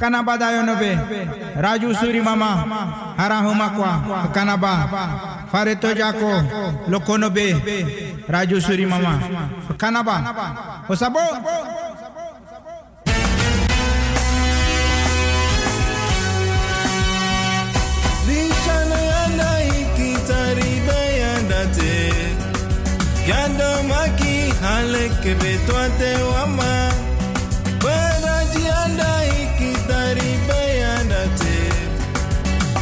Kanaba da yonobe. Raju suri mama. Harahuma kwa. Kanaba. Fareto jako. Lokonobe. Raju suri mama. Kanaba. Osabo. Yanda maki haleke betwate wama.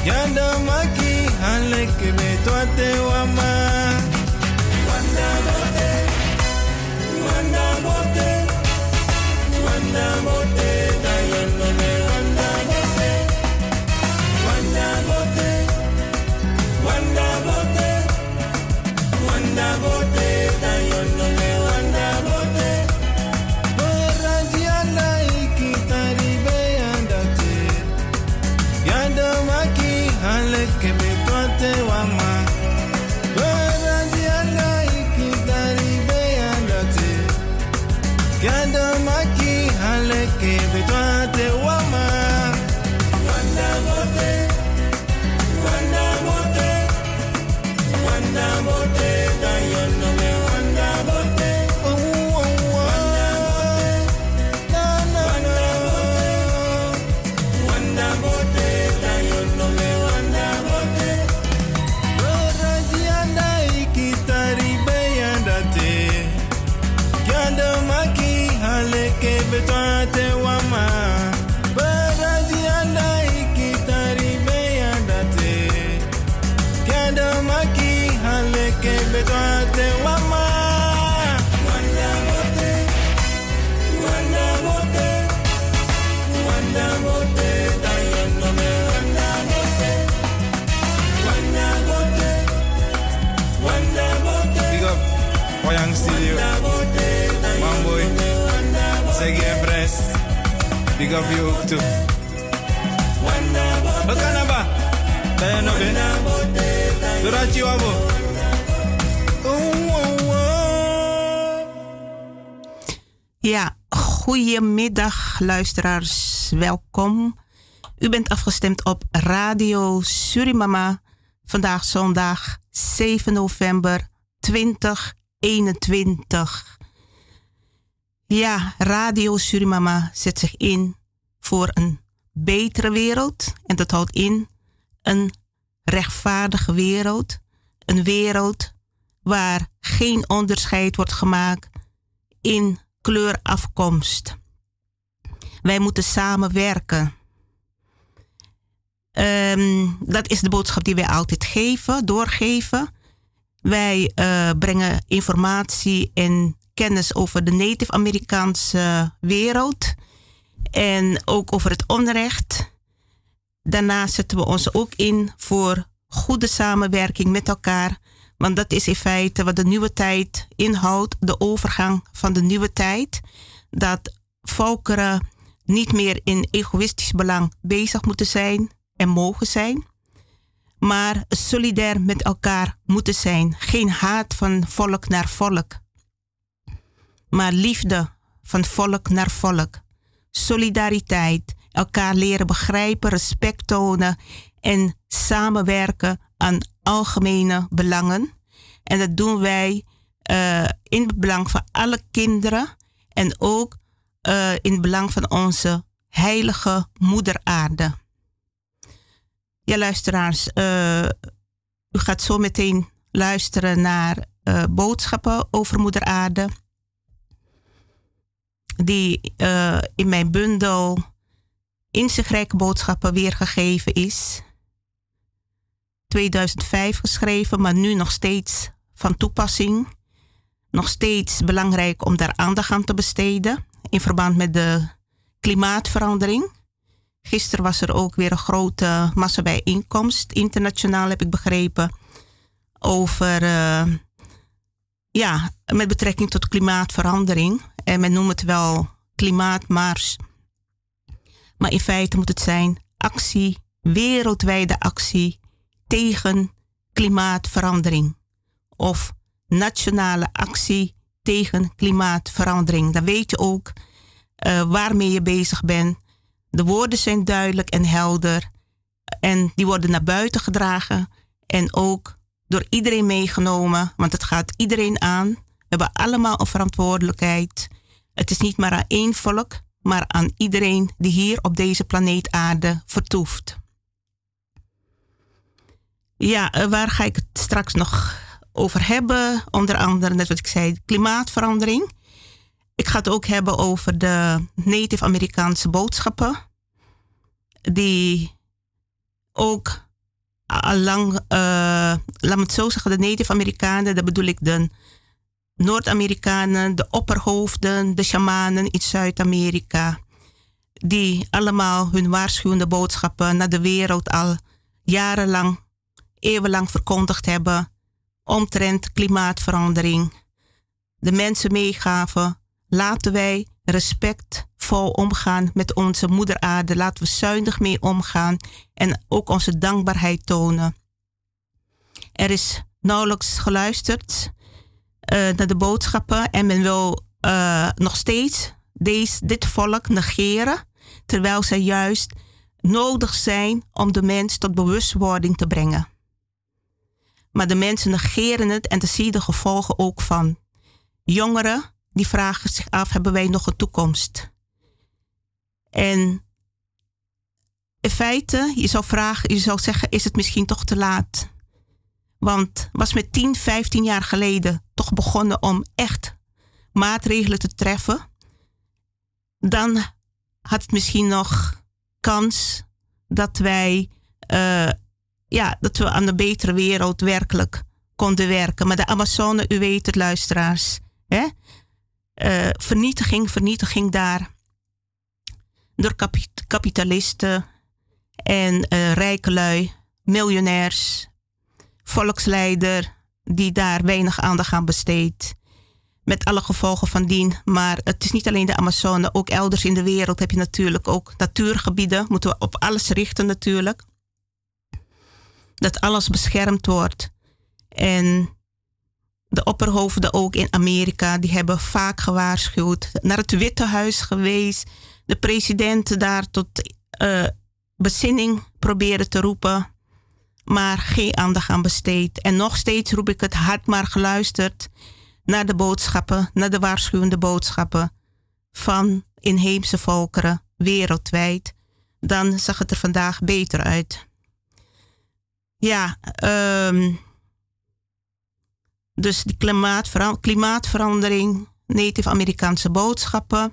Yanda maki haleke betwate wama. Wanda bote. Wanda. Wanda. Big up you ook toe. Wat kan er ba? Dayono be. Dorachi wabo. Ja, goedemiddag luisteraars, welkom. U bent afgestemd op Radio Surimama. Vandaag zondag 7 november 2021. Ja, Radio Surimama zet zich in voor een betere wereld. En dat houdt in een rechtvaardige wereld. Een wereld waar geen onderscheid wordt gemaakt in kleurafkomst. Wij moeten samenwerken. Ehm, dat is de boodschap die wij altijd geven, doorgeven. Wij eh, brengen informatie en kennis over de Native Amerikaanse wereld en ook over het onrecht. Daarnaast zetten we ons ook in voor goede samenwerking met elkaar, want dat is in feite wat de nieuwe tijd inhoudt, de overgang van de nieuwe tijd. Dat volkeren niet meer in egoïstisch belang bezig moeten zijn en mogen zijn, maar solidair met elkaar moeten zijn. Geen haat van volk naar volk, maar liefde van volk naar volk. Solidariteit, elkaar leren begrijpen, respect tonen en samenwerken aan algemene belangen. En dat doen wij uh, in het belang van alle kinderen en ook uh, in het belang van onze heilige moeder aarde. Ja, luisteraars, uh, u gaat zo meteen luisteren naar boodschappen over moeder aarde. Die in mijn bundel inzichtrijke boodschappen weergegeven is. 2005 geschreven, maar nu nog steeds van toepassing. Nog steeds belangrijk om daar aandacht aan te besteden in verband met de klimaatverandering. Gisteren was er ook weer een grote massabijeenkomst, internationaal heb ik begrepen, over, uh, ja, met betrekking tot klimaatverandering. En men noemt het wel klimaatmars. Maar in feite moet het zijn actie, wereldwijde actie tegen klimaatverandering. Of nationale actie tegen klimaatverandering. Dan weet je ook uh, waarmee je bezig bent. De woorden zijn duidelijk en helder. En die worden naar buiten gedragen. En ook door iedereen meegenomen. Want het gaat iedereen aan. Hebben allemaal een verantwoordelijkheid. Het is niet maar aan één volk, maar aan iedereen die hier op deze planeet aarde vertoeft. Ja, eh, waar ga ik het straks nog over hebben? Onder andere, net wat ik zei, klimaatverandering. Ik ga het ook hebben over de Native Amerikaanse boodschappen. Die ook al lang, uh, laat me het zo zeggen, de Native Amerikanen, dat bedoel ik de Noord-Amerikanen, de opperhoofden, de shamanen in Zuid-Amerika, die allemaal hun waarschuwende boodschappen naar de wereld al jarenlang, eeuwenlang verkondigd hebben omtrent klimaatverandering. De mensen meegaven, laten wij respectvol omgaan met onze moeder aarde, laten we zuinig mee omgaan en ook onze dankbaarheid tonen. Er is nauwelijks geluisterd naar de boodschappen en men wil uh, nog steeds deze, dit volk negeren, terwijl zij juist nodig zijn om de mens tot bewustwording te brengen. Maar de mensen negeren het en daar zie de gevolgen ook van. Jongeren die vragen zich af, hebben wij nog een toekomst? En in feite, je zou, vragen, je zou zeggen, is het misschien toch te laat? Want was met 10, 15 jaar geleden toch begonnen om echt maatregelen te treffen, dan had het misschien nog kans dat wij, uh, ja, dat we aan de betere wereld werkelijk konden werken. Maar de Amazone, u weet het, luisteraars, hè? Uh, vernietiging, vernietiging daar. Door kapitalisten en uh, rijke lui, miljonairs, volksleider die daar weinig aandacht aan besteedt. Met alle gevolgen van dien. Maar het is niet alleen de Amazone, ook elders in de wereld heb je natuurlijk ook natuurgebieden. Moeten we op alles richten natuurlijk. Dat alles beschermd wordt. En de opperhoofden ook in Amerika, die hebben vaak gewaarschuwd. Naar het Witte Huis geweest. De president daar tot uh, bezinning proberen te roepen maar geen aandacht aan besteed. En nog steeds roep ik het hard maar geluisterd naar de boodschappen, naar de waarschuwende boodschappen van inheemse volkeren wereldwijd. Dan zag het er vandaag beter uit. Ja, um, dus die klimaatverandering, Native Amerikaanse boodschappen.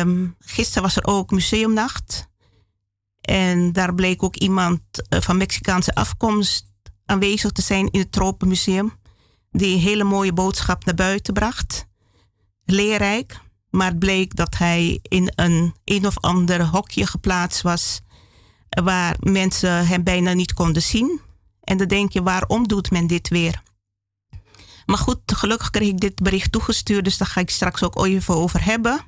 Um, gisteren was er ook museumnacht. En daar bleek ook iemand eh, van Mexicaanse afkomst aanwezig te zijn in het Tropenmuseum. Die een hele mooie boodschap naar buiten bracht. Leerrijk. Maar het bleek dat hij in een een of ander hokje geplaatst was. Waar mensen hem bijna niet konden zien. En dan denk je, waarom doet men dit weer? Maar goed, gelukkig kreeg ik dit bericht toegestuurd. Dus daar ga ik straks ook even over hebben.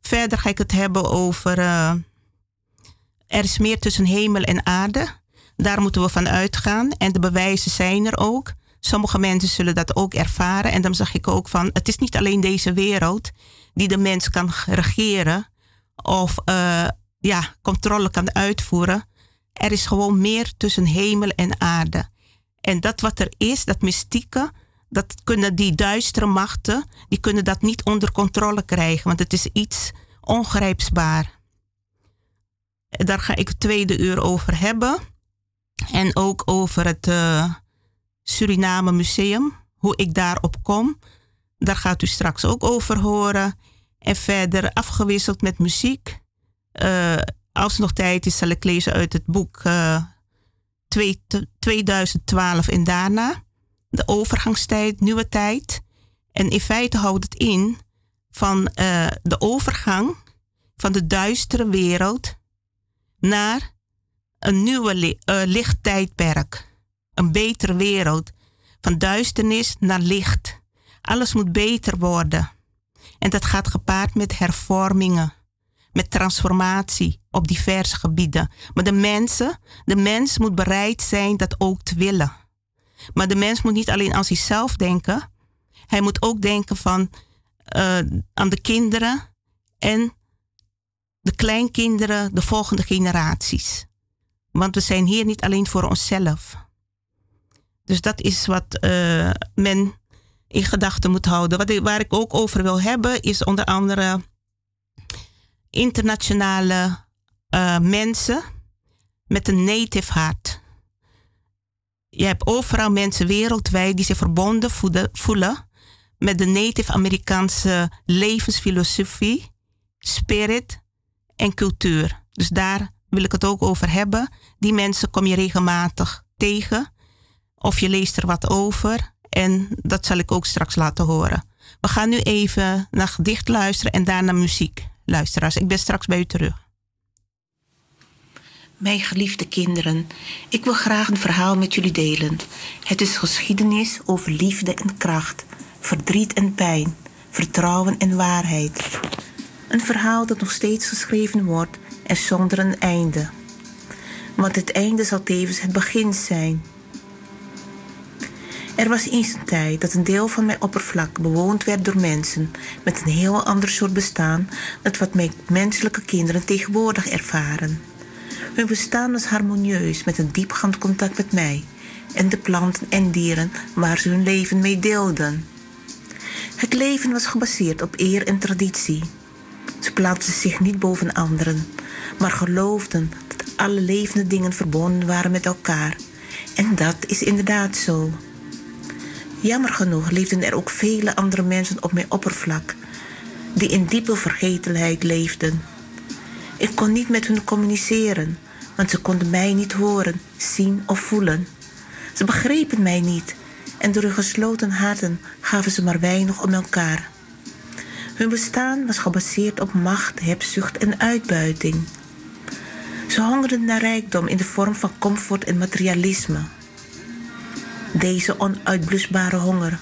Verder ga ik het hebben over... Uh, er is meer tussen hemel en aarde. Daar moeten we van uitgaan. En de bewijzen zijn er ook. Sommige mensen zullen dat ook ervaren. En dan zeg ik ook van, het is niet alleen deze wereld die de mens kan regeren of uh, ja, controle kan uitvoeren. Er is gewoon meer tussen hemel en aarde. En dat wat er is, dat mystieke, dat kunnen die duistere machten, die kunnen dat niet onder controle krijgen, want het is iets ongrijpsbaar. Daar ga ik het tweede uur over hebben. En ook over het uh, Suriname Museum. Hoe ik daarop kom. Daar gaat u straks ook over horen. En verder afgewisseld met muziek. Uh, als er nog tijd is, zal ik lezen uit het boek uh, 2012 en daarna. De overgangstijd, nieuwe tijd. En in feite houdt het in van de overgang van de duistere wereld naar een nieuwe li uh, lichttijdperk. Een betere wereld. Van duisternis naar licht. Alles moet beter worden. En dat gaat gepaard met hervormingen. Met transformatie op diverse gebieden. Maar de mensen, de mens moet bereid zijn dat ook te willen. Maar de mens moet niet alleen aan zichzelf denken. Hij moet ook denken van, uh, aan de kinderen en de kleinkinderen, de volgende generaties. Want we zijn hier niet alleen voor onszelf. Dus dat is wat uh, men in gedachten moet houden. Wat ik, waar ik ook over wil hebben, is onder andere internationale uh, mensen met een native hart. Je hebt overal mensen wereldwijd die zich verbonden voelen met de native Amerikaanse levensfilosofie, spirit en cultuur. Dus daar wil ik het ook over hebben. Die mensen kom je regelmatig tegen. Of je leest er wat over. En dat zal ik ook straks laten horen. We gaan nu even naar gedicht luisteren en daarna muziek. Luisteraars, ik ben straks bij u terug. Mijn geliefde kinderen, ik wil graag een verhaal met jullie delen. Het is geschiedenis over liefde en kracht, verdriet en pijn, vertrouwen en waarheid. Een verhaal dat nog steeds geschreven wordt en zonder een einde. Want het einde zal tevens het begin zijn. Er was eens een tijd dat een deel van mijn oppervlak bewoond werd door mensen met een heel ander soort bestaan dan wat mijn menselijke kinderen tegenwoordig ervaren. Hun bestaan was harmonieus met een diepgaand contact met mij en de planten en dieren waar ze hun leven mee deelden. Het leven was gebaseerd op eer en traditie. Ze plaatsten zich niet boven anderen, maar geloofden dat alle levende dingen verbonden waren met elkaar. En dat is inderdaad zo. Jammer genoeg leefden er ook vele andere mensen op mijn oppervlak, die in diepe vergetelheid leefden. Ik kon niet met hen communiceren, want ze konden mij niet horen, zien of voelen. Ze begrepen mij niet en door hun gesloten harten gaven ze maar weinig om elkaar. Hun bestaan was gebaseerd op macht, hebzucht en uitbuiting. Ze hongerden naar rijkdom in de vorm van comfort en materialisme. Deze onuitblusbare honger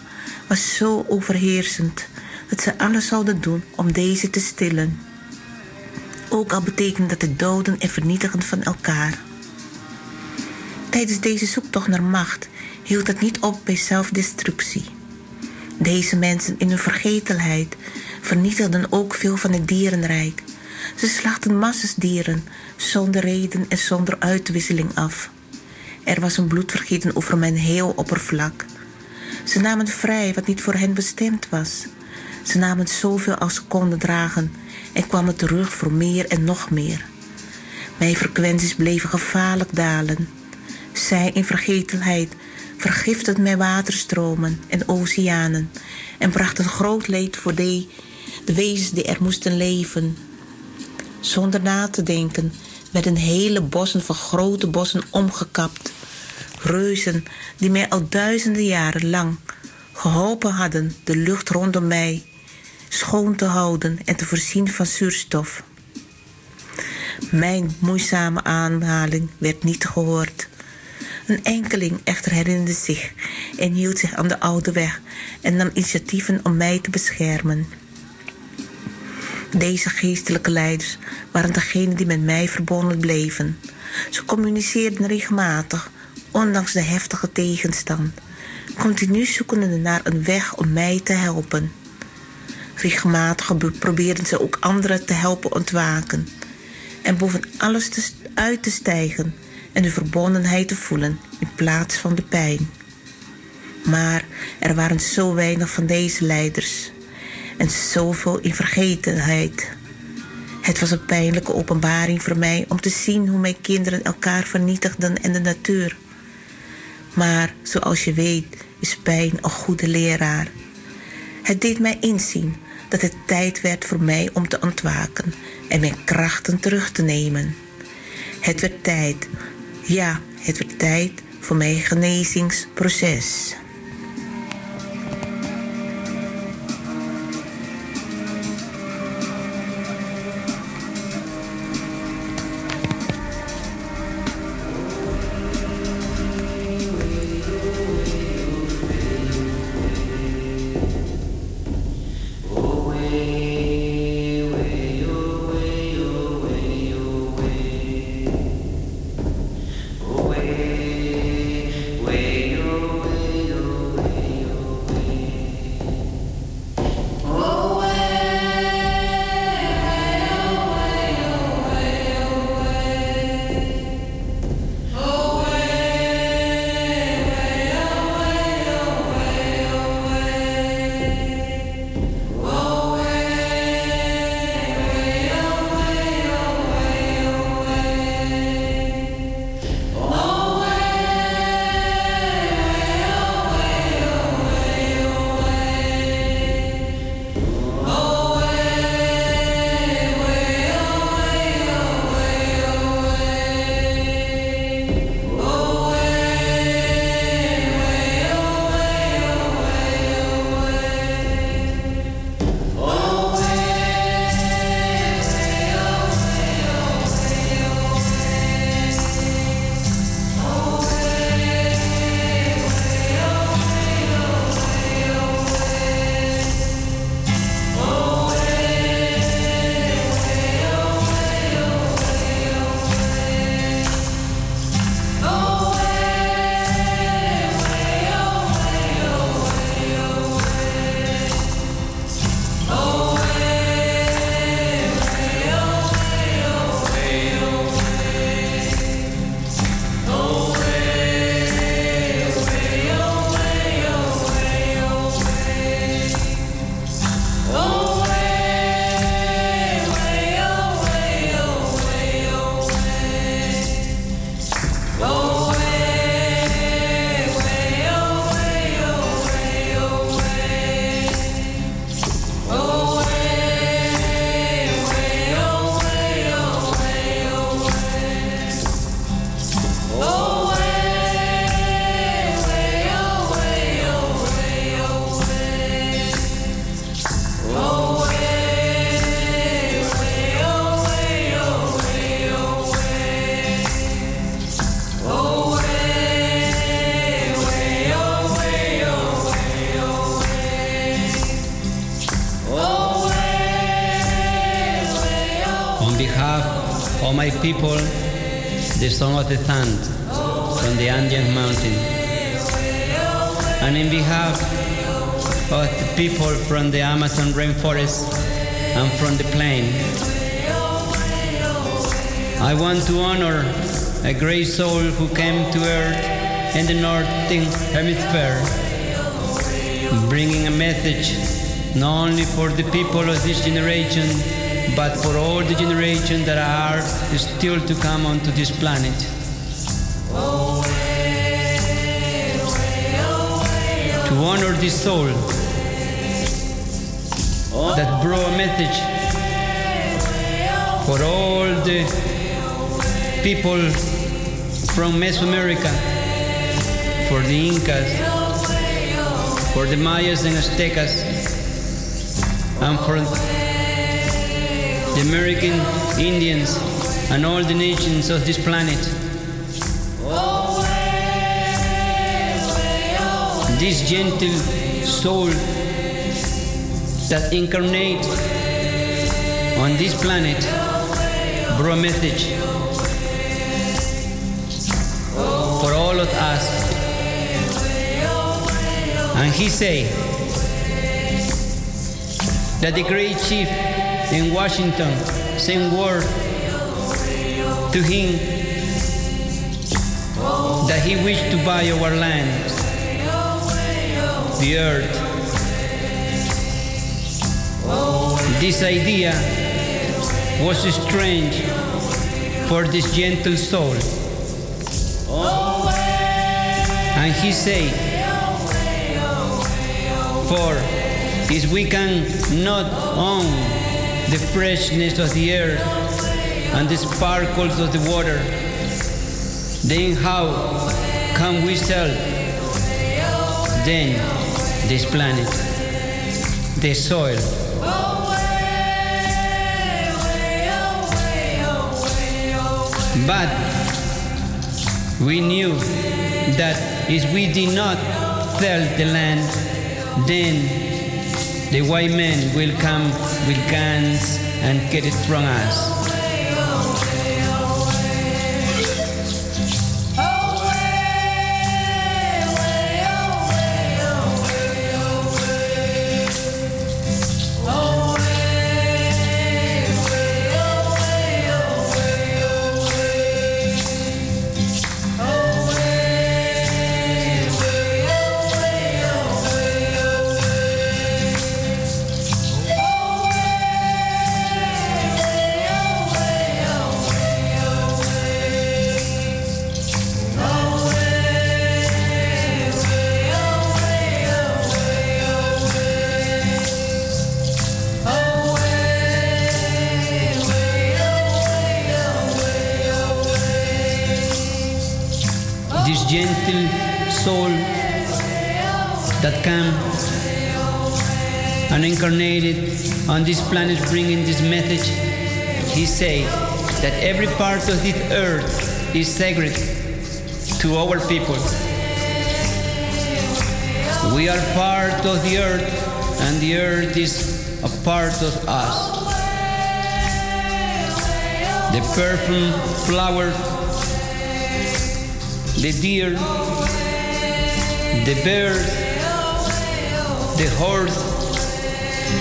was zo overheersend dat ze alles zouden doen om deze te stillen. Ook al betekende dat het doden en vernietigen van elkaar. Tijdens deze zoektocht naar macht hield het niet op bij zelfdestructie. Deze mensen in hun vergetelheid vernietigden ook veel van het dierenrijk. Ze slachten massas dieren zonder reden en zonder uitwisseling af. Er was een bloedvergieten over mijn heel oppervlak. Ze namen vrij wat niet voor hen bestemd was. Ze namen zoveel als ze konden dragen en kwamen terug voor meer en nog meer. Mijn frequenties bleven gevaarlijk dalen. Zij in vergetelheid vergiftigden mijn waterstromen en oceanen en brachten groot leed voor de, de wezens die er moesten leven. Zonder na te denken werden hele bossen van grote bossen omgekapt. Reuzen die mij al duizenden jaren lang geholpen hadden de lucht rondom mij schoon te houden en te voorzien van zuurstof. Mijn moeizame aanhaling werd niet gehoord. Een enkeling echter herinnerde zich en hield zich aan de oude weg en nam initiatieven om mij te beschermen. Deze geestelijke leiders waren degenen die met mij verbonden bleven. Ze communiceerden regelmatig, ondanks de heftige tegenstand, continu zoekende naar een weg om mij te helpen. Regelmatig probeerden ze ook anderen te helpen ontwaken en boven alles te, uit te stijgen en de verbondenheid te voelen in plaats van de pijn. Maar er waren zo weinig van deze leiders en zoveel in vergetenheid. Het was een pijnlijke openbaring voor mij om te zien hoe mijn kinderen elkaar vernietigden en de natuur. Maar zoals je weet is pijn een goede leraar. Het deed mij inzien dat het tijd werd voor mij om te ontwaken en mijn krachten terug te nemen. Het werd tijd, ja, het werd tijd voor mijn genezingsproces. Of the sand from the Andean mountain. And in behalf of the people from the Amazon rainforest and from the plain, I want to honor a great soul who came to earth in the northern hemisphere, bringing a message not only for the people of this generation, but for all the generations that are still to come onto this planet. To honor this soul that brought a message for all the people from Mesoamerica, for the Incas, for the Mayas and Aztecas, and for the American Indians and all the nations of this planet. This gentle soul that incarnate on this planet brought message for all of us. And he say that the great chief in Washington sent word to him that he wished to buy our land, the earth. This idea was strange for this gentle soul. And he said, For if we can not own the freshness of the earth and the sparkles of the water, then how can we sell then this planet, this soil? But we knew that if we did not sell the land, then the white men will come with guns and get it from us. This planet bringing this message, he said that every part of this earth is sacred to our people. We are part of the earth and the earth is a part of us. The perfume flower, the deer, the bird, the horse,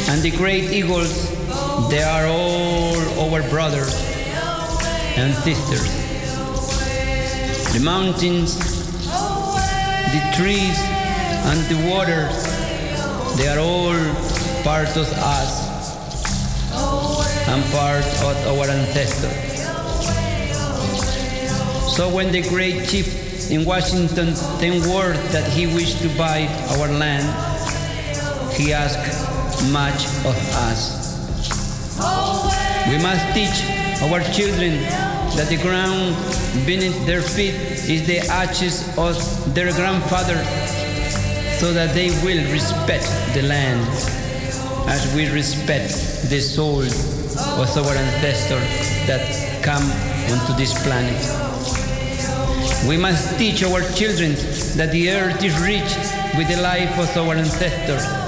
and the great eagles, they are all our brothers and sisters. The mountains, the trees, and the waters, they are all part of us and part of our ancestors. So when the great chief in Washington sent word that he wished to buy our land, he asked much of us. We must teach our children that the ground beneath their feet is the ashes of their grandfather, so that they will respect the land as we respect the soul of our ancestors that come onto this planet. We must teach our children that the earth is rich with the life of our ancestors.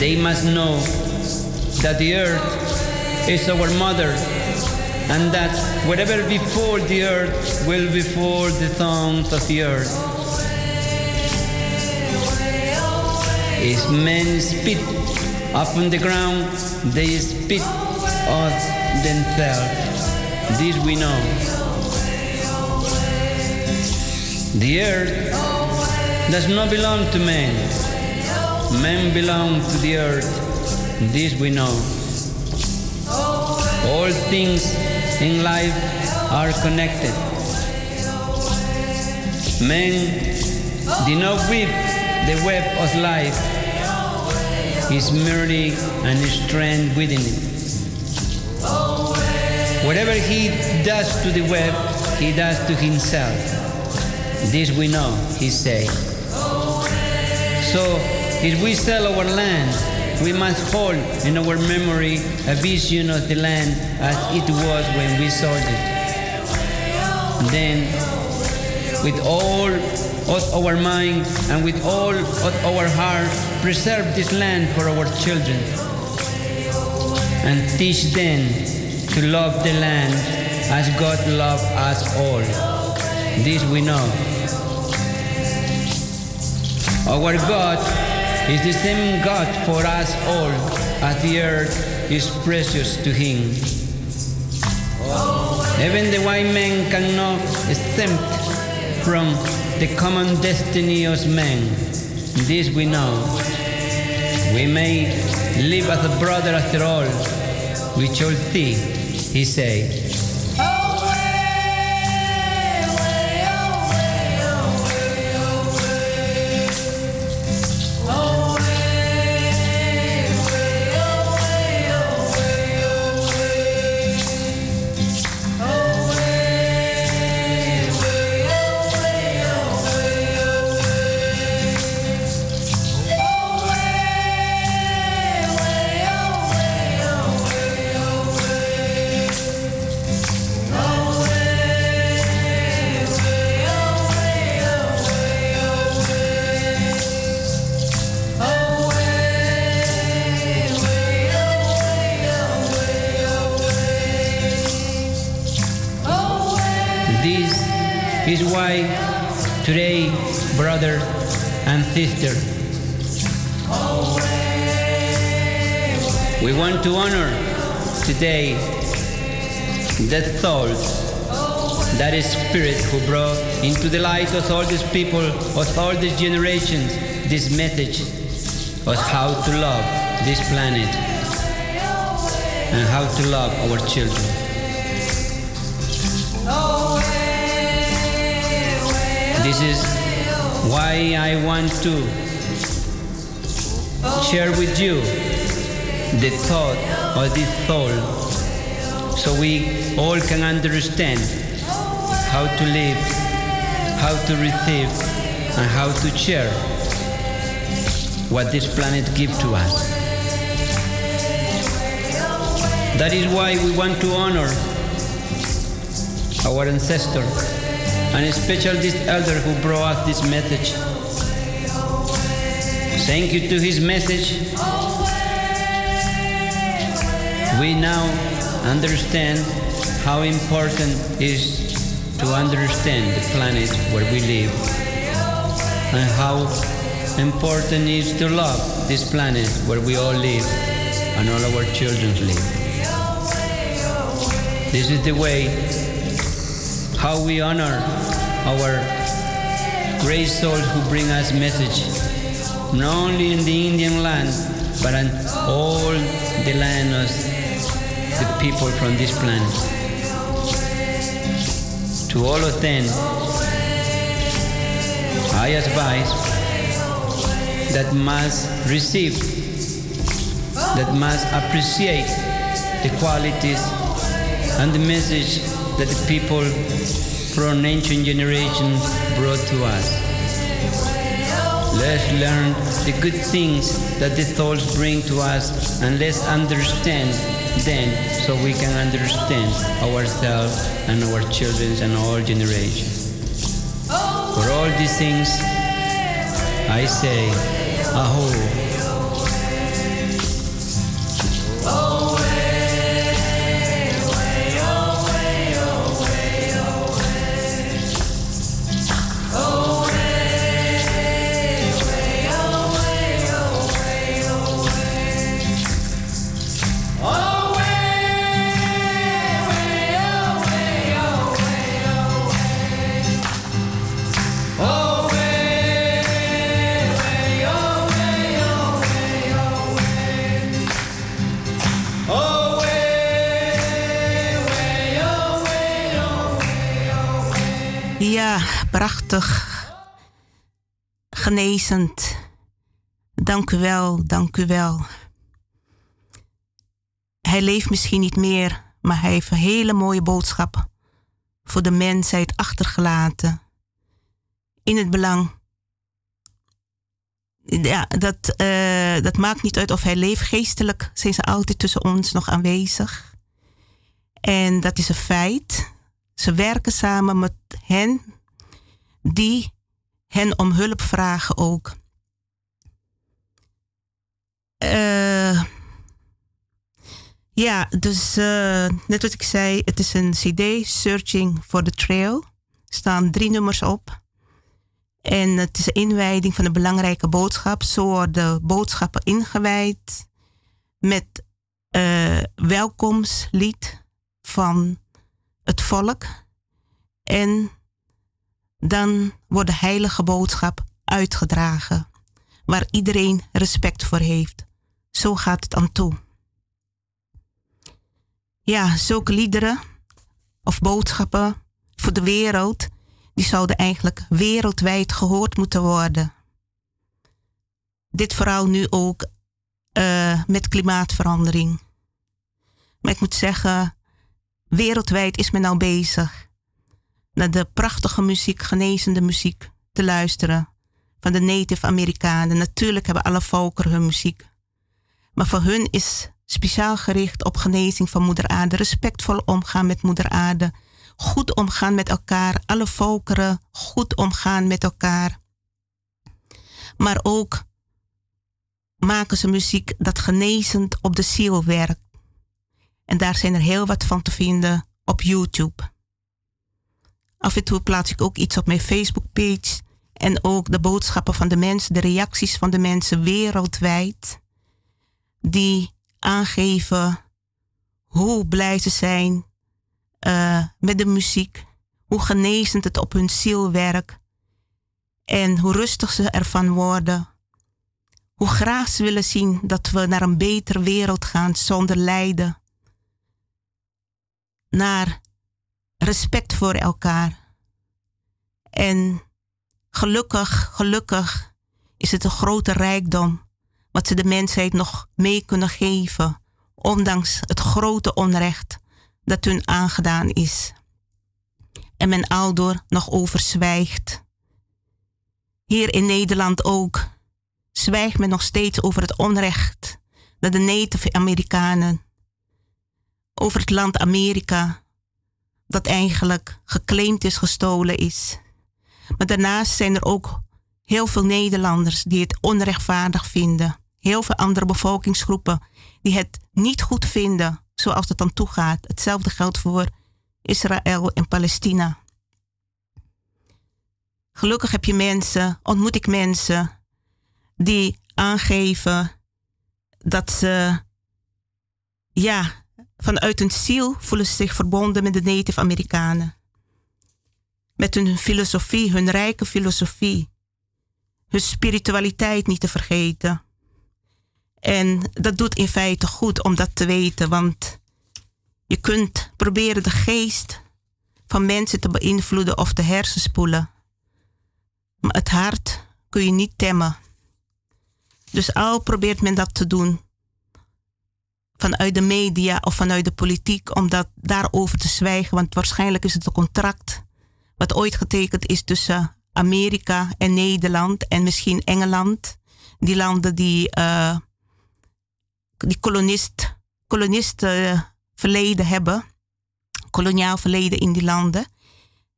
They must know that the earth is our mother, and that whatever before the earth will before the thorns of the earth. If men spit upon the ground, they spit of themselves. This we know. The earth does not belong to man. Men belong to the earth. This we know. All things in life are connected. Men do not weave the web of life. Is merely an strand within it. Whatever he does to the web, he does to himself. This we know, he say. So, if we sell our land, we must hold in our memory a vision of the land as it was when we sold it. Then, with all of our mind and with all of our heart, preserve this land for our children and teach them to love the land as God loved us all. This we know. Our God is the same God for us all, as the earth is precious to Him. Even the white man cannot exempt from the common destiny of men. This we know. We may live as a brother after all. We shall see, he said. Sister, we want to honor today that soul, that spirit who brought into the light of all these people, of all these generations, this message of how to love this planet and how to love our children. This is why I want to share with you the thought of this soul so we all can understand how to live, how to receive, and how to share what this planet gives to us. That is why we want to honor our ancestors and especially this elder who brought us this message. Thank you to his message. We now understand how important is to understand the planet where we live and how important is to love this planet where we all live and all our children live. This is the way how we honor our great souls who bring us message, not only in the Indian land, but in all the land of the people from this planet. To all of them, I advise that must receive, that must appreciate the qualities and the message that the people from ancient generations brought to us. Let's learn the good things that the souls bring to us and let's understand them so we can understand ourselves and our children and all generations. For all these things, I say, Aho. Genezend. Dank u wel, dank u wel. Hij leeft misschien niet meer, maar hij heeft een hele mooie boodschap voor de mensheid achtergelaten. In het belang. Ja, dat, eh, dat maakt niet uit of hij leeft. Geestelijk zijn ze altijd tussen ons nog aanwezig. En dat is een feit. Ze werken samen met hen, die hen om hulp vragen ook. Uh, ja, dus uh, net wat ik zei, het is een CD, Searching for the Trail. Er staan drie nummers op. En het is een inwijding van een belangrijke boodschap. Zo worden de boodschappen ingewijd met uh, welkomstlied van het volk. En dan wordt de heilige boodschap uitgedragen, waar iedereen respect voor heeft. Zo gaat het aan toe. Ja, zulke liederen of boodschappen voor de wereld, die zouden eigenlijk wereldwijd gehoord moeten worden. Dit vooral nu ook uh, met klimaatverandering. Maar ik moet zeggen, wereldwijd is men nou bezig naar de prachtige muziek, genezende muziek te luisteren van de Native Amerikanen. Natuurlijk hebben alle volkeren hun muziek. Maar voor hun is speciaal gericht op genezing van Moeder Aarde, respectvol omgaan met Moeder Aarde, goed omgaan met elkaar, alle volkeren goed omgaan met elkaar. Maar ook maken ze muziek dat genezend op de ziel werkt. En daar zijn er heel wat van te vinden op YouTube. Af en toe plaats ik ook iets op mijn Facebook-page. En ook de boodschappen van de mensen, de reacties van de mensen wereldwijd. Die aangeven hoe blij ze zijn uh, met de muziek. Hoe genezend het op hun ziel werkt. En hoe rustig ze ervan worden. Hoe graag ze willen zien dat we naar een betere wereld gaan zonder lijden. Naar respect voor elkaar. En gelukkig, gelukkig is het een grote rijkdom wat ze de mensheid nog mee kunnen geven, ondanks het grote onrecht dat hun aangedaan is. En men aldoor nog over zwijgt. Hier in Nederland ook zwijgt men nog steeds over het onrecht dat de Native Amerikanen over het land Amerika dat eigenlijk geclaimd is, gestolen is. Maar daarnaast zijn er ook heel veel Nederlanders die het onrechtvaardig vinden. Heel veel andere bevolkingsgroepen die het niet goed vinden zoals het dan toegaat. Hetzelfde geldt voor Israël en Palestina. Gelukkig heb je mensen, ontmoet ik mensen die aangeven dat ze ja, Vanuit hun ziel voelen ze zich verbonden met de Native Amerikanen. Met hun filosofie, hun rijke filosofie. Hun spiritualiteit niet te vergeten. En dat doet in feite goed om dat te weten, want je kunt proberen de geest van mensen te beïnvloeden of te hersenspoelen. Maar het hart kun je niet temmen. Dus al probeert men dat te doen, vanuit de media of vanuit de politiek om dat daarover te zwijgen. Want waarschijnlijk is het een contract wat ooit getekend is tussen Amerika en Nederland en misschien Engeland. Die landen die, uh, die kolonist, kolonisten verleden hebben. Koloniaal verleden in die landen.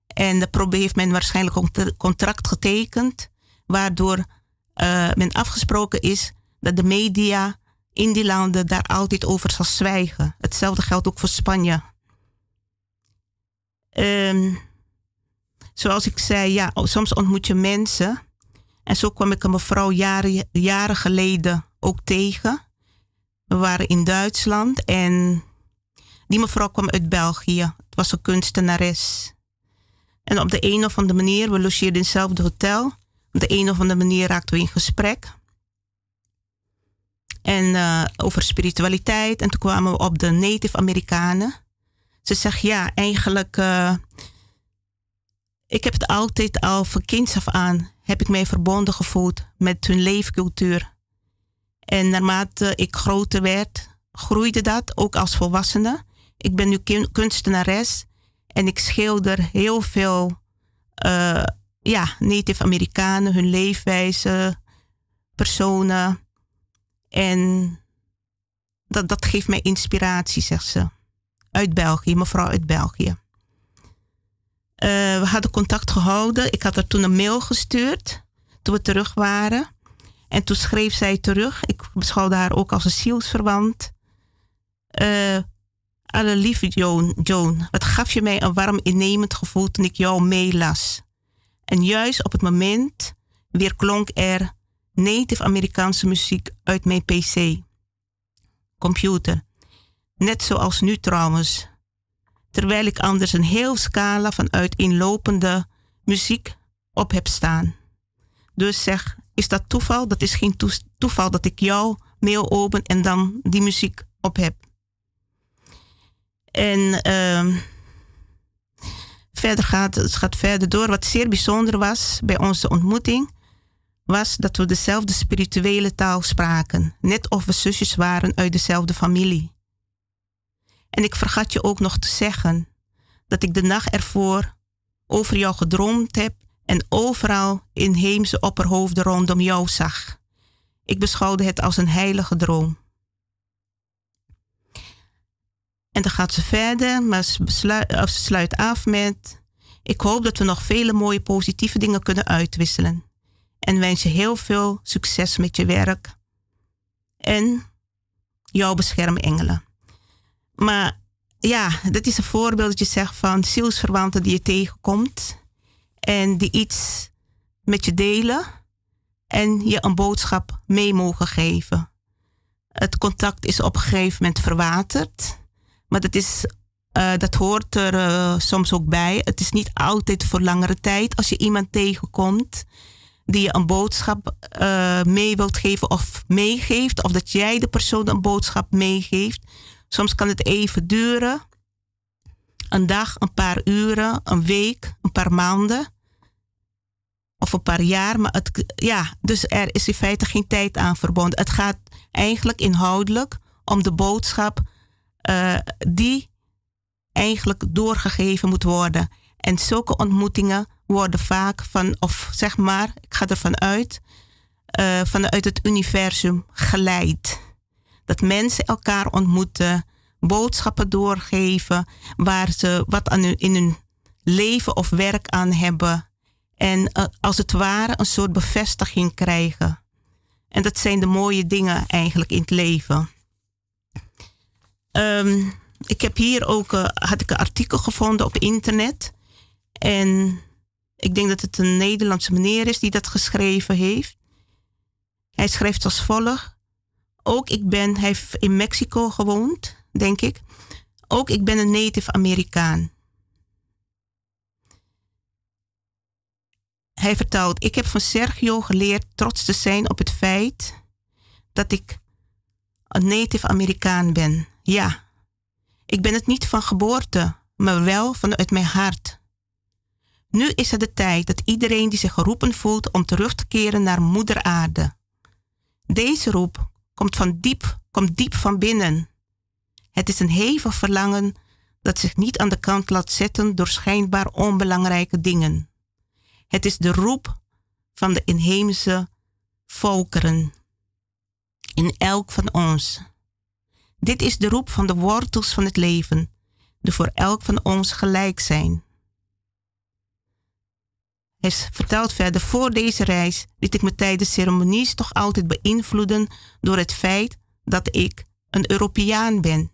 En daarbij heeft men waarschijnlijk een contract getekend. Waardoor uh, men afgesproken is dat de media in die landen daar altijd over zal zwijgen. Hetzelfde geldt ook voor Spanje. Um, zoals ik zei, ja, soms ontmoet je mensen. En zo kwam ik een mevrouw jaren, jaren geleden ook tegen. We waren in Duitsland en die mevrouw kwam uit België. Het was een kunstenares. En op de een of andere manier, we logeerden in hetzelfde hotel. Op de een of andere manier raakten we in gesprek. En uh, over spiritualiteit. En toen kwamen we op de Native Amerikanen. Ze zegt ja, eigenlijk. Uh, ik heb het altijd al van kinds af aan, heb ik mij verbonden gevoeld met hun leefcultuur. En naarmate ik groter werd, groeide dat, ook als volwassene. Ik ben nu kunstenares en ik schilder heel veel uh, ja, Native Amerikanen, hun leefwijze, personen. En dat, dat geeft mij inspiratie, zegt ze. Uit België, mevrouw uit België. Uh, we hadden contact gehouden. Ik had haar toen een mail gestuurd toen we terug waren. En toen schreef zij terug. Ik beschouwde haar ook als een zielsverwant. Uh, alle lieve Joan, Joan, wat gaf je mij een warm innemend gevoel toen ik jou meelas. En juist op het moment weer klonk er native Amerikaanse muziek uit mijn PC. Computer. Net zoals nu trouwens. Terwijl ik anders een heel scala van uiteenlopende muziek op heb staan. Dus zeg, is dat toeval? Dat is geen toeval dat ik jou mail open en dan die muziek op heb. En uh, verder gaat het gaat verder door. Wat zeer bijzonder was bij onze ontmoeting, was dat we dezelfde spirituele taal spraken. Net of we zusjes waren uit dezelfde familie. En ik vergat je ook nog te zeggen dat ik de nacht ervoor over jou gedroomd heb en overal inheemse opperhoofden rondom jou zag. Ik beschouwde het als een heilige droom. En dan gaat ze verder, maar ze, ze sluit af met: Ik hoop dat we nog vele mooie positieve dingen kunnen uitwisselen. En wens je heel veel succes met je werk. En jouw beschermengelen. Maar ja, dit is een voorbeeld dat je zegt van zielsverwanten die je tegenkomt. En die iets met je delen. En je een boodschap mee mogen geven. Het contact is op een gegeven moment verwaterd. Maar dat, is, uh, dat hoort er uh, soms ook bij. Het is niet altijd voor langere tijd. Als je iemand tegenkomt die je een boodschap uh, mee wilt geven of meegeeft, of dat jij de persoon een boodschap meegeeft. Soms kan het even duren. Een dag, een paar uren, een week, een paar maanden. Of een paar jaar. Maar het, ja, dus er is in feite geen tijd aan verbonden. Het gaat eigenlijk inhoudelijk om de boodschap uh, die eigenlijk doorgegeven moet worden. En zulke ontmoetingen worden vaak van, of zeg maar, ik ga ervan uit, uh, vanuit het universum geleid. Dat mensen elkaar ontmoeten, boodschappen doorgeven waar ze wat aan hun, in hun leven of werk aan hebben. En uh, als het ware een soort bevestiging krijgen. En dat zijn de mooie dingen eigenlijk in het leven. Um, ik heb hier ook uh, had ik een artikel gevonden op internet. En ik denk dat het een Nederlandse meneer is die dat geschreven heeft. Hij schrijft als volgt. Ook ik ben, hij heeft in Mexico gewoond, denk ik. Ook ik ben een native Amerikaan. Hij vertelt, ik heb van Sergio geleerd trots te zijn op het feit dat ik een native Amerikaan ben. Ja, ik ben het niet van geboorte, maar wel vanuit mijn hart. Nu is het de tijd dat iedereen die zich geroepen voelt om terug te keren naar Moeder Aarde. Deze roep komt van diep, komt diep van binnen. Het is een hevig verlangen dat zich niet aan de kant laat zetten door schijnbaar onbelangrijke dingen. Het is de roep van de inheemse volkeren in elk van ons. Dit is de roep van de wortels van het leven, die voor elk van ons gelijk zijn. Hij vertelt verder, voor deze reis liet ik me tijdens ceremonies toch altijd beïnvloeden door het feit dat ik een Europeaan ben.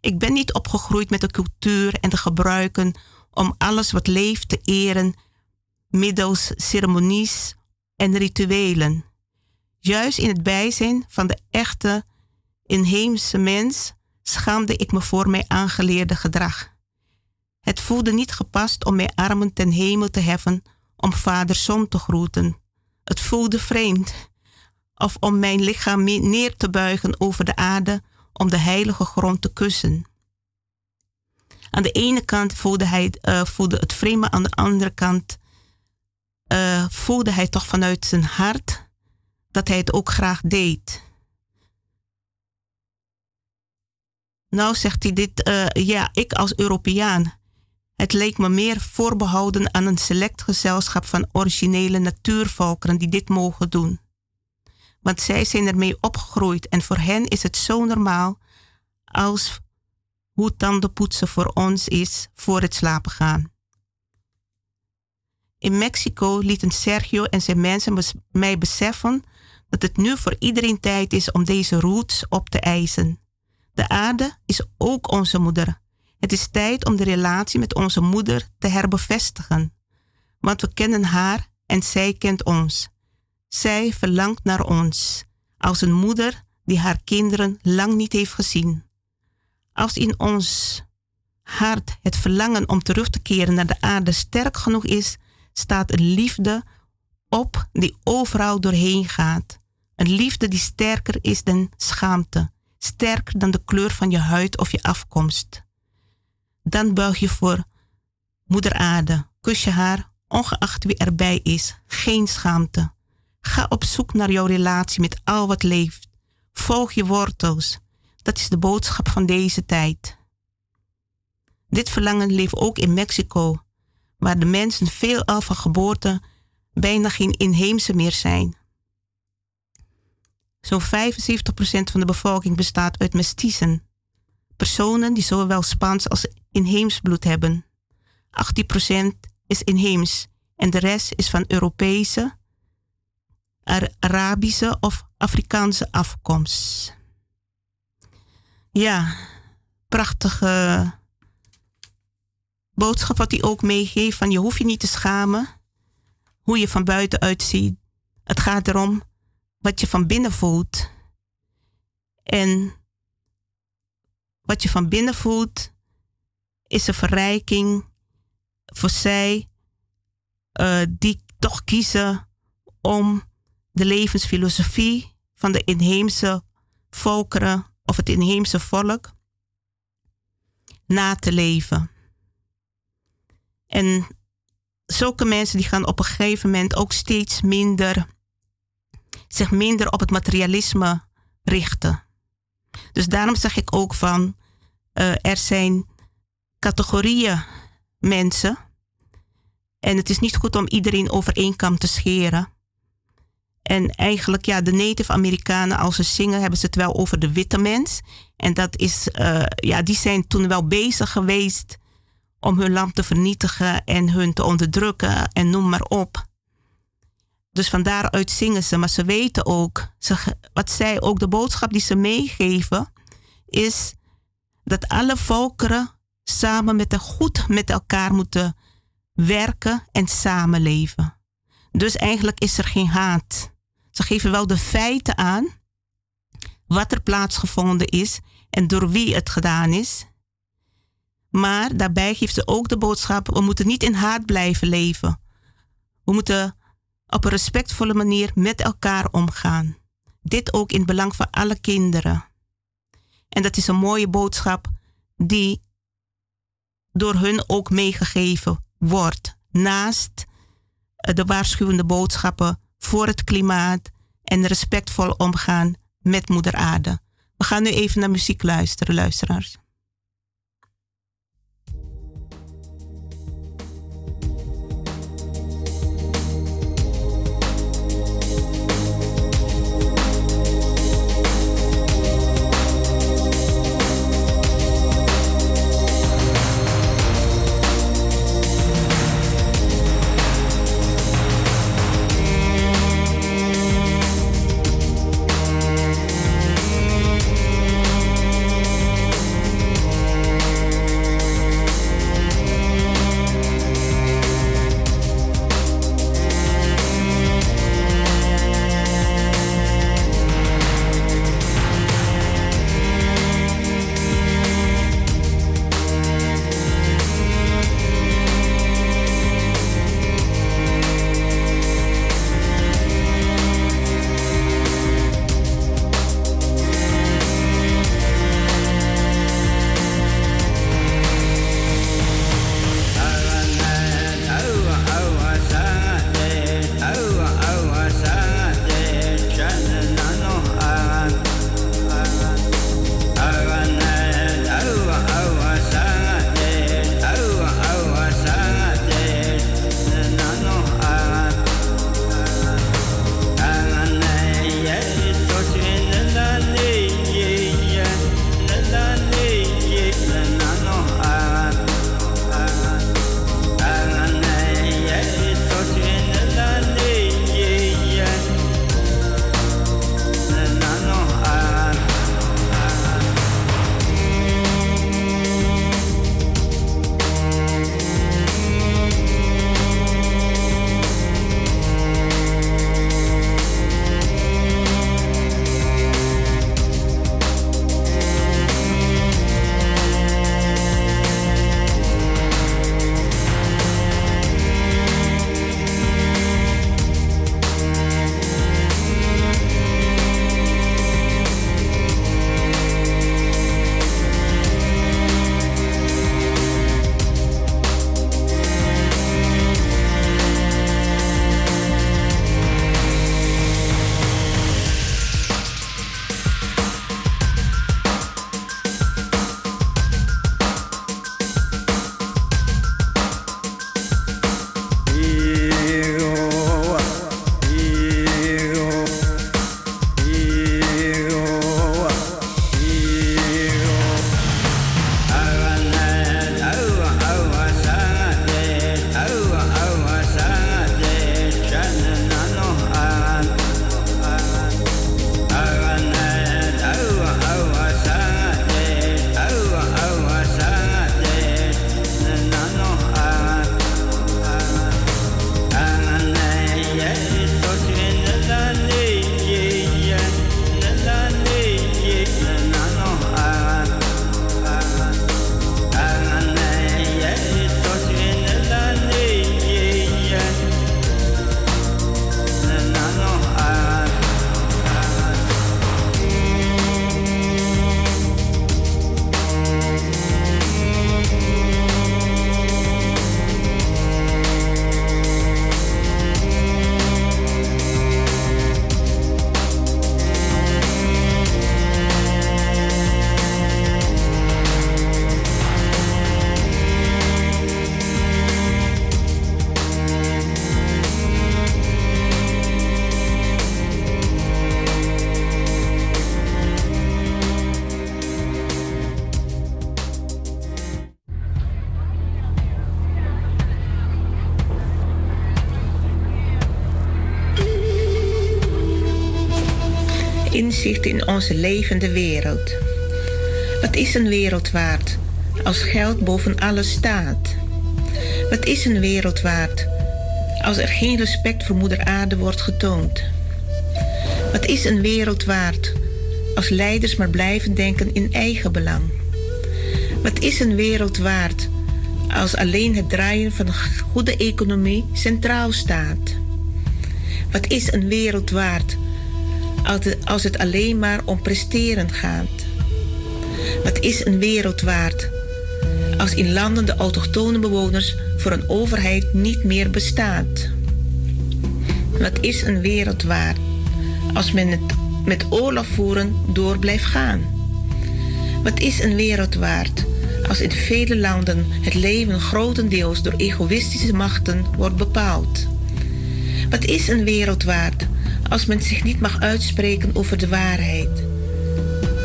Ik ben niet opgegroeid met de cultuur en de gebruiken om alles wat leeft te eren middels ceremonies en rituelen. Juist in het bijzijn van de echte inheemse mens schaamde ik me voor mijn aangeleerde gedrag. Het voelde niet gepast om mijn armen ten hemel te heffen om vader zon te groeten. Het voelde vreemd. Of om mijn lichaam neer te buigen over de aarde om de heilige grond te kussen. Aan de ene kant voelde hij uh, voelde het vreemde, aan de andere kant uh, voelde hij toch vanuit zijn hart dat hij het ook graag deed. Nou zegt hij dit, uh, ja, ik als Europeaan. Het leek me meer voorbehouden aan een select gezelschap van originele natuurvolkeren die dit mogen doen. Want zij zijn ermee opgegroeid en voor hen is het zo normaal als hoe tandenpoetsen voor ons is voor het slapen gaan. In Mexico lieten Sergio en zijn mensen mij beseffen dat het nu voor iedereen tijd is om deze roots op te eisen. De aarde is ook onze moeder. Het is tijd om de relatie met onze moeder te herbevestigen. Want we kennen haar en zij kent ons. Zij verlangt naar ons, als een moeder die haar kinderen lang niet heeft gezien. Als in ons hart het verlangen om terug te keren naar de aarde sterk genoeg is, staat een liefde op die overal doorheen gaat. Een liefde die sterker is dan schaamte, sterker dan de kleur van je huid of je afkomst. Dan buig je voor Moeder Aarde, kus je haar, ongeacht wie erbij is, geen schaamte. Ga op zoek naar jouw relatie met al wat leeft. Volg je wortels. Dat is de boodschap van deze tijd. Dit verlangen leeft ook in Mexico, waar de mensen veelal van geboorte bijna geen inheemse meer zijn. Zo'n 75% van de bevolking bestaat uit mestiezen, personen die zowel Spaans als inheems bloed hebben. 18% is inheems en de rest is van Europese, Arabische of Afrikaanse afkomst. Ja, prachtige boodschap wat hij ook meegeeft van je hoeft je niet te schamen hoe je van buiten uitziet. Het gaat erom wat je van binnen voelt. En wat je van binnen voelt is een verrijking voor zij uh, die toch kiezen om de levensfilosofie van de inheemse volkeren of het inheemse volk na te leven. En zulke mensen die gaan op een gegeven moment ook steeds minder zich minder op het materialisme richten. Dus daarom zeg ik ook van uh, er zijn categorieën mensen en het is niet goed om iedereen over één kam te scheren. En eigenlijk, ja, de Native Amerikanen, als ze zingen, hebben ze het wel over de witte mens. En dat is, uh, ja, die zijn toen wel bezig geweest om hun land te vernietigen en hun te onderdrukken en noem maar op. Dus van daaruit zingen ze, maar ze weten ook, ze, wat zij ook, de boodschap die ze meegeven, is dat alle volkeren samen met goed met elkaar moeten werken en samenleven. Dus eigenlijk is er geen haat. Ze geven wel de feiten aan, wat er plaatsgevonden is en door wie het gedaan is. Maar daarbij geeft ze ook de boodschap: we moeten niet in haat blijven leven. We moeten op een respectvolle manier met elkaar omgaan. Dit ook in belang van alle kinderen. En dat is een mooie boodschap die door hun ook meegegeven wordt. Naast eh, de waarschuwende boodschappen voor het klimaat en respectvol omgaan met Moeder Aarde. We gaan nu even naar muziek luisteren, luisteraars. In onze levende wereld. Wat is een wereld waard als geld boven alles staat? Wat is een wereld waard als er geen respect voor Moeder Aarde wordt getoond? Wat is een wereld waard als leiders maar blijven denken in eigen belang? Wat is een wereld waard als alleen het draaien van een goede economie centraal staat? Wat is een wereld waard als het alleen maar om presteren gaat? Wat is een wereld waard als in landen de autochtone bewoners voor een overheid niet meer bestaat? Wat is een wereld waard als men het met oorlog voeren door blijft gaan? Wat is een wereld waard als in vele landen het leven grotendeels door egoïstische machten wordt bepaald? Wat is een wereld waard als men zich niet mag uitspreken over de waarheid?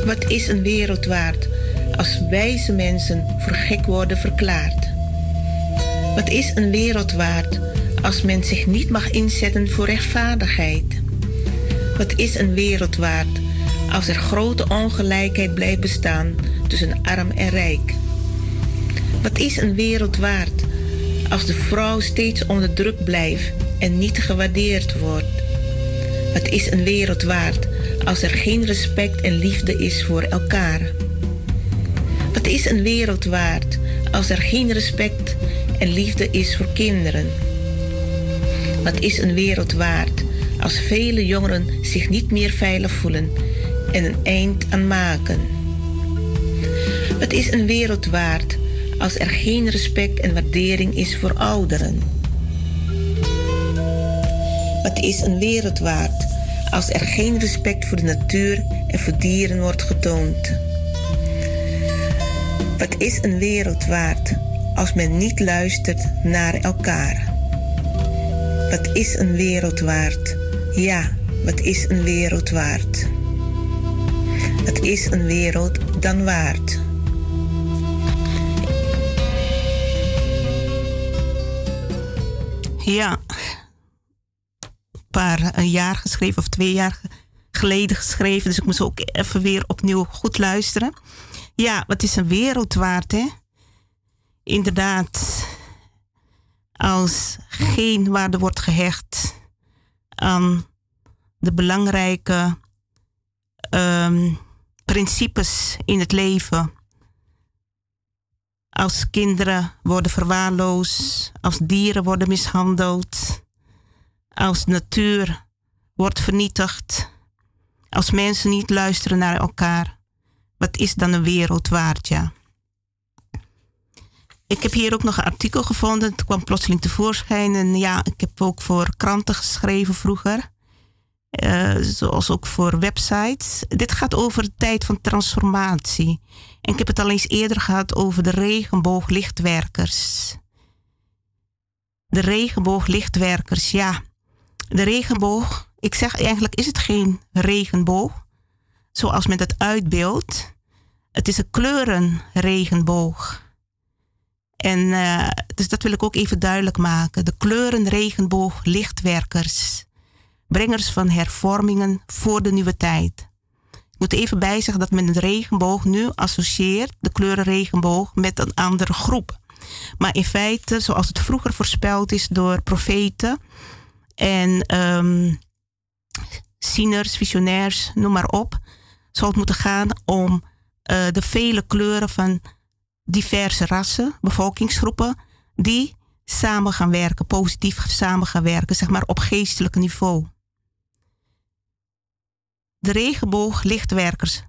Wat is een wereld waard als wijze mensen voor gek worden verklaard? Wat is een wereld waard als men zich niet mag inzetten voor rechtvaardigheid? Wat is een wereld waard als er grote ongelijkheid blijft bestaan tussen arm en rijk? Wat is een wereld waard als de vrouw steeds onder druk blijft en niet gewaardeerd wordt? Is een wereld waard als er geen respect en liefde is voor elkaar? Wat is een wereld waard als er geen respect en liefde is voor kinderen? Wat is een wereld waard als vele jongeren zich niet meer veilig voelen en een eind aan maken? Wat is een wereld waard als er geen respect en waardering is voor ouderen? Wat is een wereld waard als er geen respect voor de natuur en voor dieren wordt getoond? Wat is een wereld waard als men niet luistert naar elkaar? Wat is een wereld waard? Ja, wat is een wereld waard? Wat is een wereld dan waard? Ja, een jaar geschreven of twee jaar geleden geschreven. Dus ik moest ook even weer opnieuw goed luisteren. Ja, wat is een wereld waard, hè? Inderdaad, als geen waarde wordt gehecht aan de belangrijke um, principes in het leven. Als kinderen worden verwaarloosd, als dieren worden mishandeld, als natuur wordt vernietigd, als mensen niet luisteren naar elkaar. Wat is dan een wereld waard, ja? Ik heb hier ook nog een artikel gevonden. Het kwam plotseling tevoorschijn. En ja, ik heb ook voor kranten geschreven vroeger. Uh, zoals ook voor websites. Dit gaat over de tijd van transformatie. En ik heb het al eens eerder gehad over de regenbooglichtwerkers. De regenbooglichtwerkers, ja. De regenboog, ik zeg eigenlijk is het geen regenboog. Zoals men dat uitbeeldt. Het is een kleurenregenboog. En uh, dus dat wil ik ook even duidelijk maken. De kleurenregenboog lichtwerkers. Brengers van hervormingen voor de nieuwe tijd. Ik moet even bijzeggen dat men de regenboog nu associeert, de kleurenregenboog, met een andere groep. Maar in feite, zoals het vroeger voorspeld is door profeten en um, zieners, visionairs, noem maar op, zal het moeten gaan om uh, de vele kleuren van diverse rassen, bevolkingsgroepen, die samen gaan werken, positief samen gaan werken, zeg maar op geestelijk niveau. De regenbooglichtwerkers.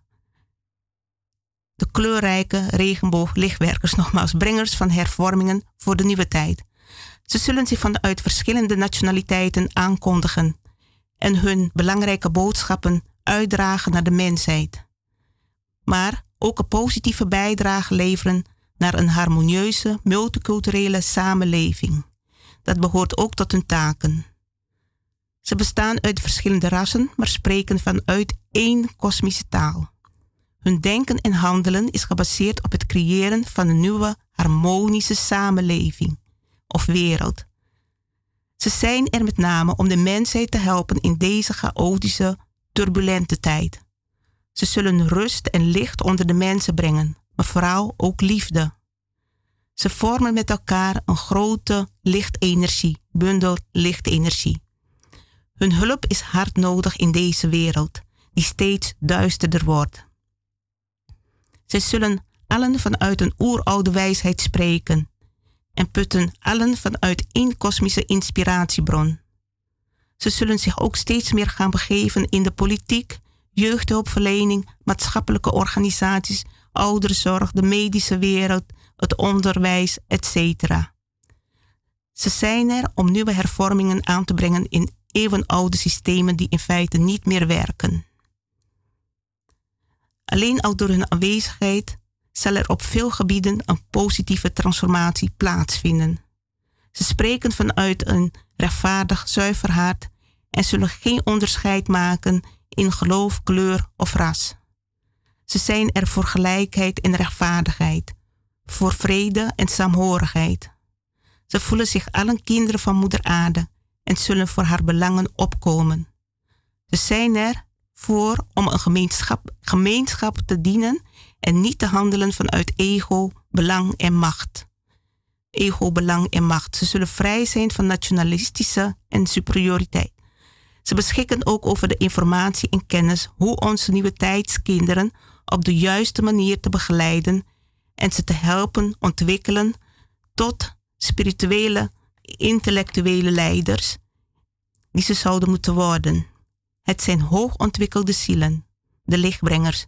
De kleurrijke regenbooglichtwerkers, nogmaals, brengers van hervormingen voor de nieuwe tijd. Ze zullen zich vanuit verschillende nationaliteiten aankondigen en hun belangrijke boodschappen uitdragen naar de mensheid. Maar ook een positieve bijdrage leveren naar een harmonieuze, multiculturele samenleving. Dat behoort ook tot hun taken. Ze bestaan uit verschillende rassen, maar spreken vanuit één kosmische taal. Hun denken en handelen is gebaseerd op het creëren van een nieuwe, harmonische samenleving of wereld. Ze zijn er met name om de mensheid te helpen in deze chaotische turbulente tijd. Ze zullen rust en licht onder de mensen brengen, maar vooral ook liefde. Ze vormen met elkaar een grote lichtenergie, bundel lichtenergie. Hun hulp is hard nodig in deze wereld, die steeds duisterder wordt. Zij zullen allen vanuit een oeroude wijsheid spreken en putten allen vanuit één kosmische inspiratiebron. Ze zullen zich ook steeds meer gaan begeven in de politiek, jeugdhulpverlening, maatschappelijke organisaties, ouderenzorg, de medische wereld, het onderwijs, etc. Ze zijn er om nieuwe hervormingen aan te brengen in eeuwenoude systemen die in feite niet meer werken. Alleen al door hun aanwezigheid zal er op veel gebieden een positieve transformatie plaatsvinden. Ze spreken vanuit een rechtvaardig, zuiver hart en zullen geen onderscheid maken in geloof, kleur of ras. Ze zijn er voor gelijkheid en rechtvaardigheid, voor vrede en saamhorigheid. Ze voelen zich allen kinderen van Moeder Aarde en zullen voor haar belangen opkomen. Ze zijn er voor om een gemeenschap, gemeenschap te dienen en niet te handelen vanuit ego, belang en macht. Ego, belang en macht. Ze zullen vrij zijn van nationalistische en superioriteit. Ze beschikken ook over de informatie en kennis hoe onze nieuwe tijdskinderen op de juiste manier te begeleiden en ze te helpen ontwikkelen tot spirituele, intellectuele leiders die ze zouden moeten worden. Het zijn hoogontwikkelde zielen, de lichtbrengers,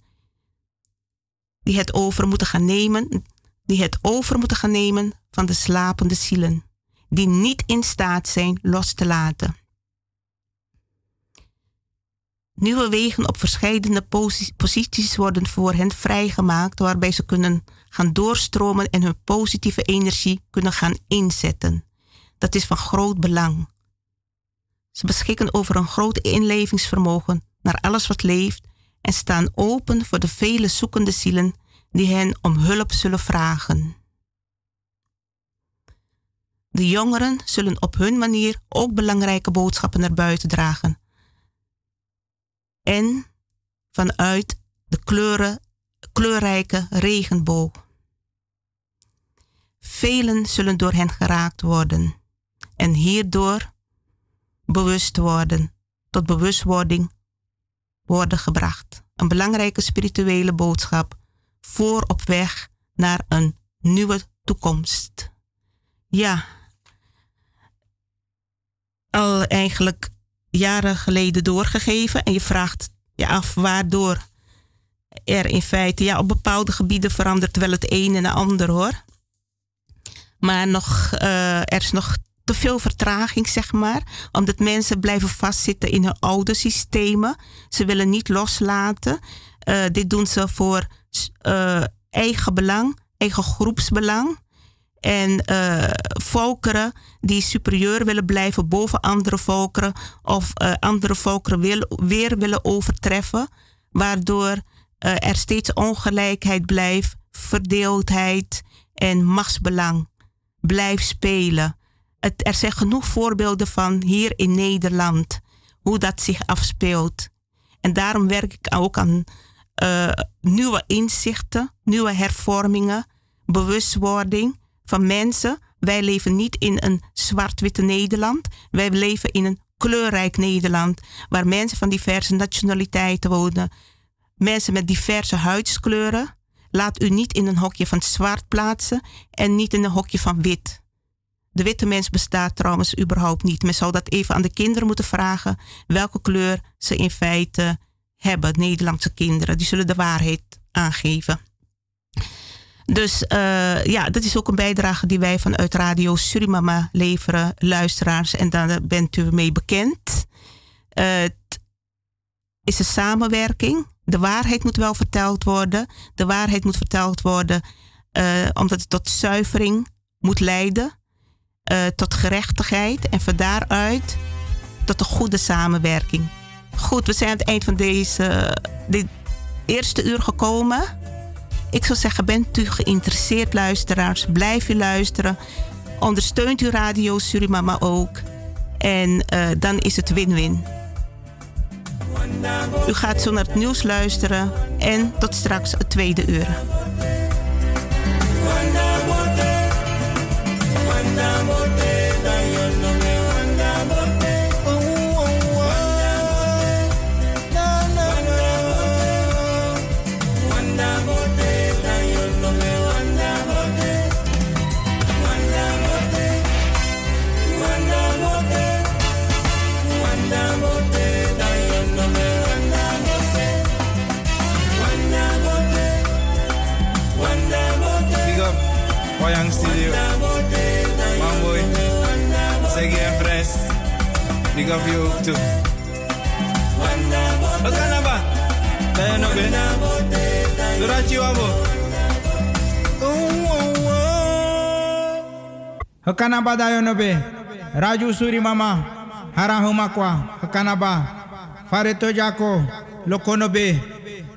die het over moeten gaan nemen, die het over moeten gaan nemen van de slapende zielen, die niet in staat zijn los te laten. Nieuwe wegen op verschillende posities worden voor hen vrijgemaakt, waarbij ze kunnen gaan doorstromen en hun positieve energie kunnen gaan inzetten. Dat is van groot belang. Ze beschikken over een groot inlevingsvermogen naar alles wat leeft en staan open voor de vele zoekende zielen die hen om hulp zullen vragen. De jongeren zullen op hun manier ook belangrijke boodschappen naar buiten dragen. En vanuit de kleuren, kleurrijke regenboog. Velen zullen door hen geraakt worden en hierdoor bewust worden, tot bewustwording worden gebracht. Een belangrijke spirituele boodschap voor op weg naar een nieuwe toekomst. Ja, al eigenlijk jaren geleden doorgegeven en je vraagt je af waardoor er in feite ja, op bepaalde gebieden verandert wel het een en ander hoor. Maar nog, uh, er is nog te veel vertraging, zeg maar. Omdat mensen blijven vastzitten in hun oude systemen. Ze willen niet loslaten. Uh, dit doen ze voor uh, eigen belang, eigen groepsbelang. En uh, volkeren die superieur willen blijven boven andere volkeren. Of andere volkeren wil, weer willen overtreffen. Waardoor er steeds ongelijkheid blijft, verdeeldheid en machtsbelang blijft spelen er zijn genoeg voorbeelden van hier in Nederland, hoe dat zich afspeelt. En daarom werk ik ook aan uh, nieuwe inzichten, nieuwe hervormingen, bewustwording van mensen. Wij leven niet in een zwart-witte Nederland. Wij leven in een kleurrijk Nederland, waar mensen van diverse nationaliteiten wonen. Mensen met diverse huidskleuren. Laat u niet in een hokje van zwart plaatsen en niet in een hokje van wit. De witte mens bestaat trouwens überhaupt niet. Men zou dat even aan de kinderen moeten vragen welke kleur ze in feite hebben. Nederlandse kinderen, die zullen de waarheid aangeven. Dus uh, ja, dat is ook een bijdrage die wij vanuit Radio Surimama leveren, luisteraars. En daar bent u mee bekend. Het is een samenwerking. De waarheid moet wel verteld worden. De waarheid moet verteld worden uh, omdat het tot zuivering moet leiden uh, tot gerechtigheid en van daaruit tot een goede samenwerking. Goed, we zijn aan het eind van deze dit eerste uur gekomen. Ik zou zeggen, bent u geïnteresseerd luisteraars, blijf u luisteren. Ondersteunt u Radio Surimama ook. En uh, dan is het win-win. U gaat zo naar het nieuws luisteren en tot straks het tweede uur. Big up Wayang Studio. Big up you too. Wat kan dat ba? Ben je nog in? Doordat je wabo. Hakanaba dayonobe. Raju suri mama. Harahuma kwa. Hakanaba. Fareto jako. Lokonobe.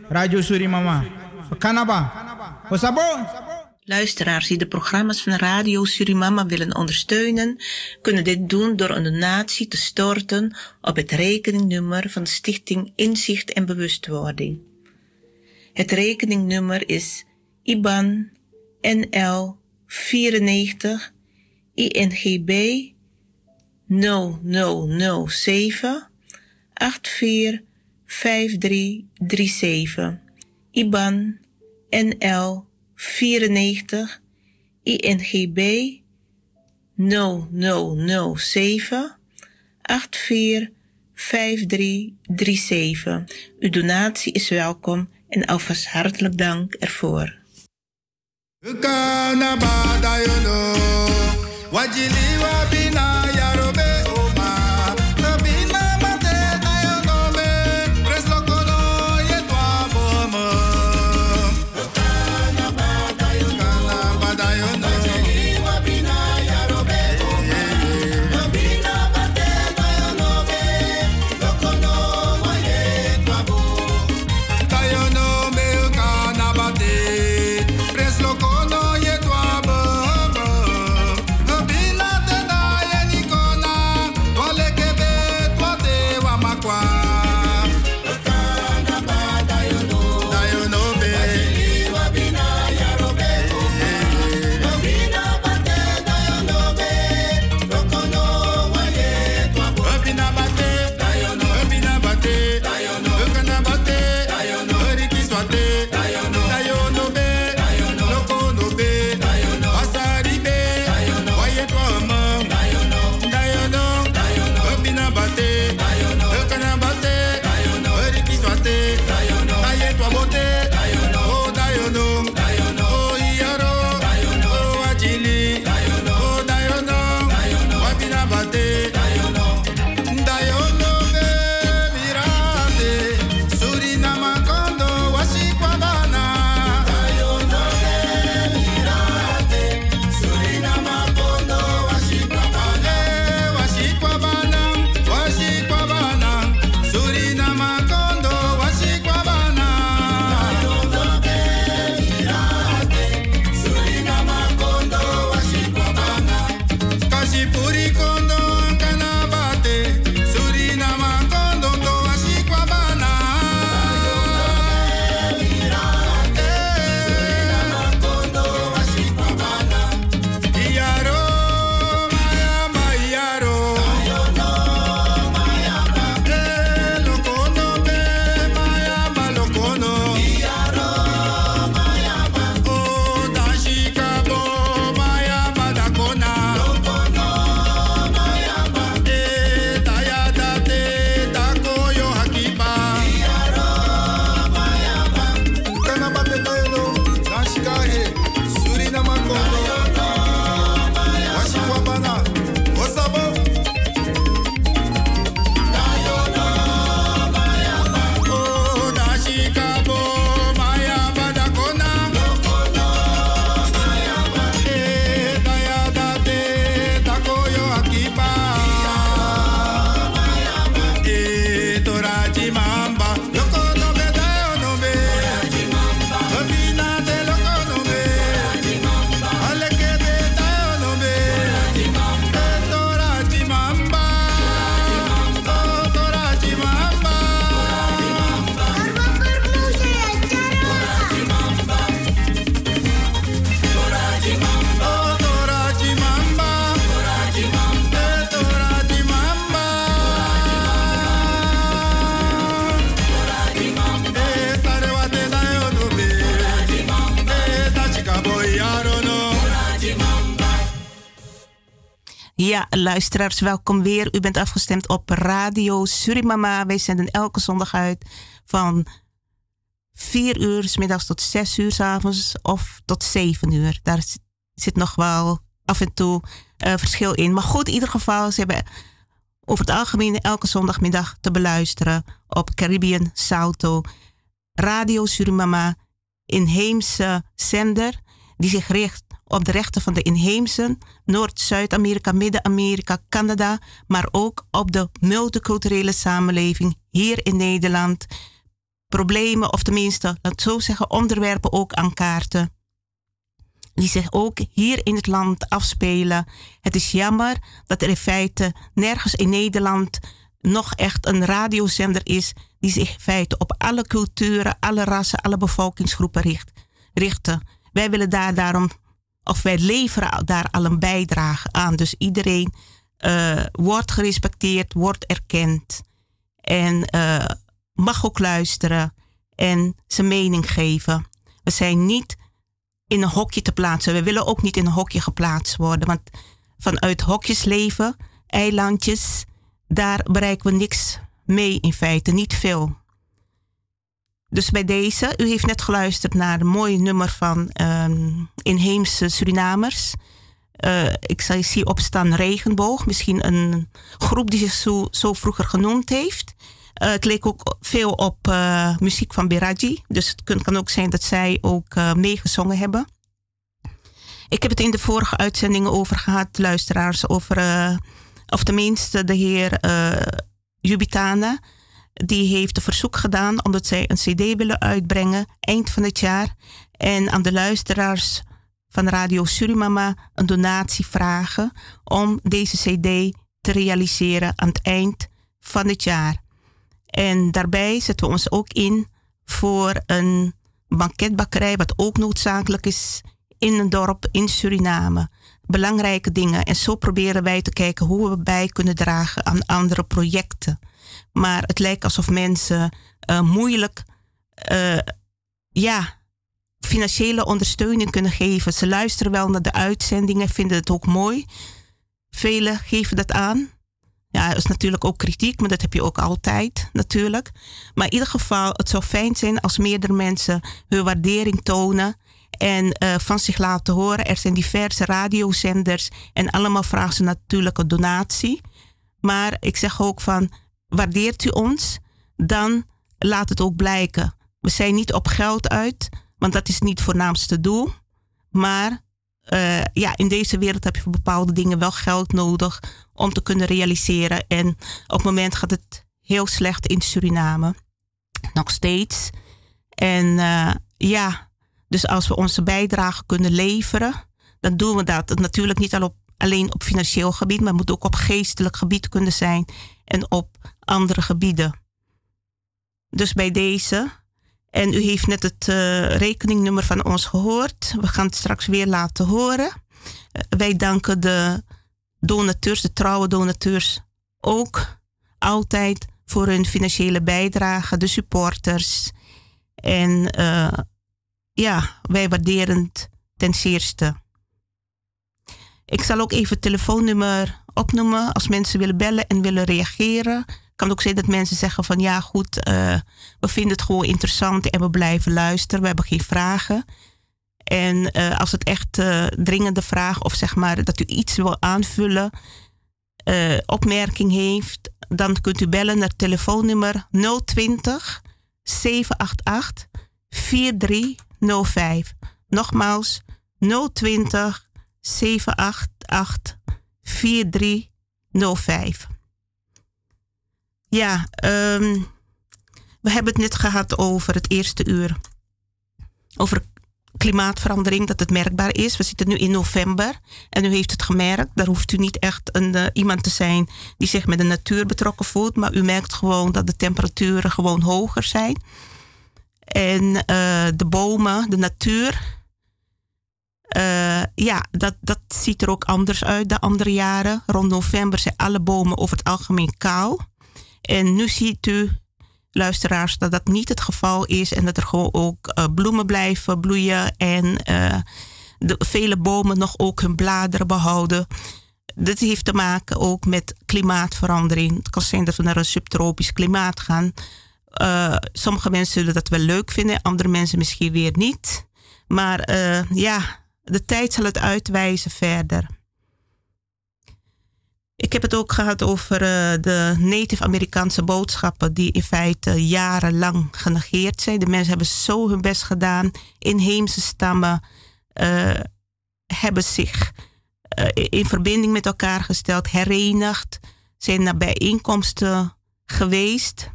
Raju suri mama. Hakanaba. Osabo. Luisteraars die de programma's van Radio Surimama willen ondersteunen, kunnen dit doen door een donatie te storten op het rekeningnummer van Stichting Inzicht en Bewustwording. Het rekeningnummer is IBAN NL 94 INGB 0007 845337. IBAN NL 94 INGB 0007 845337. Uw donatie is welkom en alvast hartelijk dank ervoor. Yono, wajili luisteraars, welkom weer. U bent afgestemd op Radio Surimama. Wij zenden elke zondag uit van 4 uur s middags tot 6 uur s avonds of tot 7 uur. Daar zit nog wel af en toe uh, verschil in. Maar goed, in ieder geval, ze hebben over het algemeen elke zondagmiddag te beluisteren op Caribbean Salto. Radio Surimama, inheemse zender die zich richt op de rechten van de inheemsen, Noord-Zuid-Amerika, Midden-Amerika, Canada, maar ook op de multiculturele samenleving hier in Nederland. Problemen, of tenminste, laat zo zeggen, onderwerpen ook aan kaarten. Die zich ook hier in het land afspelen. Het is jammer dat er in feite nergens in Nederland nog echt een radiozender is die zich in feite op alle culturen, alle rassen, alle bevolkingsgroepen richt, richten. Wij willen daar daarom of wij leveren daar al een bijdrage aan. Dus iedereen uh, wordt gerespecteerd, wordt erkend en uh, mag ook luisteren en zijn mening geven. We zijn niet in een hokje te plaatsen. We willen ook niet in een hokje geplaatst worden. Want vanuit hokjes leven, eilandjes, daar bereiken we niks mee in feite, niet veel. Dus bij deze, u heeft net geluisterd naar een mooi nummer van um, inheemse Surinamers. Uh, ik zie opstaan Regenboog, misschien een groep die zich zo, zo vroeger genoemd heeft. Uh, het leek ook veel op uh, muziek van Biraji, dus het kan, kan ook zijn dat zij ook meegezongen hebben. Ik heb het in de vorige uitzendingen over gehad, luisteraars, over, of tenminste de heer Jubitana die heeft een verzoek gedaan omdat zij een CD willen uitbrengen eind van het jaar. En aan de luisteraars van Radio Surimama een donatie vragen om deze CD te realiseren aan het eind van het jaar. En daarbij zetten we ons ook in voor een banketbakkerij, wat ook noodzakelijk is in een dorp in Suriname. Belangrijke dingen. En zo proberen wij te kijken hoe we bij kunnen dragen aan andere projecten. Maar het lijkt alsof mensen uh, moeilijk uh, ja, financiële ondersteuning kunnen geven. Ze luisteren wel naar de uitzendingen, vinden het ook mooi. Velen geven dat aan. Ja, er is natuurlijk ook kritiek, maar dat heb je ook altijd natuurlijk. Maar in ieder geval, het zou fijn zijn als meerdere mensen hun waardering tonen en uh, van zich laten horen. Er zijn diverse radiozenders en allemaal vragen ze natuurlijk een donatie. Maar ik zeg ook van, waardeert u ons, dan laat het ook blijken. We zijn niet op geld uit, want dat is niet het voornaamste doel. Maar uh, ja, in deze wereld heb je voor bepaalde dingen wel geld nodig om te kunnen realiseren. En op het moment gaat het heel slecht in Suriname. Nog steeds. En uh, ja, dus als we onze bijdrage kunnen leveren, dan doen we dat. Natuurlijk niet op, alleen op financieel gebied, maar het moet ook op geestelijk gebied kunnen zijn en op andere gebieden. Dus bij deze. En u heeft net het uh, rekeningnummer van ons gehoord. We gaan het straks weer laten horen. Uh, wij danken de donateurs, de trouwe donateurs, ook altijd voor hun financiële bijdrage, de supporters. En uh, ja, wij waarderen het ten zeerste. Ik zal ook even het telefoonnummer opnoemen als mensen willen bellen en willen reageren kan ook zijn dat mensen zeggen van ja goed, uh, we vinden het gewoon interessant en we blijven luisteren. We hebben geen vragen. En uh, als het echt uh, dringende vraag of zeg maar dat u iets wil aanvullen, opmerking heeft, dan kunt u bellen naar telefoonnummer 020 788 4305. Nogmaals 020 788 4305. Ja, um, we hebben het net gehad over het eerste uur. Over klimaatverandering, dat het merkbaar is. We zitten nu in november en u heeft het gemerkt. Daar hoeft u niet echt een, uh, iemand te zijn die zich met de natuur betrokken voelt. Maar u merkt gewoon dat de temperaturen gewoon hoger zijn. En uh, de bomen, de natuur. Uh, ja, dat, dat ziet er ook anders uit de andere jaren. Rond november zijn alle bomen over het algemeen kaal. En nu ziet u, luisteraars, dat dat niet het geval is en dat er gewoon ook uh, bloemen blijven bloeien en uh, de vele bomen nog ook hun bladeren behouden. dit heeft te maken ook met klimaatverandering. Het kan zijn dat we naar een subtropisch klimaat gaan. Uh, sommige mensen zullen dat wel leuk vinden, andere mensen misschien weer niet. Maar ja, de tijd zal het uitwijzen verder. Ik heb het ook gehad over uh, de Native-Amerikaanse boodschappen, die in feite jarenlang genegeerd zijn. De mensen hebben zo hun best gedaan. Inheemse stammen hebben zich in verbinding met elkaar gesteld, herenigd, zijn naar bijeenkomsten geweest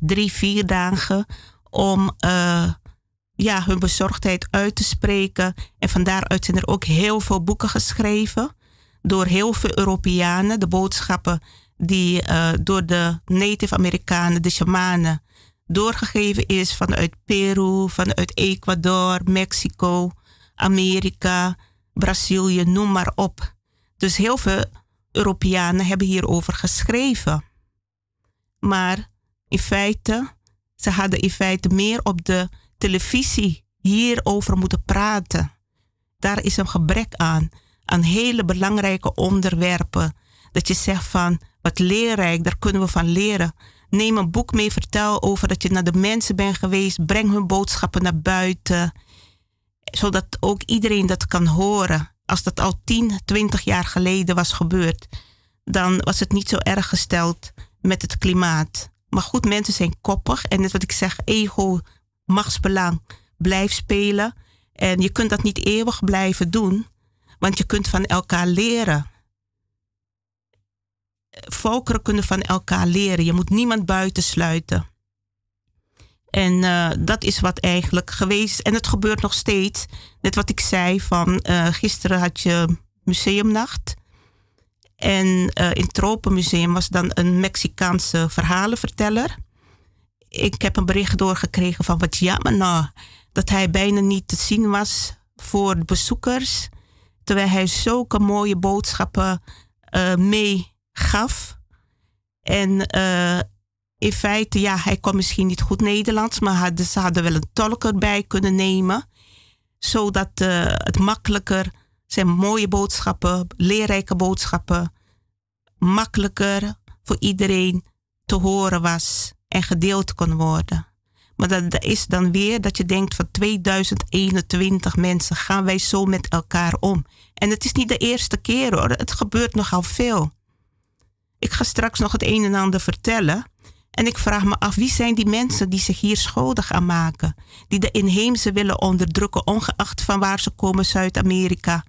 drie, vier dagen om ja, hun bezorgdheid uit te spreken. En van daaruit zijn er ook heel veel boeken geschreven door heel veel Europeanen. De boodschappen die uh, door de Native Amerikanen, de shamanen, doorgegeven is vanuit Peru, vanuit Ecuador, Mexico, Amerika, Brazilië, noem maar op. Dus heel veel Europeanen hebben hierover geschreven. Maar in feite, ze hadden in feite meer op de televisie hierover moeten praten. Daar is een gebrek aan, aan hele belangrijke onderwerpen. Dat je zegt van, wat leerrijk, daar kunnen we van leren. Neem een boek mee, vertel over dat je naar de mensen bent geweest. Breng hun boodschappen naar buiten. Zodat ook iedereen dat kan horen. Als dat al 10, 20 jaar geleden was gebeurd, dan was het niet zo erg gesteld met het klimaat. Maar goed, mensen zijn koppig. En net wat ik zeg, ego, machtsbelang, blijft spelen. En je kunt dat niet eeuwig blijven doen. Want je kunt van elkaar leren. Volkeren kunnen van elkaar leren. Je moet niemand buitensluiten. En uh, dat is wat eigenlijk geweest. En het gebeurt nog steeds. Net wat ik zei van uh, gisteren had je museumnacht. En uh, in het Tropenmuseum was dan een Mexicaanse verhalenverteller. Ik heb een bericht doorgekregen van wat jammer nou, dat hij bijna niet te zien was voor bezoekers. Terwijl hij zulke mooie boodschappen uh, meegaf. En uh, in feite, ja, hij kon misschien niet goed Nederlands, maar hadden, ze hadden wel een tolk erbij kunnen nemen. Zodat het makkelijker zijn mooie boodschappen, leerrijke boodschappen, makkelijker voor iedereen te horen was en gedeeld kon worden. Maar dat, is dan weer dat je denkt van 2021 mensen gaan wij zo met elkaar om. En het is niet de eerste keer hoor, het gebeurt nogal veel. Ik ga straks nog het een en ander vertellen. En ik vraag me af, wie zijn die mensen die zich hier schuldig aan maken? Die de inheemse willen onderdrukken, ongeacht van waar ze komen, Zuid-Amerika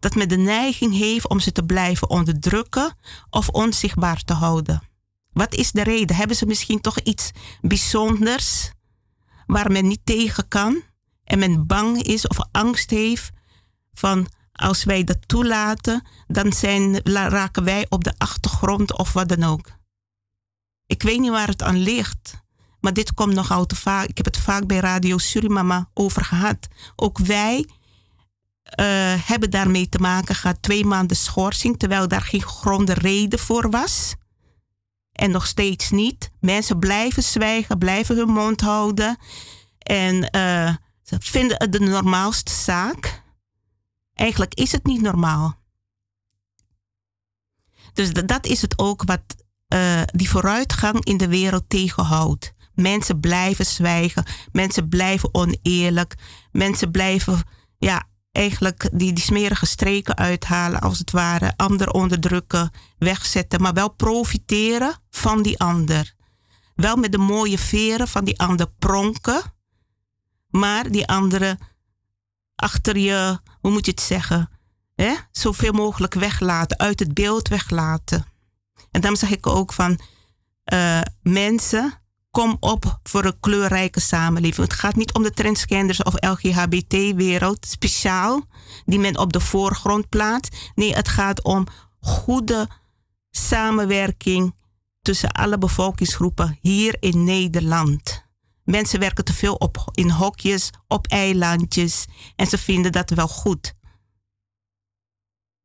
dat men de neiging heeft om ze te blijven onderdrukken of onzichtbaar te houden. Wat is de reden? Hebben ze misschien toch iets bijzonders waar men niet tegen kan en men bang is of angst heeft van als wij dat toelaten, dan zijn, raken wij op de achtergrond of wat dan ook. Ik weet niet waar het aan ligt, maar dit komt nogal te vaak. Ik heb het vaak bij Radio Surimama over gehad. Ook wij uh, hebben daarmee te maken gehad. Twee maanden schorsing, terwijl daar geen gronde reden voor was. En nog steeds niet. Mensen blijven zwijgen, blijven hun mond houden. En uh, ze vinden het de normaalste zaak. Eigenlijk is het niet normaal. Dus dat is het ook wat uh, die vooruitgang in de wereld tegenhoudt. Mensen blijven zwijgen, mensen blijven oneerlijk, mensen blijven ja, eigenlijk die, die smerige streken uithalen, als het ware, ander onderdrukken, wegzetten, maar wel profiteren van die ander. Wel met de mooie veren van die ander pronken, maar die andere achter je, hoe moet je het zeggen, hè? zoveel mogelijk weglaten, uit het beeld weglaten. En dan zeg ik ook van uh, mensen kom op voor een kleurrijke samenleving. Het gaat niet om de transgenders of LGHBT-wereld speciaal, die men op de voorgrond plaatst. Nee, het gaat om goede samenwerking tussen alle bevolkingsgroepen hier in Nederland. Mensen werken te veel op, in hokjes, op eilandjes en ze vinden dat wel goed.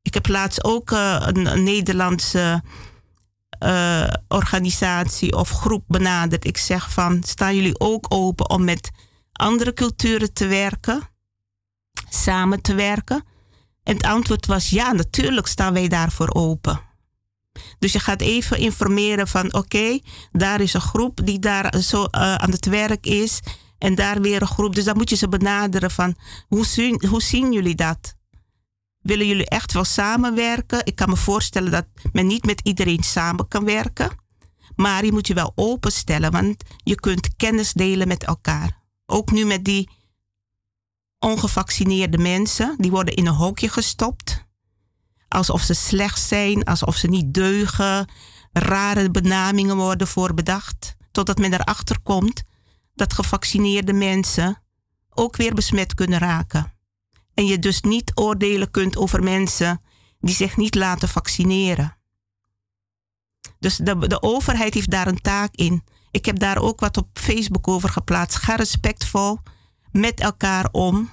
Ik heb laatst ook een, een Nederlandse uh, organisatie of groep benadert. Ik zeg van, staan jullie ook open om met andere culturen te werken? Samen te werken? En het antwoord was ja, natuurlijk staan wij daarvoor open. Dus je gaat even informeren van oké, daar is een groep die daar zo uh, aan het werk is. En daar weer een groep. Dus dan moet je ze benaderen van hoe zien, hoe zien jullie dat? Willen jullie echt wel samenwerken? Ik kan me voorstellen dat men niet met iedereen samen kan werken. Maar je moet je wel openstellen, want je kunt kennis delen met elkaar. Ook nu met die ongevaccineerde mensen, die worden in een hokje gestopt. Alsof ze slecht zijn, alsof ze niet deugen. Rare benamingen worden voor bedacht. Totdat men erachter komt dat gevaccineerde mensen ook weer besmet kunnen raken. En je dus niet oordelen kunt over mensen die zich niet laten vaccineren. Dus de, de overheid heeft daar een taak in. Ik heb daar ook wat op Facebook over geplaatst. Ga respectvol met elkaar om,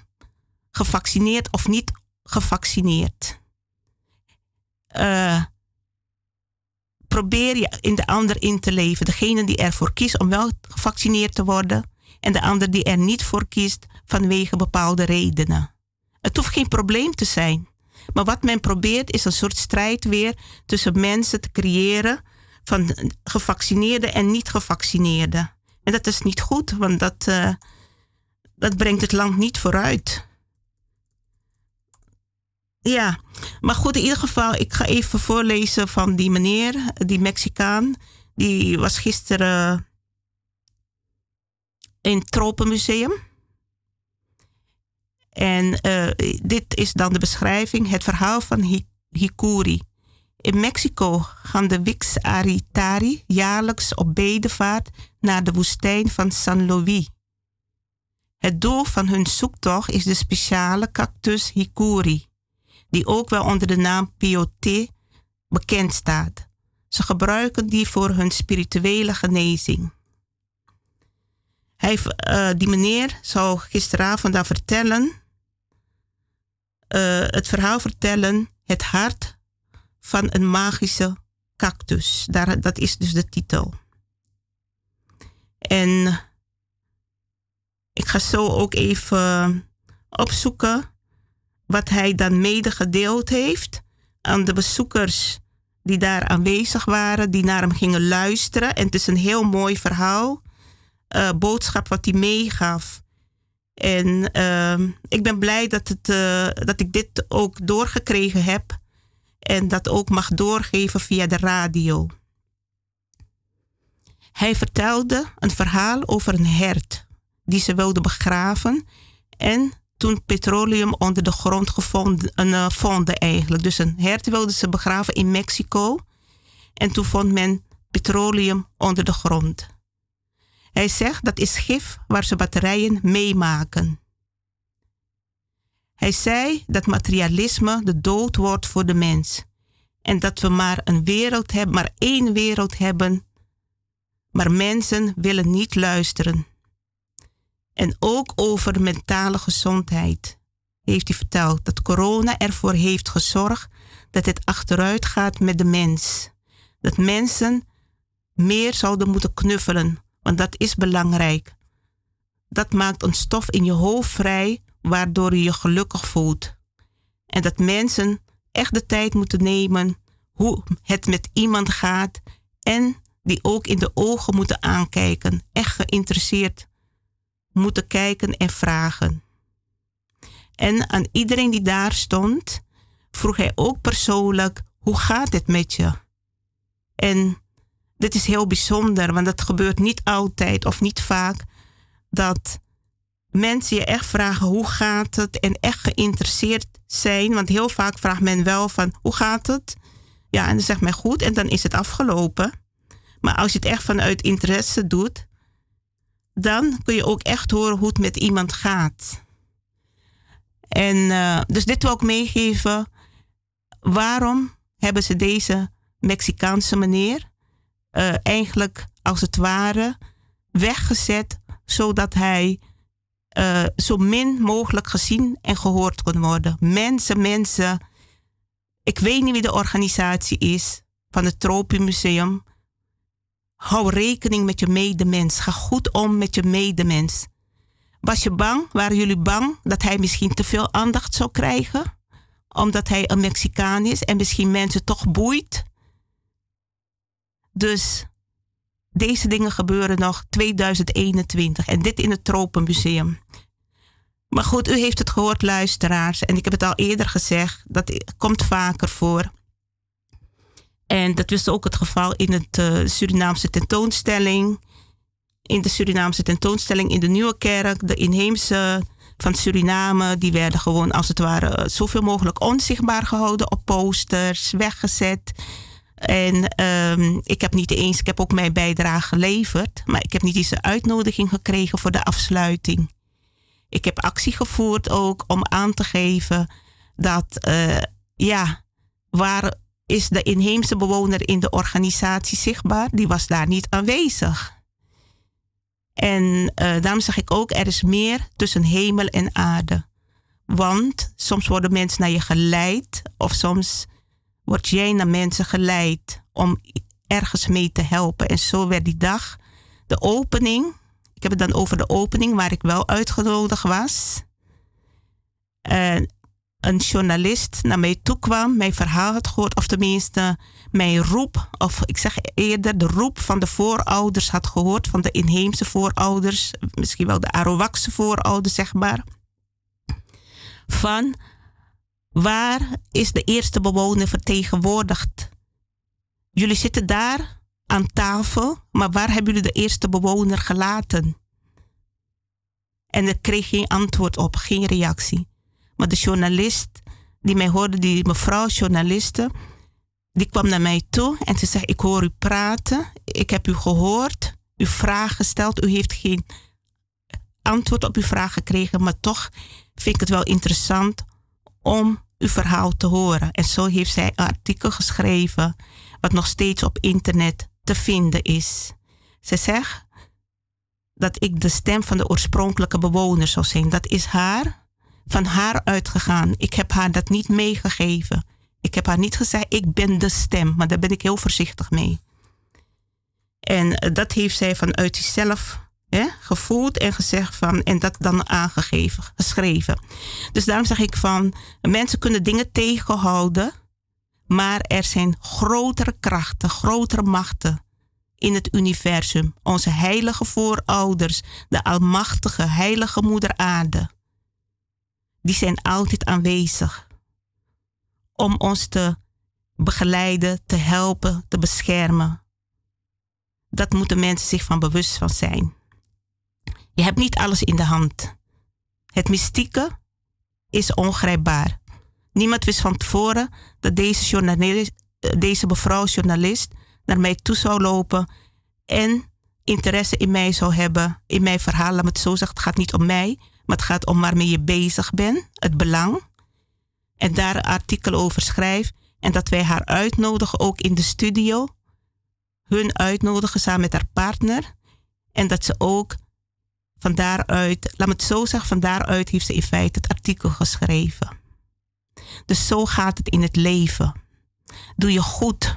gevaccineerd of niet gevaccineerd. Uh, probeer je in de ander in te leven. Degene die ervoor kiest om wel gevaccineerd te worden en de ander die er niet voor kiest vanwege bepaalde redenen. Het hoeft geen probleem te zijn. Maar wat men probeert is een soort strijd weer tussen mensen te creëren van gevaccineerden en niet gevaccineerden. En dat is niet goed, want dat, uh, dat brengt het land niet vooruit. Ja, maar goed, in ieder geval, ik ga even voorlezen van die meneer, die Mexicaan. Die was gisteren in het Tropenmuseum. En uh, dit is dan de beschrijving, het verhaal van Hikuri. In Mexico gaan de Wix-Aritari jaarlijks op bedevaart naar de woestijn van San Luis. Het doel van hun zoektocht is de speciale cactus Hikuri, die ook wel onder de naam Piote bekend staat. Ze gebruiken die voor hun spirituele genezing. Hij, uh, die meneer zou gisteravond daar vertellen, uh, het verhaal vertellen, het hart van een magische cactus. Daar, dat is dus de titel. En ik ga zo ook even opzoeken wat hij dan medegedeeld heeft aan de bezoekers die daar aanwezig waren, die naar hem gingen luisteren. En het is een heel mooi verhaal, uh, boodschap wat hij meegaf. En uh, ik ben blij dat, het, uh, dat ik dit ook doorgekregen heb en dat ook mag doorgeven via de radio. Hij vertelde een verhaal over een hert die ze wilde begraven en toen petroleum onder de grond gevonden, uh, vonden eigenlijk. Dus een hert wilde ze begraven in Mexico en toen vond men petroleum onder de grond. Hij zegt dat is gif waar ze batterijen meemaken. Hij zei dat materialisme de dood wordt voor de mens. En dat we maar een wereld hebben, maar één wereld hebben. Maar mensen willen niet luisteren. En ook over mentale gezondheid heeft hij verteld dat corona ervoor heeft gezorgd dat het achteruit gaat met de mens. Dat mensen meer zouden moeten knuffelen, want dat is belangrijk. Dat maakt een stof in je hoofd vrij waardoor je je gelukkig voelt. En dat mensen echt de tijd moeten nemen hoe het met iemand gaat en die ook in de ogen moeten aankijken, echt geïnteresseerd moeten kijken en vragen. En aan iedereen die daar stond, vroeg hij ook persoonlijk: hoe gaat het met je? En dit is heel bijzonder, want dat gebeurt niet altijd of niet vaak dat mensen je echt vragen hoe gaat het en echt geïnteresseerd zijn. Want heel vaak vraagt men wel van hoe gaat het? Ja, en dan zegt men goed en dan is het afgelopen. Maar als je het echt vanuit interesse doet, dan kun je ook echt horen hoe het met iemand gaat. En uh, dus dit wil ik meegeven. Waarom hebben ze deze Mexicaanse meneer uh, eigenlijk als het ware weggezet zodat hij uh, zo min mogelijk gezien en gehoord kon worden. Mensen, mensen. Ik weet niet wie de organisatie is van het Tropenmuseum. Hou rekening met je medemens. Ga goed om met je medemens. Was je bang? Waren jullie bang dat hij misschien te veel aandacht zou krijgen? omdat hij een Mexicaan is en misschien mensen toch boeit. Dus deze dingen gebeuren nog 2021 en dit in het Tropenmuseum. Maar goed, u heeft het gehoord, luisteraars. En ik heb het al eerder gezegd, dat komt vaker voor. En dat was ook het geval in het uh, Surinaamse tentoonstelling. In de Surinaamse tentoonstelling in de Nieuwe Kerk. De inheemse van Suriname, die werden gewoon als het ware zoveel mogelijk onzichtbaar gehouden op posters, weggezet. En um, ik heb niet eens, ik heb ook mijn bijdrage geleverd, maar ik heb niet eens een uitnodiging gekregen voor de afsluiting. Ik heb actie gevoerd ook om aan te geven dat, uh, ja, waar is de inheemse bewoner in de organisatie zichtbaar? Die was daar niet aanwezig. En uh, daarom zeg ik ook, er is meer tussen hemel en aarde. Want soms worden mensen naar je geleid, of soms word jij naar mensen geleid om ergens mee te helpen. En zo werd die dag, de opening, ik heb het dan over de opening waar ik wel uitgenodigd was. Een journalist naar mij toe kwam, mijn verhaal had gehoord, of tenminste mijn roep, of ik zeg eerder de roep van de voorouders had gehoord, van de inheemse voorouders, misschien wel de Arawakse voorouders, zeg maar. Van waar is de eerste bewoner vertegenwoordigd? Jullie zitten daar aan tafel, maar waar hebben jullie de eerste bewoner gelaten? En er kreeg geen antwoord op, geen reactie. Maar de journalist die mij hoorde, die mevrouw journaliste, die kwam naar mij toe en ze zei: Ik hoor u praten, ik heb u gehoord, uw vraag gesteld, u heeft geen antwoord op uw vraag gekregen, maar toch vind ik het wel interessant om uw verhaal te horen. En zo heeft zij een artikel geschreven, wat nog steeds op internet te vinden is. Ze zegt dat ik de stem van de oorspronkelijke bewoner zou zijn. Dat is haar van haar uitgegaan. Ik heb haar dat niet meegegeven. Ik heb haar niet gezegd, ik ben de stem, maar daar ben ik heel voorzichtig mee. En eh, dat heeft zij vanuit zichzelf hè, gevoeld en gezegd van, en dat dan aangegeven, geschreven. Dus daarom zeg ik van, mensen kunnen dingen tegenhouden, maar er zijn grotere krachten, grotere machten in het universum. Onze heilige voorouders, de almachtige heilige moeder aarde die zijn altijd aanwezig om ons te begeleiden, te helpen, te beschermen. Dat moeten mensen zich van bewust van zijn. Je hebt niet alles in de hand. Het mystieke is ongrijpbaar. Niemand wist van tevoren dat deze, journalist, deze mevrouw journalist naar mij toe zou lopen en interesse in mij zou hebben, in mijn verhaal. Laat me het zo zeggen, het gaat niet om mij, maar het gaat om waarmee je bezig bent, het belang. En daar een artikel over schrijf. En dat wij haar uitnodigen, ook in de studio. Hun uitnodigen samen met haar partner. En dat ze ook van daaruit, laat me het zo zeggen, van daaruit heeft ze in feite het artikel geschreven. Dus zo gaat het in het leven. Doe je goed,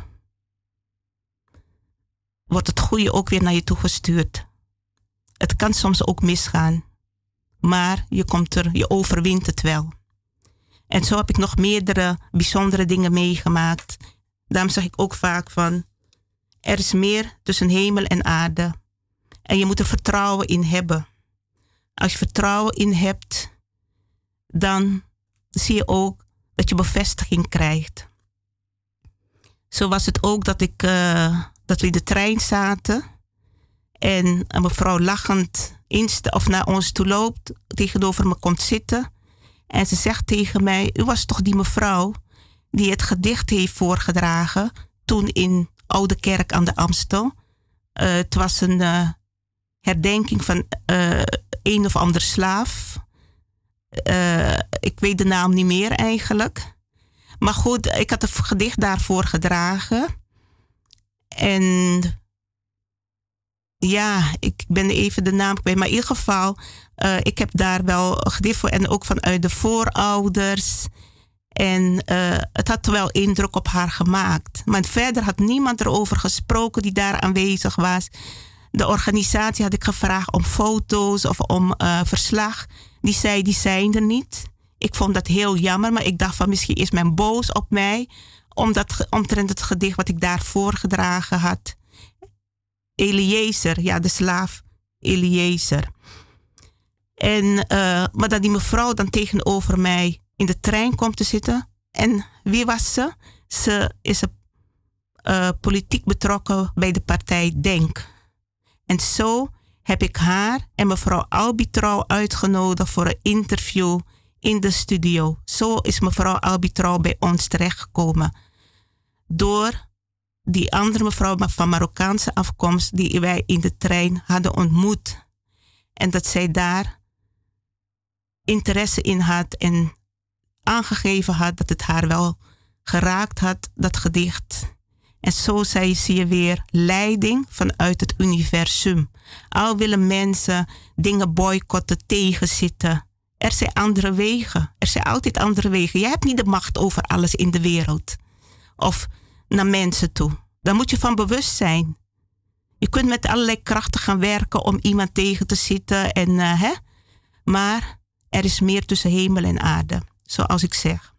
wordt het goede ook weer naar je toe gestuurd. Het kan soms ook misgaan maar je komt er, je overwint het wel. En zo heb ik nog meerdere bijzondere dingen meegemaakt. Daarom zeg ik ook vaak van, er is meer tussen hemel en aarde. En je moet er vertrouwen in hebben. Als je vertrouwen in hebt, dan zie je ook dat je bevestiging krijgt. Zo was het ook dat, ik, uh, dat we in de trein zaten en een mevrouw lachend inst of naar ons toe loopt, tegenover me komt zitten. En ze zegt tegen mij: U was toch die mevrouw die het gedicht heeft voorgedragen toen in Oude Kerk aan de Amstel. Uh, het was een uh, herdenking van uh, een of ander slaaf. ik weet de naam niet meer eigenlijk. Maar goed, ik had het gedicht daarvoor gedragen. En ja, ik ben even de naam kwijt. Maar in ieder geval, uh, ik heb daar wel gedicht voor. En ook vanuit de voorouders. En het had wel indruk op haar gemaakt. Maar verder had niemand erover gesproken die daar aanwezig was. De organisatie had ik gevraagd om foto's of om uh, verslag. Die zei, die zijn er niet. Ik vond dat heel jammer, maar ik dacht van misschien is men boos op mij. Omdat, omtrent het gedicht wat ik daar voorgedragen had. Eliezer, ja, de slaaf Eliezer. En, uh, maar dat die mevrouw dan tegenover mij in de trein komt te zitten. En wie was ze? Ze is uh, politiek betrokken bij de partij Denk. En zo heb ik haar en mevrouw Albitrouw uitgenodigd voor een interview in de studio. Zo is mevrouw Albitrouw bij ons terechtgekomen. Door die andere mevrouw van Marokkaanse afkomst die wij in de trein hadden ontmoet. En dat zij daar interesse in had en aangegeven had dat het haar wel geraakt had, dat gedicht. En zo zie je weer leiding vanuit het universum. Al willen mensen dingen boycotten, tegenzitten. Er zijn andere wegen. Er zijn altijd andere wegen. Je hebt niet de macht over alles in de wereld. Of naar mensen toe. Daar moet je van bewust zijn. Je kunt met allerlei krachten gaan werken om iemand tegen te zitten. En, uh, hè? Maar er is meer tussen hemel en aarde, zoals ik zeg.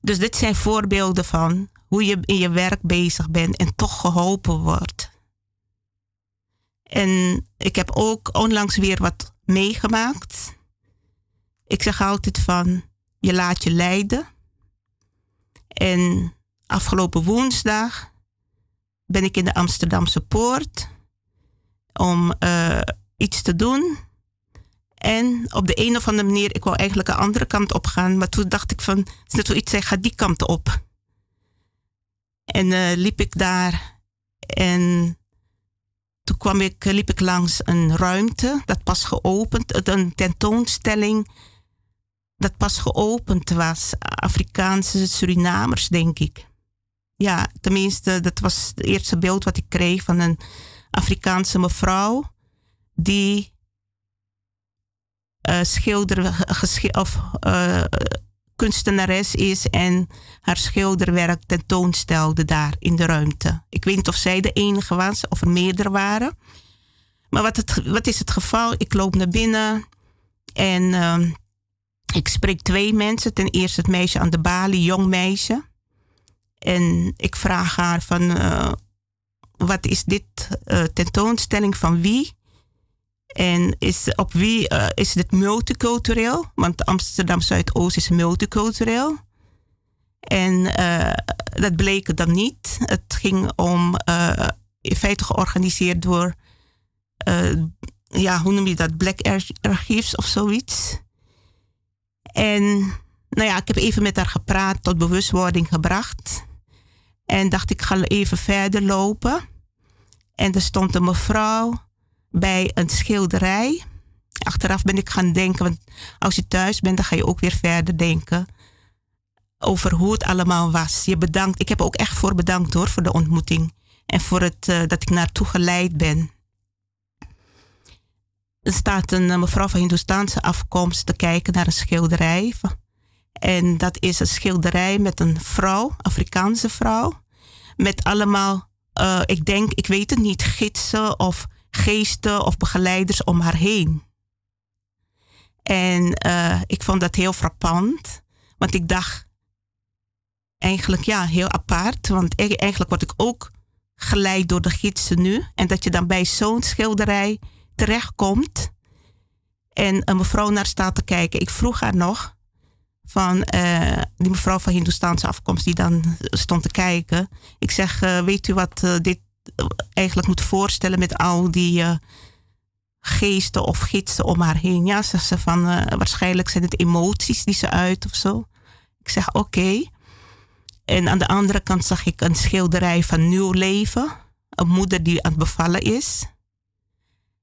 Dus dit zijn voorbeelden van hoe je in je werk bezig bent en toch geholpen wordt. En ik heb ook onlangs weer wat meegemaakt. Ik zeg altijd van, je laat je leiden. En afgelopen woensdag ben ik in de Amsterdamse Poort om uh, iets te doen. En op de een of andere manier, ik wou eigenlijk een andere kant op gaan. Maar toen dacht ik van, het is net zoiets, zeg, ga die kant op. En uh, liep ik daar. En toen kwam ik, liep ik langs een ruimte, dat pas geopend, een tentoonstelling dat pas geopend was. Afrikaanse Surinamers, denk ik. Ja, tenminste, dat was het eerste beeld wat ik kreeg van een Afrikaanse mevrouw die uh, schilder of uh, kunstenares is en haar schilderwerk tentoonstelde daar in de ruimte. Ik weet niet of zij de enige was of er meerdere waren. Maar wat, het, wat is het geval? Ik loop naar binnen en ik spreek twee mensen. Ten eerste het meisje aan de balie, jong meisje. En ik vraag haar van, wat is dit tentoonstelling van wie? En is, op wie uh, is dit multicultureel? Want Amsterdam Zuidoost is multicultureel. En uh, dat bleek dan niet. Het ging om, uh, in feite georganiseerd door, ja, hoe noem je dat? Black Archives of zoiets. En nou ja, ik heb even met haar gepraat, tot bewustwording gebracht. En dacht ik ga even verder lopen. En er stond een mevrouw bij een schilderij. Achteraf ben ik gaan denken, want als je thuis bent, dan ga je ook weer verder denken over hoe het allemaal was. Je bedankt, ik heb ook echt voor bedankt hoor, voor de ontmoeting. En voor het uh, dat ik naartoe geleid ben. Er staat een uh, mevrouw van Hindoestaanse afkomst te kijken naar een schilderij. En dat is een schilderij met een vrouw, Afrikaanse vrouw. Met allemaal, uh, ik denk, ik weet het niet, gidsen of geesten of begeleiders om haar heen. En uh, ik vond dat heel frappant, want ik dacht eigenlijk ja, heel apart, want e-, eigenlijk word ik ook geleid door de gidsen nu. En dat je dan bij zo'n schilderij terechtkomt en een mevrouw naar staat te kijken. Ik vroeg haar nog van uh, die mevrouw van Hindoestaanse afkomst die dan stond te kijken. Ik zeg, uh, weet u wat dit eigenlijk moet voorstellen met al die uh, geesten of gidsen om haar heen. Ja, zegt ze van uh, waarschijnlijk zijn het emoties die ze uit of zo. Ik zeg oké. En aan de andere kant zag ik een schilderij van nieuw leven. Een moeder die aan het bevallen is.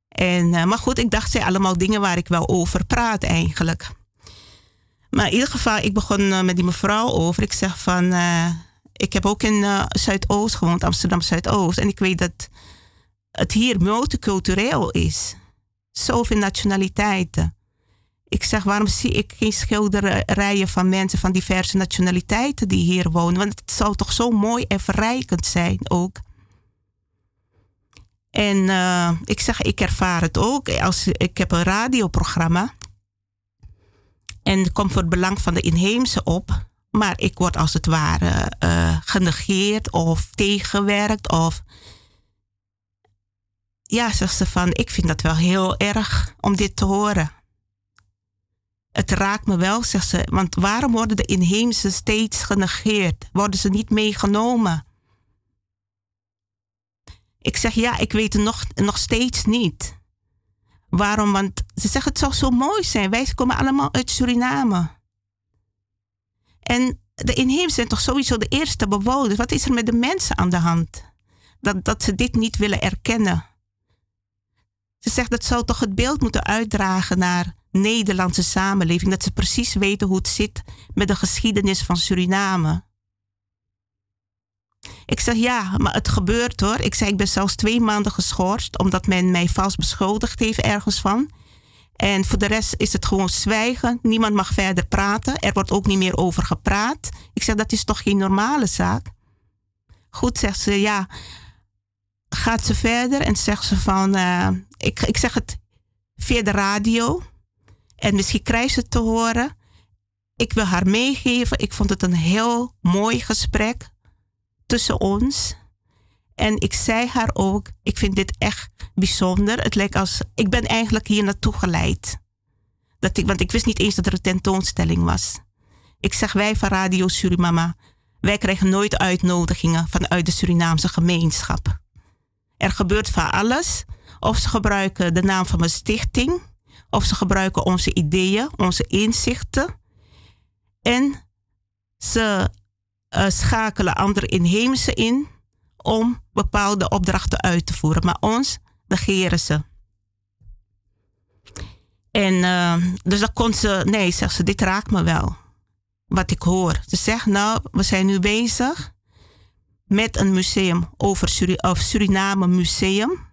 En, uh, maar goed, ik dacht, zijn allemaal dingen waar ik wel over praat eigenlijk. Maar in ieder geval, ik begon met die mevrouw over. Ik zeg van, ik heb ook in uh, Zuidoost gewoond, Amsterdam Zuidoost. En ik weet dat het hier multicultureel is. Zoveel nationaliteiten. Ik zeg, waarom zie ik geen schilderijen van mensen van diverse nationaliteiten die hier wonen? Want het zou toch zo mooi en verrijkend zijn ook. En uh, ik zeg, ik ervaar het ook. Als, ik heb een radioprogramma. En komt voor het belang van de inheemse op. Maar ik word als het ware uh, genegeerd of tegengewerkt. Of ja, zegt ze van, ik vind dat wel heel erg om dit te horen. Het raakt me wel, zegt ze, want waarom worden de inheemse steeds genegeerd? Worden ze niet meegenomen? Ik zeg ja, ik weet het nog, nog steeds niet. Waarom? Want ze zeggen het zou zo mooi zijn. Wij komen allemaal uit Suriname. En de inheemse zijn toch sowieso de eerste bewoners. Wat is er met de mensen aan de hand? Dat, dat ze dit niet willen erkennen. Ze zegt dat zou toch het beeld moeten uitdragen naar Nederlandse samenleving. Dat ze precies weten hoe het zit met de geschiedenis van Suriname. Ik zeg ja, maar het gebeurt hoor. Ik zeg ik ben zelfs twee maanden geschorst omdat men mij vals beschuldigd heeft ergens van. En voor de rest is het gewoon zwijgen. Niemand mag verder praten. Er wordt ook niet meer over gepraat. Ik zeg dat is toch geen normale zaak. Goed, zegt ze ja. Gaat ze verder en zegt ze van, uh, ik, ik zeg het via de radio. En misschien krijgt ze het te horen. Ik wil haar meegeven. Ik vond het een heel mooi gesprek tussen ons. En ik zei haar ook, ik vind dit echt bijzonder. Het lijkt als, ik ben eigenlijk hier naartoe geleid. Dat ik, want ik wist niet eens dat er een tentoonstelling was. Ik zeg wij van Radio Surimama, wij krijgen nooit uitnodigingen vanuit de Surinaamse gemeenschap. Er gebeurt van alles. Of ze gebruiken de naam van mijn stichting, of ze gebruiken onze ideeën, onze inzichten. En ze uh, schakelen andere inheemse in om bepaalde opdrachten uit te voeren. Maar ons negeren ze. En uh, dus dan kon ze, nee, zegt ze, dit raakt me wel. Wat ik hoor. Ze zegt, nou, we zijn nu bezig met een museum over Suriname Museum.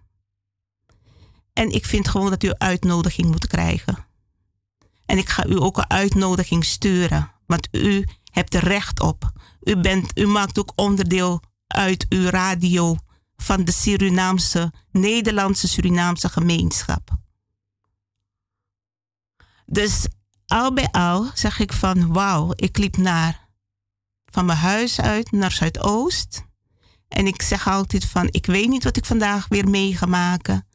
En ik vind gewoon dat u een uitnodiging moet krijgen. En ik ga u ook een uitnodiging sturen. Want u hebt er recht op. U, bent, u maakt ook onderdeel uit uw radio van de Surinaamse, Nederlandse Surinaamse gemeenschap. Dus al bij al zeg ik van wauw, ik liep naar, van mijn huis uit naar Zuidoost. En ik zeg altijd van ik weet niet wat ik vandaag weer mee ga maken,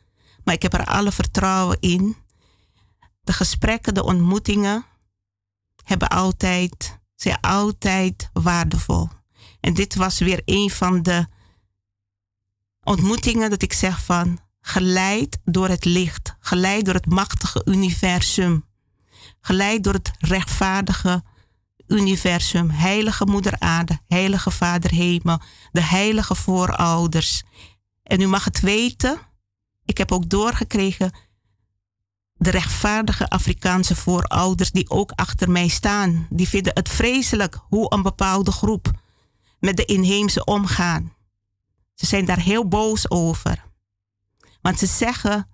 maar ik heb er alle vertrouwen in. De gesprekken, de ontmoetingen hebben altijd, zijn altijd waardevol. En dit was weer een van de ontmoetingen dat ik zeg van geleid door het licht, geleid door het machtige universum, geleid door het rechtvaardige universum, heilige moeder aarde, heilige vader hemel, de heilige voorouders. En u mag het weten, ik heb ook doorgekregen de rechtvaardige Afrikaanse voorouders die ook achter mij staan. Die vinden het vreselijk hoe een bepaalde groep met de inheemse omgaan. Ze zijn daar heel boos over. Want ze zeggen,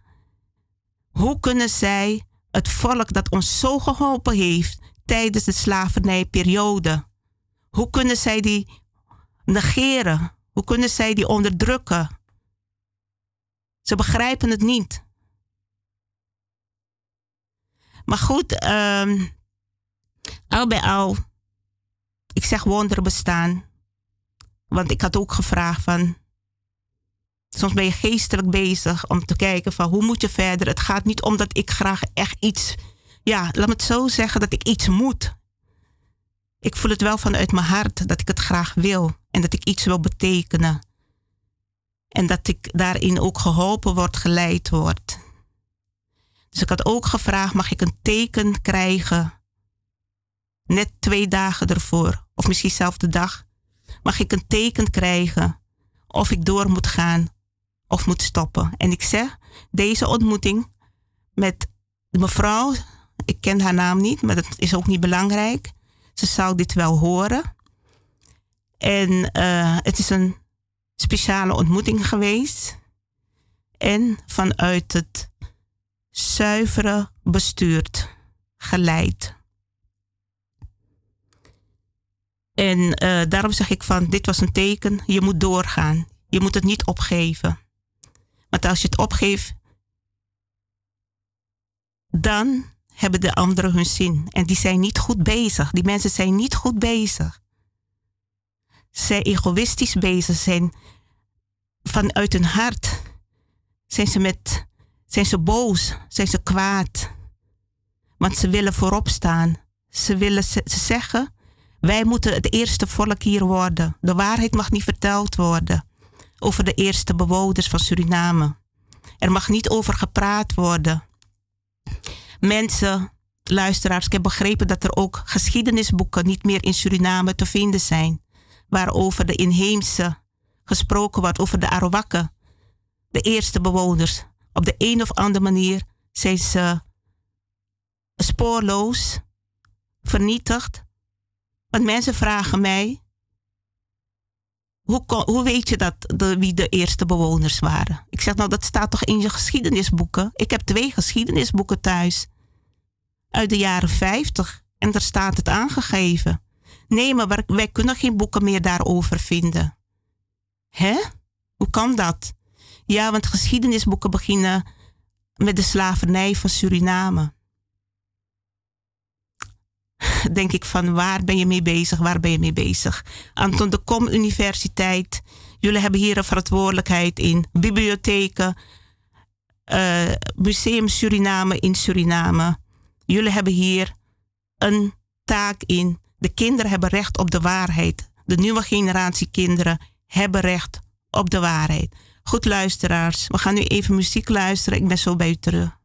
hoe kunnen zij het volk dat ons zo geholpen heeft tijdens de slavernijperiode, hoe kunnen zij die negeren? Hoe kunnen zij die onderdrukken? Ze begrijpen het niet. Maar goed, um, al bij al, ik zeg wonderen bestaan. Want ik had ook gevraagd van, soms ben je geestelijk bezig om te kijken van hoe moet je verder. Het gaat niet om dat ik graag echt iets, ja, laat me het zo zeggen, dat ik iets moet. Ik voel het wel vanuit mijn hart dat ik het graag wil en dat ik iets wil betekenen. En dat ik daarin ook geholpen word, geleid word. Dus ik had ook gevraagd, mag ik een teken krijgen? Net twee dagen ervoor, of misschien zelfs de dag. Mag ik een teken krijgen of ik door moet gaan of moet stoppen? En ik zeg, deze ontmoeting met de mevrouw, ik ken haar naam niet, maar dat is ook niet belangrijk. Ze zou dit wel horen. En uh, het is een speciale ontmoeting geweest. En vanuit het zuivere bestuurd, geleid. En uh, daarom zeg ik van, dit was een teken, je moet doorgaan. Je moet het niet opgeven. Want als je het opgeeft, dan hebben de anderen hun zin. En die zijn niet goed bezig. Die mensen zijn niet goed bezig. Ze zijn egoïstisch bezig. Zijn vanuit hun hart. Zijn ze, met, zijn ze boos. Zijn ze kwaad. Want ze willen voorop staan. Ze willen ze zeggen. Wij moeten het eerste volk hier worden. De waarheid mag niet verteld worden over de eerste bewoners van Suriname. Er mag niet over gepraat worden. Mensen, luisteraars, ik heb begrepen dat er ook geschiedenisboeken niet meer in Suriname te vinden zijn. Waarover de inheemse gesproken wordt, over de Arawakken, de eerste bewoners. Op de een of andere manier zijn ze spoorloos, vernietigd. Want mensen vragen mij, hoe, hoe weet je dat de, wie de eerste bewoners waren? Ik zeg nou, dat staat toch in je geschiedenisboeken? Ik heb twee geschiedenisboeken thuis. Uit de jaren 50. En daar staat het aangegeven. Nee, maar wij kunnen geen boeken meer daarover vinden. Hè? Hoe kan dat? Ja, want geschiedenisboeken beginnen met de slavernij van Suriname. Denk ik van waar ben je mee bezig, waar ben je mee bezig. Anton de Kom Universiteit, jullie hebben hier een verantwoordelijkheid in. Bibliotheken, uh, Museum Suriname in Suriname. Jullie hebben hier een taak in. De kinderen hebben recht op de waarheid. De nieuwe generatie kinderen hebben recht op de waarheid. Goed luisteraars, we gaan nu even muziek luisteren. Ik ben zo bij u terug.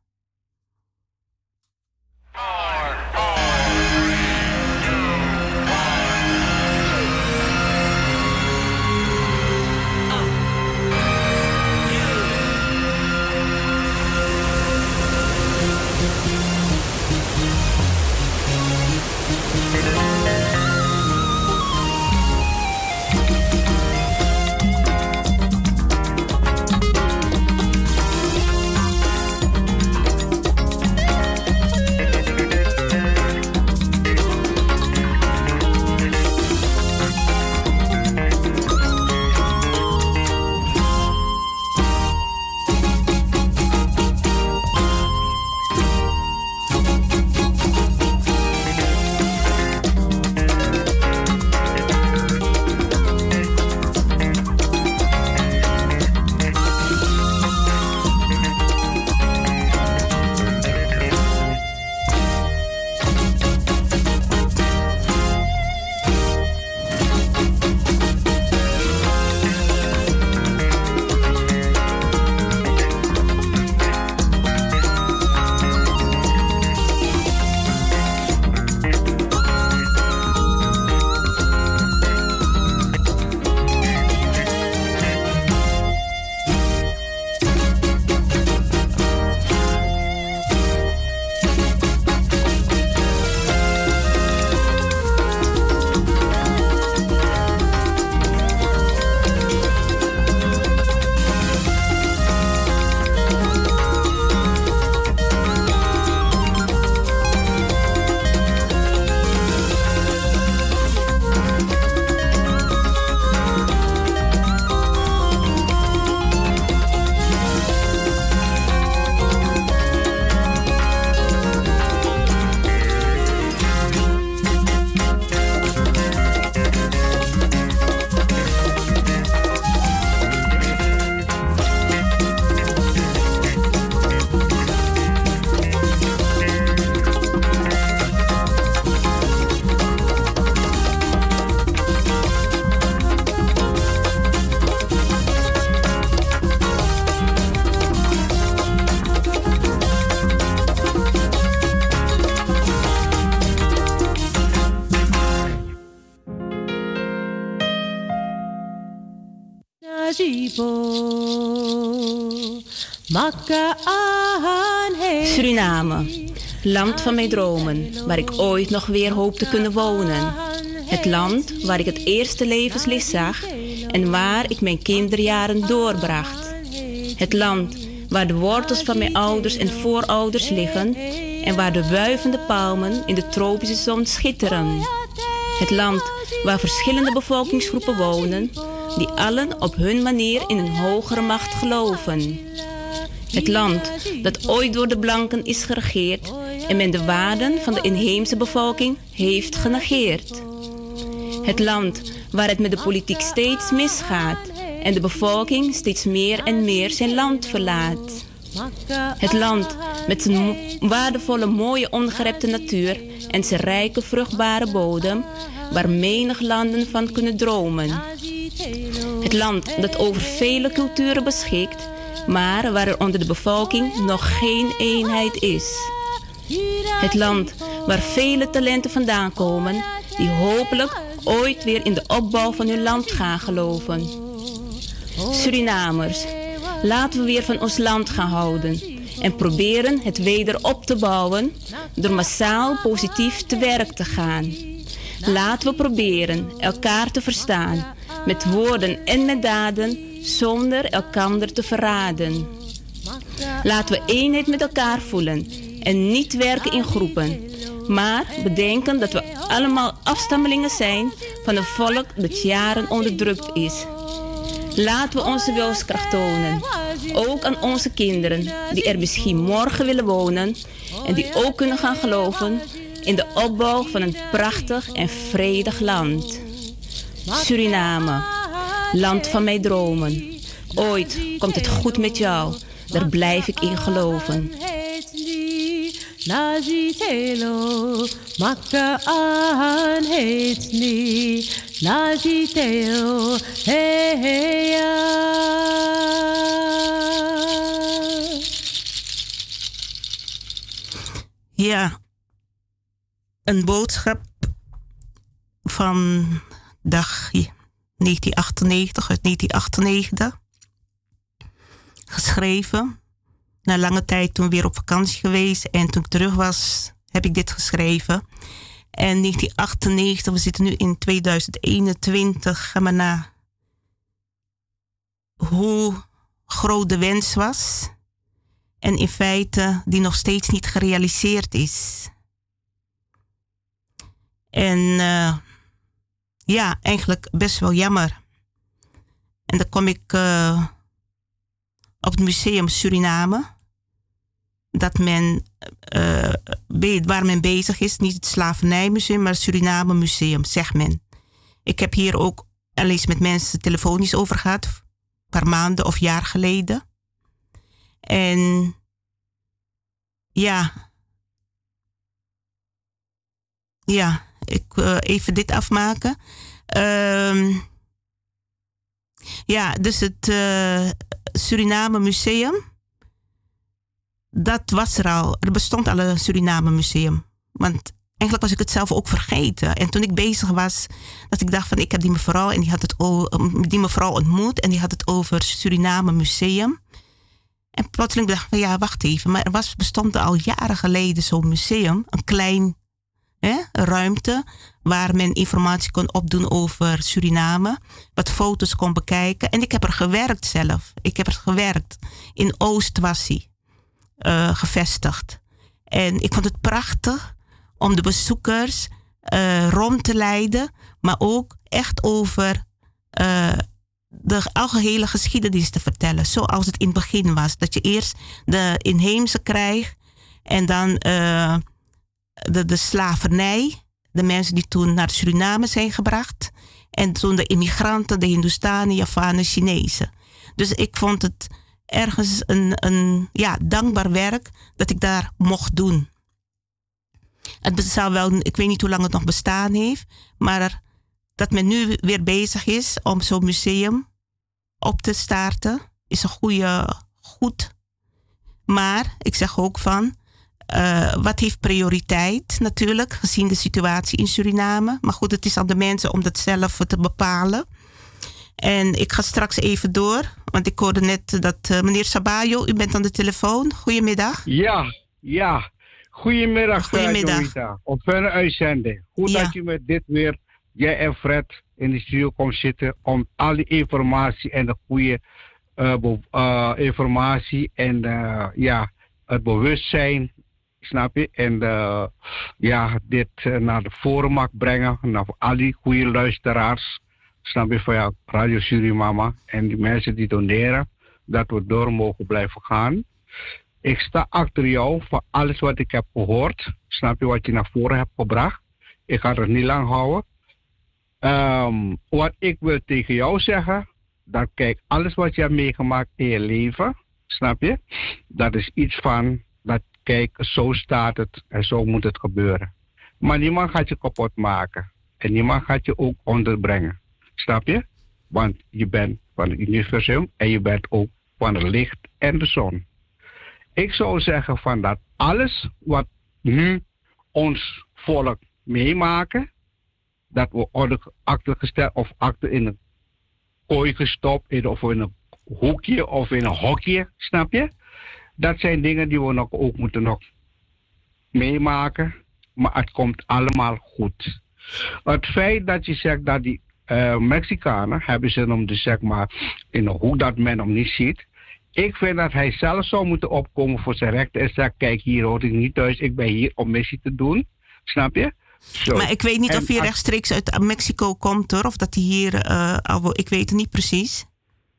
Land van mijn dromen, waar ik ooit nog weer hoop te kunnen wonen. Het land waar ik het eerste levenslicht zag en waar ik mijn kinderjaren doorbracht. Het land waar de wortels van mijn ouders en voorouders liggen en waar de wuivende palmen in de tropische zon schitteren. Het land waar verschillende bevolkingsgroepen wonen die allen op hun manier in een hogere macht geloven. Het land dat ooit door de blanken is geregeerd en men de waarden van de inheemse bevolking heeft genegeerd. Het land waar het met de politiek steeds misgaat en de bevolking steeds meer en meer zijn land verlaat. Het land met zijn waardevolle, mooie, ongerepte natuur en zijn rijke, vruchtbare bodem, waar menig landen van kunnen dromen. Het land dat over vele culturen beschikt, maar waar er onder de bevolking nog geen eenheid is. Het land waar vele talenten vandaan komen, die hopelijk ooit weer in de opbouw van hun land gaan geloven. Surinamers, laten we weer van ons land gaan houden en proberen het weder op te bouwen door massaal positief te werk te gaan. Laten we proberen elkaar te verstaan met woorden en met daden zonder elkander te verraden. Laten we eenheid met elkaar voelen en niet werken in groepen, maar bedenken dat we allemaal afstammelingen zijn van een volk dat jaren onderdrukt is. Laten we onze wilskracht tonen, ook aan onze kinderen die er misschien morgen willen wonen en die ook kunnen gaan geloven in de opbouw van een prachtig en vredig land. Suriname, land van mijn dromen. Ooit komt het goed met jou, daar blijf ik in geloven. Nazitelo, makka aan heet ni. Nazitelo, hey, hey, ja. Ja, een boodschap van dag 1998 uit 1998. Geschreven. Na lange tijd toen weer op vakantie geweest. En toen ik terug was, heb ik dit geschreven. En 1998, we zitten nu in 2021. Ga maar na hoe groot de wens was. En in feite die nog steeds niet gerealiseerd is. En uh, ja, eigenlijk best wel jammer. En dan kom ik uh, op het Museum Suriname. Dat men, uh, waar men bezig is, niet het Slavernijmuseum, maar het Suriname Museum, zegt men. Ik heb hier ook al eens met mensen telefonisch over gehad, een paar maanden of jaar geleden. En ja. Ja, ik uh, even dit afmaken. Uh, ja, dus het uh, Suriname Museum. Dat was er al. Er bestond al een Suriname Museum. Want eigenlijk was ik het zelf ook vergeten. En toen ik bezig was, dat ik dacht van ik heb die mevrouw en die had het die mevrouw ontmoet en die had het over Suriname Museum. En plotseling dacht ik van ja, wacht even. Maar er was, bestond al jaren geleden zo'n museum, een klein hè, ruimte waar men informatie kon opdoen over Suriname, wat foto's kon bekijken. En ik heb er gewerkt zelf. Ik heb er gewerkt. In Oost uh, gevestigd. En ik vond het prachtig om de bezoekers uh, rond te leiden, maar ook echt over uh, de algehele geschiedenis te vertellen, zoals het in het begin was. Dat je eerst de inheemse krijgt en dan de, de slavernij, de mensen die toen naar Suriname zijn gebracht. En toen de immigranten, de Hindustanen, Javanen, Chinezen. Dus ik vond het ergens een, een ja, dankbaar werk dat ik daar mocht doen. Het zou wel, ik weet niet hoe lang het nog bestaan heeft, maar dat men nu weer bezig is om zo'n museum op te starten, is een goede, goed. Maar ik zeg ook van, uh, wat heeft prioriteit natuurlijk, gezien de situatie in Suriname. Maar goed, het is aan de mensen om dat zelf te bepalen. En ik ga straks even door, want ik hoorde net dat uh, meneer Sabayo, u bent aan de telefoon. Goedemiddag. Ja, ja. Goedemiddag, Goedemiddag. Op verre uitzending. Goed ja. dat u met dit weer, jij en Fred, in de studio komt zitten om al die informatie en de goede uh, uh, informatie en ja, het bewustzijn, snap je? En ja, dit naar de mag brengen, naar al die goede luisteraars, snap je, van ja, Radio Surimama en die mensen die doneren, dat we door mogen blijven gaan. Ik sta achter jou voor alles wat ik heb gehoord. Snap je wat je naar voren hebt gebracht? Ik ga het niet lang houden. Ehm, wat ik wil tegen jou zeggen, dat kijk, alles wat je hebt meegemaakt in je leven, snap je? Dat is iets van, dat kijk, zo staat het en zo moet het gebeuren. Maar niemand gaat je kapot maken. En niemand gaat je ook onderbrengen. Snap je? Want je bent van het universum en je bent ook van het licht en de zon. Ik zou zeggen van dat alles wat nu ons volk meemaken, dat we worden achtergesteld of achter in een kooi gestopt, in, of in een hoekje of in een hokje, snap je? Dat zijn dingen die we nog ook moeten nog meemaken, maar het komt allemaal goed. Het feit dat je zegt dat die uh, Mexicanen hebben ze hem dus zeg maar in hoek dat men hem niet ziet. Ik vind dat hij zelf zou moeten opkomen voor zijn rechten en zeggen: Kijk, hier hoor ik niet thuis, ik ben hier om missie te doen. Snap je? Zo. Maar ik weet niet of hij rechtstreeks uit Mexico komt hoor, of dat hij hier, uh, ik weet het niet precies.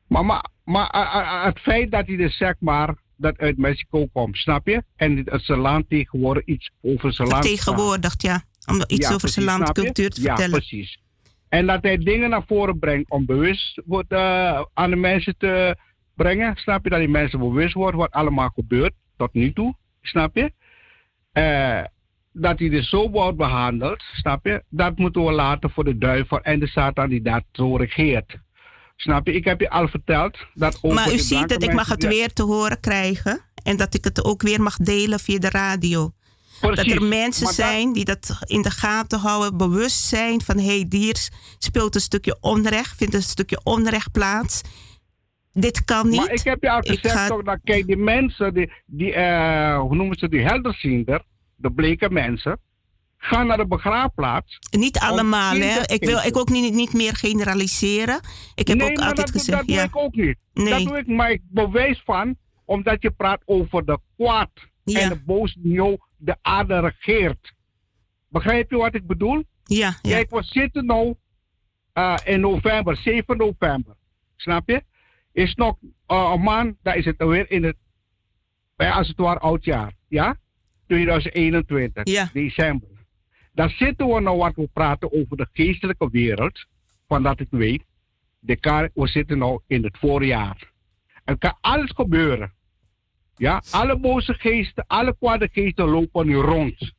Maar, maar, maar uh, het feit dat hij dus zeg maar dat uit Mexico komt, snap je? En het zijn land tegenwoordig iets over zijn land. Tegenwoordig, ja. Om iets ja, over zijn landcultuur te vertellen. Ja, precies. En dat hij dingen naar voren brengt om bewust wordt, uh, aan de mensen te brengen. Snap je? Dat die mensen bewust worden wat allemaal gebeurt tot nu toe. Snap je? Uh, dat hij er zo wordt behandeld, snap je? Dat moeten we laten voor de duivel en de Satan die dat zo regeert. Snap je? Ik heb je al verteld dat ook. Maar u ziet dat ik mag het weer te horen krijgen en dat ik het ook weer mag delen via de radio. Precies, dat er mensen zijn die dat in de gaten houden, bewust zijn van hé, hey, hier speelt een stukje onrecht, vindt een stukje onrecht plaats. Dit kan niet. Maar ik heb je al gezegd ga... toch, dat kijk, die mensen, die, die uh, hoe noemen ze die helderziender, de bleke mensen, gaan naar de begraafplaats. Niet allemaal, hè? Ik wil ik ook niet, niet meer generaliseren. Ik heb nee, ook altijd dat, gezegd. Dat doe ik ook niet. Nee. Dat doe ik, maar ik bewijs van, omdat je praat over de kwaad ja. en de boos die de aarde regeert. Begrijp je wat ik bedoel? Ja. ja. Kijk, we zitten nu uh, in november, 7 november. Snap je? Is nog uh, een maand, dan is het alweer in het, bij als het ware oudjaar. Ja? 2021, ja. december. Dan zitten we nou wat we praten over de geestelijke wereld, van dat ik weet. De kar, we zitten nu in het voorjaar. Er kan alles gebeuren. Ja, alle boze geesten, alle kwade geesten lopen nu rond.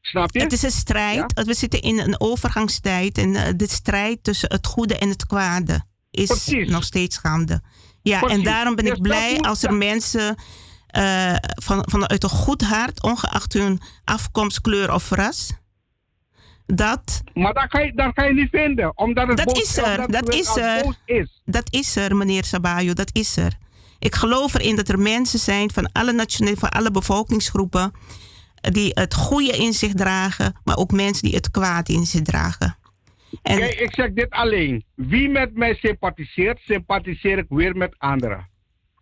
Snap je? Het is een strijd. We zitten in een overgangstijd. En uh, de strijd tussen het goede en het kwade is Precies. nog steeds gaande. Ja, Precies. en daarom ben ik dus blij als er mensen uh, van, vanuit een goed hart, ongeacht hun afkomst, kleur of ras. Dat. Maar dat kan je, dat kan je niet vinden, omdat het dat boos, is er. Dat is er. Is. Dat is er, meneer Sabayo, dat is er. Ik geloof erin dat er mensen zijn van alle nationale, van alle bevolkingsgroepen die het goede in zich dragen, maar ook mensen die het kwaad in zich dragen. En ik zeg dit alleen. Wie met mij sympathiseert, sympathiseer ik weer met anderen.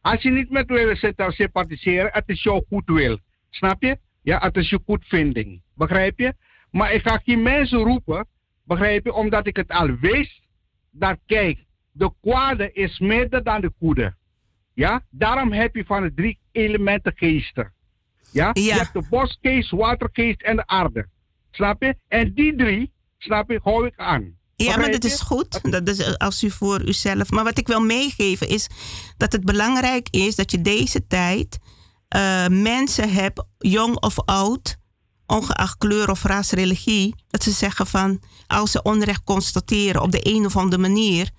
Als je niet met mij wil sympathiseren, het is jouw goed wil. Snap je? Ja, het is je goedvinding. Begrijp je? Maar ik ga geen mensen roepen, begrijp je? Omdat ik het al wist, dat kijk, de kwade is meer dan de goede. Ja, daarom heb je van de drie elementen geesten. Ja, ja. je hebt de bosgeest, watergeest en de aarde. Snap je? En die drie, snap je, hou ik aan. Ja, maar dat is goed. Dat is eh, als u voor uzelf. Maar wat ik wil meegeven is dat het belangrijk is dat je deze tijd uh, mensen hebt, jong of oud, ongeacht kleur of ras, religie, dat ze zeggen van als ze onrecht constateren op de een of andere manier,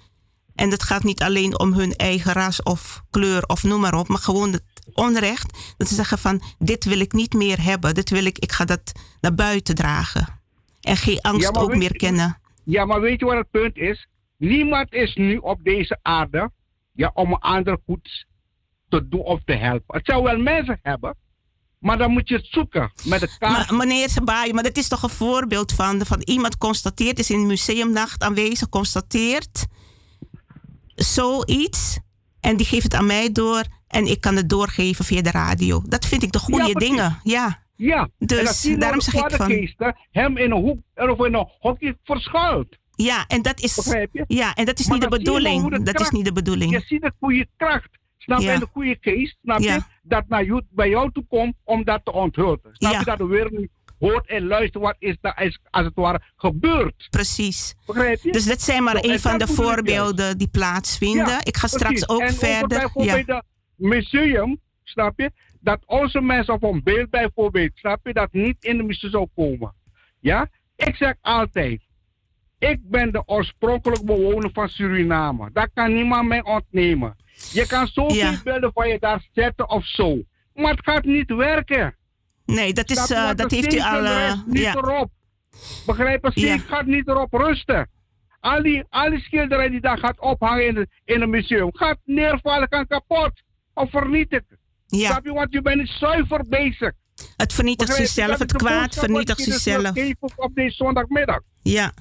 en het gaat niet alleen om hun eigen ras of kleur of noem maar op, maar gewoon het onrecht. Dat ze zeggen van dit wil ik niet meer hebben. Dit wil ik, ik ga dat naar buiten dragen. En geen angst ja, ook meer kennen. Ja, maar weet je wat het punt is? Niemand is nu op deze aarde ja, om een ander goed te doen of te helpen. Het zou wel mensen hebben, maar dan moet je het zoeken met de kaart. Maar, meneer Sabai, maar dat is toch een voorbeeld van, van iemand constateert, is in museumnacht aanwezig, constateert zoiets en die geeft het aan mij door en ik kan het doorgeven via de radio. Dat vind ik de goede ja, dingen. Ja. Ja, dus daarom zeg ik van. Geesten, hem in een hoek of in een hokje verschuilt. Ja, en dat is, ja, en dat is niet de bedoeling. Dat, is niet de bedoeling. Je ziet voor je kracht. Snap je? Ja. De goede geest, snap je? Dat naar jou, bij jou toe komt om dat te onthullen. Snap Ja. je? Dat de wereld nu hoort en luistert wat is daar is, als het ware gebeurd. Precies. Begrijp je? Dus dit zijn maar en een van de dat voorbeelden die plaatsvinden. Ja, ik ga straks ook en verder. Bijvoorbeeld Ja. het museum, snap je? Dat onze mensen op een beeld bijvoorbeeld, snap je? Dat niet in de museum zou komen. Ja? Ik zeg altijd, ik ben de oorspronkelijk bewoner van Suriname. Dat kan niemand mij ontnemen. Je kan zoveel Ja. beelden van je daar zetten of zo. Maar het gaat niet werken. Nee, dat, is, eh, Want dat heeft u al. rust niet ja. erop. Begrijp je? Ja. Gaat niet erop rusten. Al die, al die schilderijen die daar gaat ophangen in, in een museum, gaat neervallen, kan kapot of vernietigd. Ja. Snap je? Want je bent niet zuiver bezig. Het vernietigt Begrijp zichzelf, het kwaad vernietigt dus zichzelf. op deze zondagmiddag. Ja,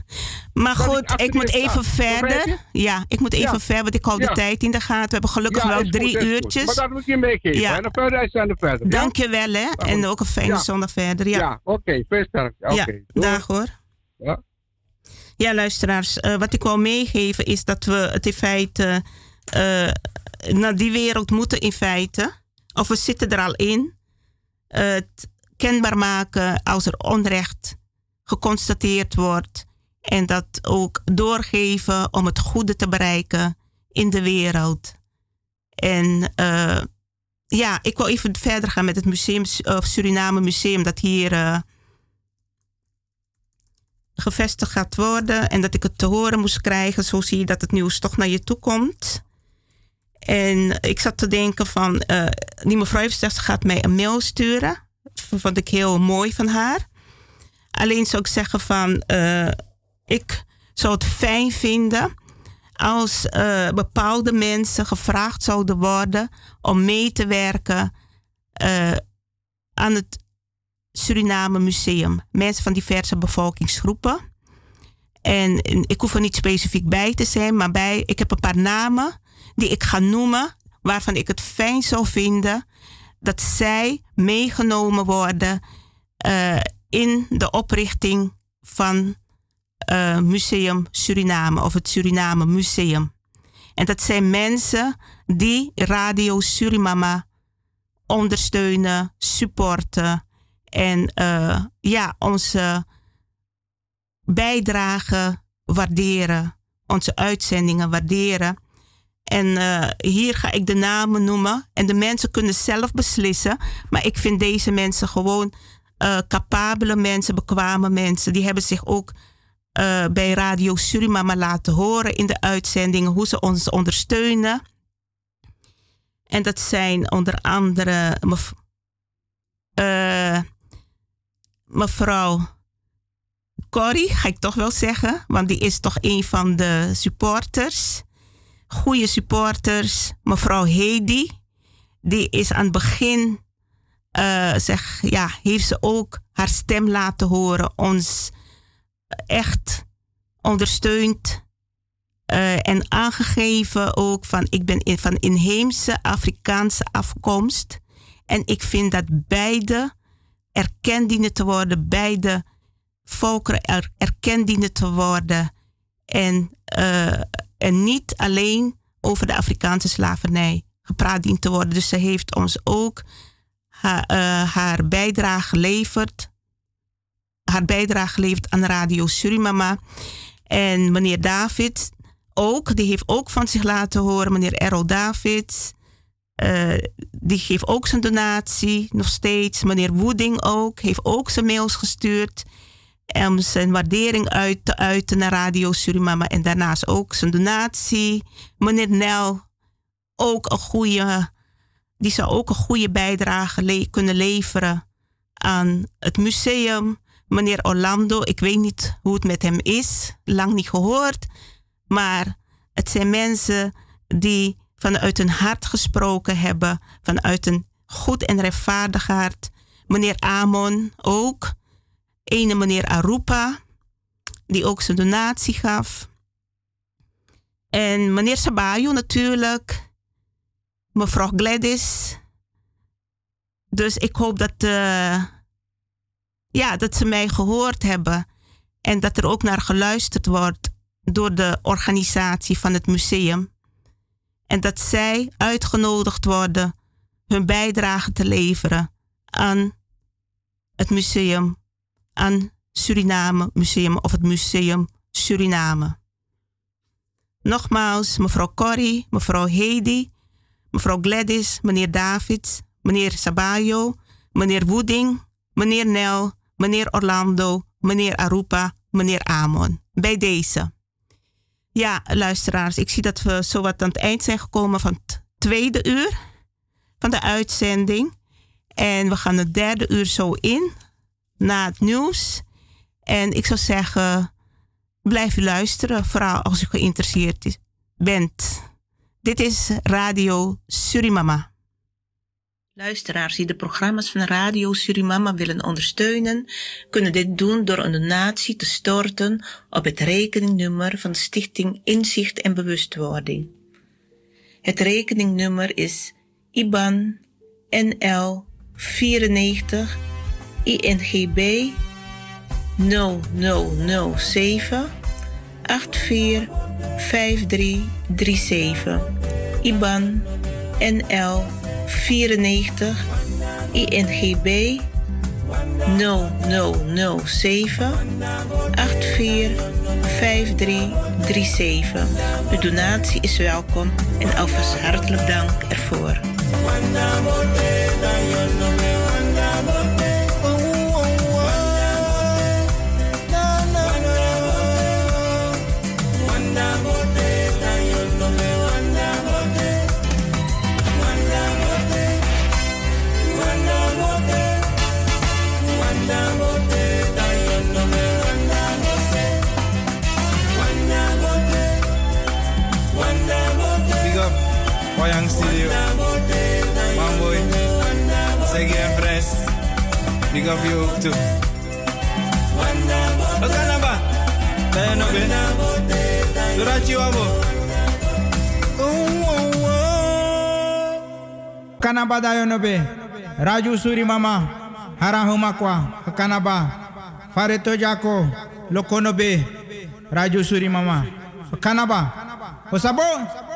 maar Dat goed, ik moet even verder. Ja, ik moet even Ja. verder, want ik hou de Ja. tijd in de gaten. We hebben gelukkig Ja, wel goed, drie goed. uurtjes. Maar dat moet je meegeven. Ja. En dan verder zijn er verder. ja? Dank je wel, hè? En ook een fijne zondag verder. Ja, oké. veel sterkte. Ja. dag hoor. Ja. Ja, luisteraars, eh, wat ik wil meegeven is dat we het in feite eh, naar die wereld moeten in feite. Of we zitten er al in. Het kenbaar maken als er onrecht geconstateerd wordt. En dat ook doorgeven om het goede te bereiken in de wereld. En eh, ja, ik wil even verder gaan met het museum, of Suriname Museum, dat hier eh, gevestigd gaat worden. En dat ik het te horen moest krijgen. Zo zie je dat het nieuws toch naar je toe komt. En ik zat te denken van, eh, die mevrouw heeft gezegd, ze gaat mij een mail sturen. Vond ik heel mooi van haar. Alleen zou ik zeggen van, eh, ik zou het fijn vinden als eh, bepaalde mensen gevraagd zouden worden om mee te werken aan het Suriname Museum. Mensen van diverse bevolkingsgroepen. En, en ik hoef er niet specifiek bij te zijn, maar bij, ik heb een paar namen die ik ga noemen, waarvan ik het fijn zou vinden dat zij meegenomen worden eh, in de oprichting van eh, Museum Suriname of het Suriname Museum. En dat zijn mensen die Radio Surimama ondersteunen, supporten en eh, ja, onze bijdrage waarderen, onze uitzendingen waarderen. En eh, hier ga ik de namen noemen. En de mensen kunnen zelf beslissen. Maar ik vind deze mensen gewoon eh, capabele mensen, bekwame mensen. Die hebben zich ook eh, bij Radio Surimama laten horen in de uitzendingen. Hoe ze ons ondersteunen. En dat zijn onder andere mev mevrouw Corrie, ga ik toch wel zeggen. Want die is toch een van de supporters goede supporters. Mevrouw Hedy, die is aan het begin, eh, zeg, ja, heeft ze ook haar stem laten horen, ons echt ondersteund eh, en aangegeven ook van, ik ben van inheemse Afrikaanse afkomst. En ik vind dat beide erkend dienen te worden, beide volkeren er, erkend dienen te worden. En uh, en niet alleen over de Afrikaanse slavernij gepraat dient te worden. Dus ze heeft ons ook haar, uh, haar bijdrage geleverd. Haar bijdrage geleverd aan Radio Surimama. En meneer David ook, die heeft ook van zich laten horen. Meneer Errol David, uh, die geeft ook zijn donatie nog steeds. Meneer Woeding ook, heeft ook zijn mails gestuurd om zijn waardering uit te uiten naar Radio Surimama. En daarnaast ook zijn donatie. Meneer Nel, ook een goede, die zou ook een goede bijdrage kunnen leveren aan het museum. Meneer Orlando, ik weet niet hoe het met hem is, lang niet gehoord. Maar het zijn mensen die vanuit hun hart gesproken hebben, vanuit een goed en rechtvaardig hart. Meneer Amon ook ene meneer Arupa, die ook zijn donatie gaf. En meneer Sabayo natuurlijk. Mevrouw Gladys. Dus ik hoop dat, uh, ja, dat ze mij gehoord hebben. En dat er ook naar geluisterd wordt door de organisatie van het museum. En dat zij uitgenodigd worden hun bijdrage te leveren aan het museum, aan Suriname Museum of het Museum Suriname. Nogmaals, mevrouw Corrie, mevrouw Heidi, mevrouw Gladys, meneer Davids, meneer Sabayo, meneer Woeding, meneer Nel, meneer Orlando, meneer Arupa, meneer Amon. Bij deze. Ja, luisteraars, ik zie dat we zo wat aan het eind zijn gekomen van het tweede uur van de uitzending. En we gaan het derde uur zo in, na het nieuws. En ik zou zeggen, blijf luisteren, vooral als u geïnteresseerd bent. Dit is Radio Surimama. Luisteraars die de programma's van Radio Surimama willen ondersteunen, kunnen dit doen door een donatie te storten op het rekeningnummer van de Stichting Inzicht en Bewustwording. Het rekeningnummer is IBAN NL 94 INGB 0007 845337 IBAN NL 94 INGB 0007 845337. Uw donatie is welkom en alvast hartelijk dank ervoor. Wayang Studio. Mamboy. Segi en Fres. Big up you ook toe. Wat kan dat ba? Ben je nog in? Dorachi wabo. Kanaba dayo no be. Raju suri mama. Harahuma kwa. Kanaba. Fareto jako. Lokono be. Raju suri mama. Kanaba. Osabo. De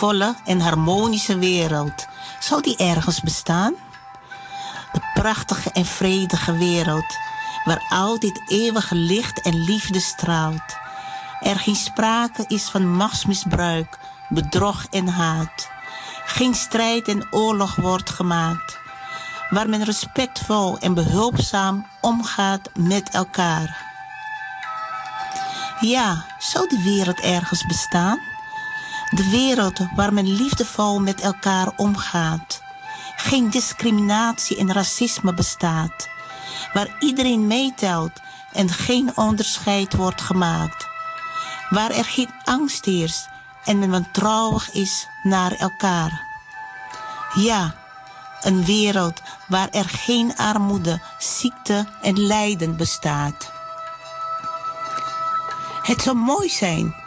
liefdevolle en harmonische wereld, zou die ergens bestaan? De prachtige en vredige wereld, waar altijd eeuwige licht en liefde straalt. Er geen sprake is van machtsmisbruik, bedrog en haat. Geen strijd en oorlog wordt gemaakt. Waar men respectvol en behulpzaam omgaat met elkaar. Ja, zou de wereld ergens bestaan? De wereld waar men liefdevol met elkaar omgaat. Geen discriminatie en racisme bestaat. Waar iedereen meetelt en geen onderscheid wordt gemaakt. Waar er geen angst heerst en men wantrouwig is naar elkaar. Ja, een wereld waar er geen armoede, ziekte en lijden bestaat. Het zou mooi zijn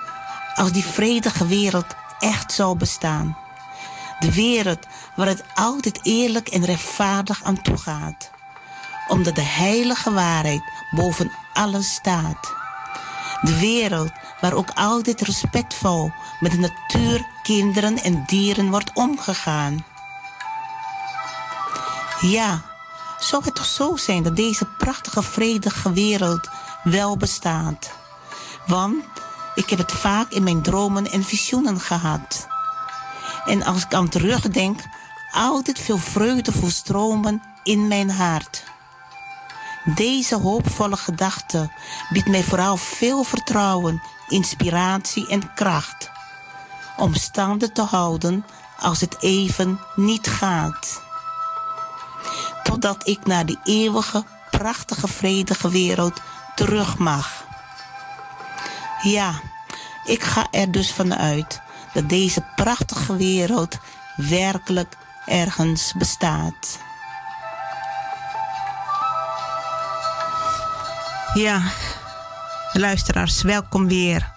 als die vredige wereld echt zou bestaan. De wereld waar het altijd eerlijk en rechtvaardig aan toe gaat. Omdat de heilige waarheid boven alles staat. De wereld waar ook altijd respectvol met de natuur, kinderen en dieren wordt omgegaan. Ja, zou het toch zo zijn dat deze prachtige vredige wereld wel bestaat? Want ik heb het vaak in mijn dromen en visioenen gehad. En als ik aan terugdenk, altijd veel vreugde stromen in mijn hart. Deze hoopvolle gedachte biedt mij vooral veel vertrouwen, inspiratie en kracht. Om standen te houden als het even niet gaat. Totdat ik naar die eeuwige, prachtige, vredige wereld terug mag. Ja, ik ga er dus vanuit dat deze prachtige wereld werkelijk ergens bestaat. Ja, luisteraars, welkom weer.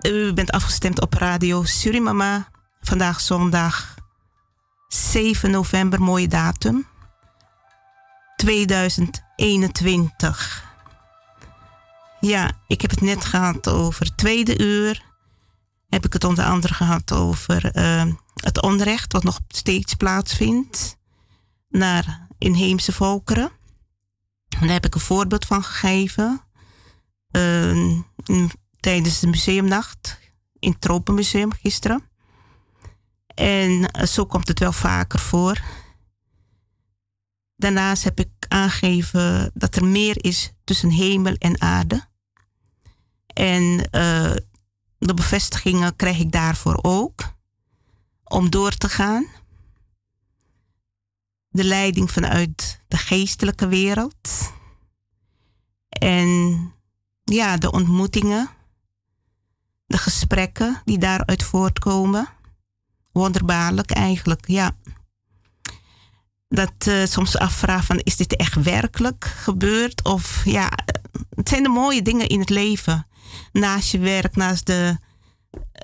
U bent afgestemd op radio Surimama. Vandaag zondag 7 november, mooie datum. 2021. Ja, ik heb het net gehad over het tweede uur. Heb ik het onder andere gehad over uh, het onrecht wat nog steeds plaatsvindt naar inheemse volkeren. Daar heb ik een voorbeeld van gegeven. Uh, tijdens de museumnacht in het Tropenmuseum gisteren. En uh, zo komt het wel vaker voor. Daarnaast heb ik aangegeven dat er meer is tussen hemel en aarde. En uh, de bevestigingen krijg ik daarvoor ook. Om door te gaan. De leiding vanuit de geestelijke wereld. En ja, de ontmoetingen. De gesprekken die daaruit voortkomen. Wonderbaarlijk eigenlijk, ja. Dat uh, soms afvraag van is dit echt werkelijk gebeurd? Of ja, het zijn de mooie dingen in het leven naast je werk, naast de,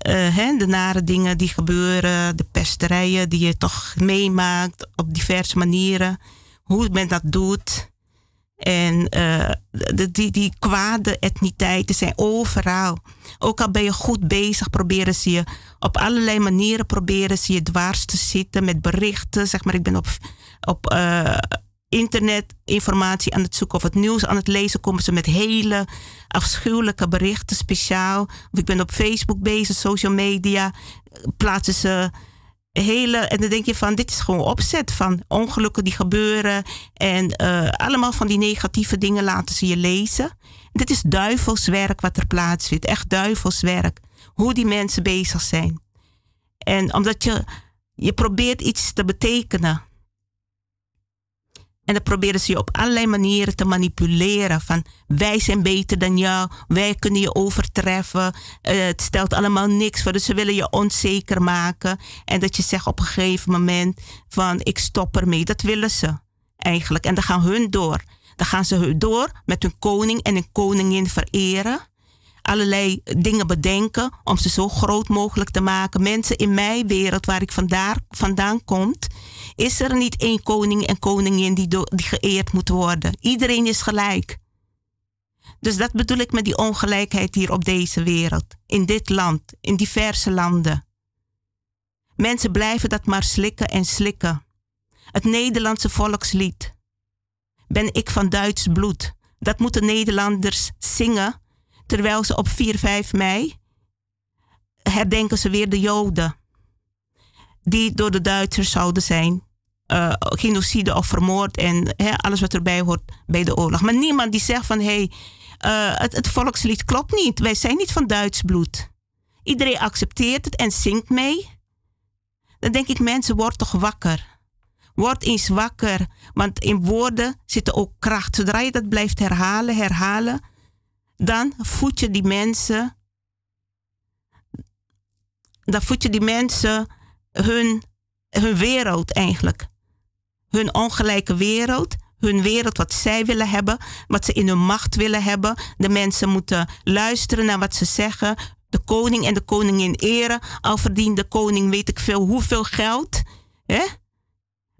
uh, hè, de nare dingen die gebeuren, de pesterijen die je toch meemaakt op diverse manieren, hoe men dat doet. En uh, de, die, die kwade etniteiten zijn overal. Ook al ben je goed bezig, proberen ze je op allerlei manieren proberen ze je dwars te zitten met berichten. Zeg maar, ik ben op, op uh, internet informatie aan het zoeken of het nieuws aan het lezen, komen ze met hele afschuwelijke berichten speciaal. Of ik ben op Facebook bezig, social media, plaatsen ze hele. En dan denk je van, dit is gewoon opzet van ongelukken die gebeuren. En uh, allemaal van die negatieve dingen laten ze je lezen. Dit is duivelswerk wat er plaatsvindt. Echt duivelswerk. Hoe die mensen bezig zijn. En omdat je, je probeert iets te betekenen. En dan proberen ze je op allerlei manieren te manipuleren. Van wij zijn beter dan jou, wij kunnen je overtreffen. Uh, het stelt allemaal niks voor. Dus ze willen je onzeker maken. En dat je zegt op een gegeven moment van ik stop ermee. Dat willen ze eigenlijk. En dan gaan hun door. Dan gaan ze door met hun koning en hun koningin vereren allerlei dingen bedenken om ze zo groot mogelijk te maken. Mensen in mijn wereld, waar ik vandaar, vandaan kom, is er niet één koning en koningin die, die geëerd moet worden. Iedereen is gelijk. Dus dat bedoel ik met die ongelijkheid hier op deze wereld, in dit land, in diverse landen. Mensen blijven dat maar slikken en slikken. Het Nederlandse volkslied. Ben ik van Duits bloed? Dat moeten Nederlanders zingen, terwijl ze op 4, 5 mei herdenken ze weer de Joden. Die door de Duitsers zouden zijn uh, genocide of vermoord en alles wat erbij hoort bij de oorlog. Maar niemand die zegt van hé, hey, uh, het, het volkslied klopt niet. Wij zijn niet van Duits bloed. Iedereen accepteert het en zingt mee. Dan denk ik, mensen, word toch wakker. Word eens wakker, want in woorden zit ook kracht. Zodra je dat blijft herhalen, herhalen, dan voed je die mensen. Dan voed je die mensen hun, hun wereld eigenlijk. Hun ongelijke wereld hun wereld, wat zij willen hebben, wat ze in hun macht willen hebben. De mensen moeten luisteren naar wat ze zeggen. De koning en de koningin eren. Al verdient de koning weet ik veel hoeveel geld. Hè?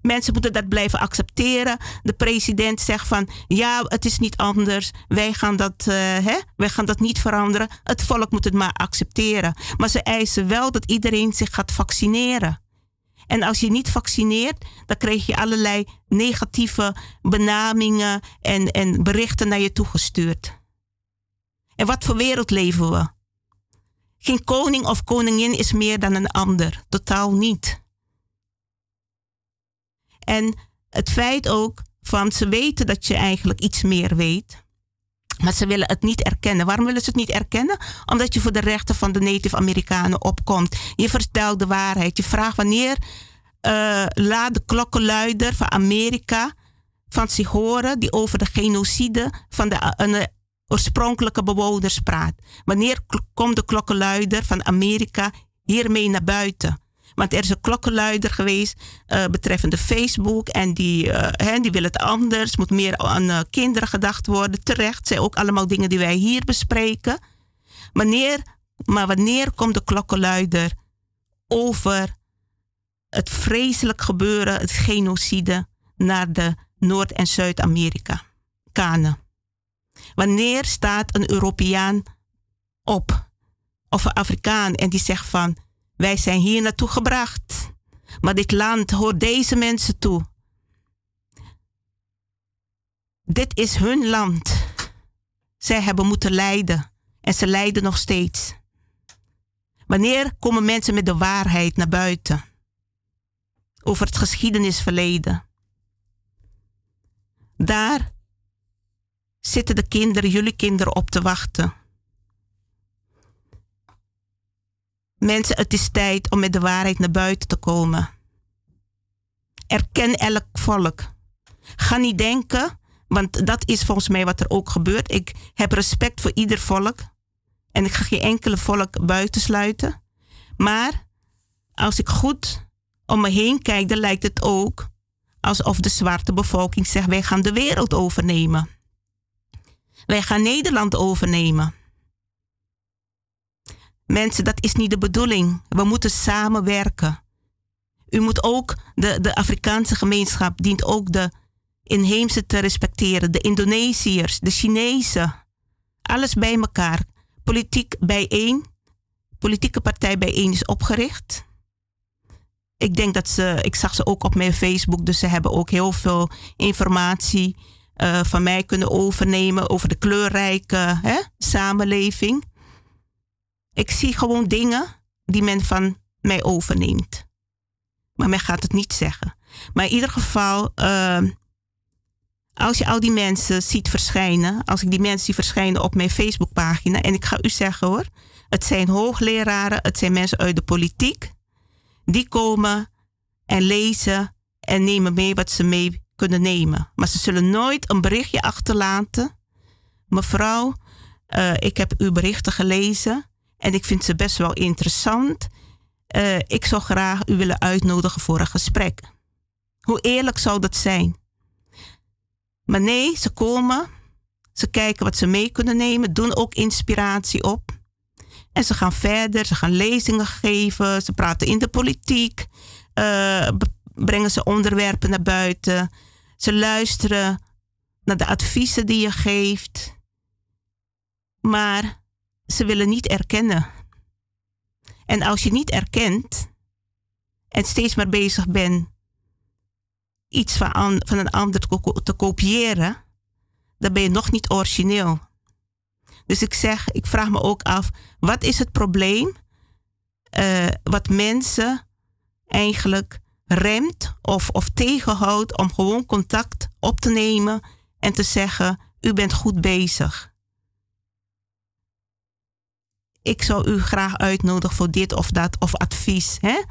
Mensen moeten dat blijven accepteren. De president zegt van ja, het is niet anders. Wij gaan dat, uh, hè? Wij gaan dat niet veranderen. Het volk moet het maar accepteren. Maar ze eisen wel dat iedereen zich gaat vaccineren. En als je niet vaccineert, dan krijg je allerlei negatieve benamingen en, en berichten naar je toegestuurd. En wat voor wereld leven we? Geen koning of koningin is meer dan een ander. Totaal niet. En het feit ook van ze weten dat je eigenlijk iets meer weet. Maar ze willen het niet erkennen. Waarom willen ze het niet erkennen? Omdat je voor de rechten van de Native Amerikanen opkomt. Je vertelt de waarheid. Je vraagt wanneer uh, laat de klokkenluider van Amerika van zich horen die over de genocide van de uh, oorspronkelijke bewoners praat. Wanneer komt de klokkenluider van Amerika hiermee naar buiten? Want er is een klokkenluider geweest uh, betreffende Facebook. En die, uh, die wil het anders. Moet meer aan uh, kinderen gedacht worden. Terecht. zijn ook allemaal dingen die wij hier bespreken. Wanneer, maar wanneer komt de klokkenluider over het vreselijk gebeuren, het genocide naar de Noord- en Zuid-Amerika? Kanen. Wanneer staat een Europeaan op of een Afrikaan en die zegt van wij zijn hier naartoe gebracht. Maar dit land hoort deze mensen toe. Dit is hun land. Zij hebben moeten lijden en ze lijden nog steeds. Wanneer komen mensen met de waarheid naar buiten over het geschiedenisverleden? Daar zitten de kinderen, jullie kinderen, op te wachten. Mensen, het is tijd om met de waarheid naar buiten te komen. Erken elk volk. Ga niet denken, want dat is volgens mij wat er ook gebeurt. Ik heb respect voor ieder volk. En ik ga geen enkele volk buitensluiten. Maar als ik goed om me heen kijk, dan lijkt het ook alsof de zwarte bevolking zegt: wij gaan de wereld overnemen. Wij gaan Nederland overnemen. Mensen, dat is niet de bedoeling. We moeten samenwerken. U moet ook, de, de Afrikaanse gemeenschap dient ook de inheemse te respecteren. De Indonesiërs, de Chinezen. Alles bij elkaar. Politiek bijeen. Politieke partij bijeen is opgericht. Ik denk dat ze, ik zag ze ook op mijn Facebook, dus ze hebben ook heel veel informatie uh, van mij kunnen overnemen over de kleurrijke hè, samenleving. Ik zie gewoon dingen die men van mij overneemt. Maar men gaat het niet zeggen. Maar in ieder geval, uh, als je al die mensen ziet verschijnen, als ik die mensen zie verschijnen op mijn Facebookpagina, en ik ga u zeggen hoor, het zijn hoogleraren, het zijn mensen uit de politiek, die komen en lezen en nemen mee wat ze mee kunnen nemen. Maar ze zullen nooit een berichtje achterlaten. Mevrouw, uh, ik heb uw berichten gelezen. En ik vind ze best wel interessant. Uh, ik zou graag u willen uitnodigen voor een gesprek. Hoe eerlijk zou dat zijn? Maar nee, ze komen, ze kijken wat ze mee kunnen nemen, doen ook inspiratie op. En ze gaan verder, ze gaan lezingen geven, ze praten in de politiek, uh, brengen ze onderwerpen naar buiten. Ze luisteren naar de adviezen die je geeft. Maar ze willen niet erkennen. En als je niet erkent en steeds maar bezig bent iets van, van een ander te kopiëren, dan ben je nog niet origineel. Dus ik zeg, ik vraag me ook af, wat is het probleem uh, wat mensen eigenlijk remt of, of tegenhoudt om gewoon contact op te nemen en te zeggen, u bent goed bezig. Ik zou u graag uitnodigen voor dit of dat of advies. Hè?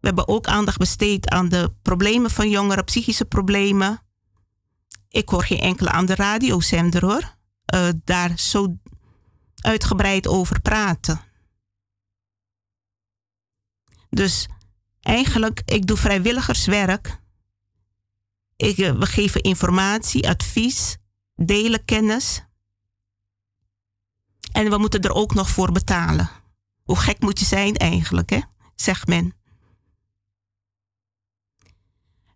We hebben ook aandacht besteed aan de problemen van jongeren, psychische problemen. Ik hoor geen enkele andere radiozender hoor. Uh, daar zo uitgebreid over praten. Dus eigenlijk, ik doe vrijwilligerswerk. Ik, eh, we geven informatie, advies, delen kennis. En we moeten er ook nog voor betalen. Hoe gek moet je zijn eigenlijk, hè? zegt men.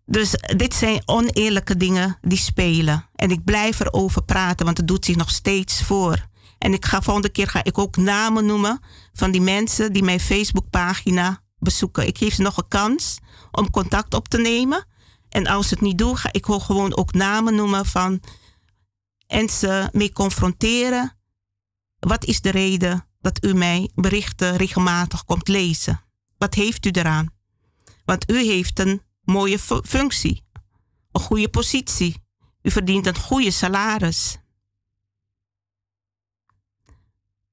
Dus dit zijn oneerlijke dingen die spelen. En ik blijf erover praten, want het doet zich nog steeds voor. En ik ga volgende keer ga ik ook namen noemen van die mensen die mijn Facebookpagina bezoeken. Ik geef ze nog een kans om contact op te nemen. En als ze het niet doen, ga ik gewoon ook namen noemen van en ze mee confronteren. Wat is de reden dat u mij berichten regelmatig komt lezen? Wat heeft u eraan? Want u heeft een mooie functie, een goede positie. U verdient een goede salaris.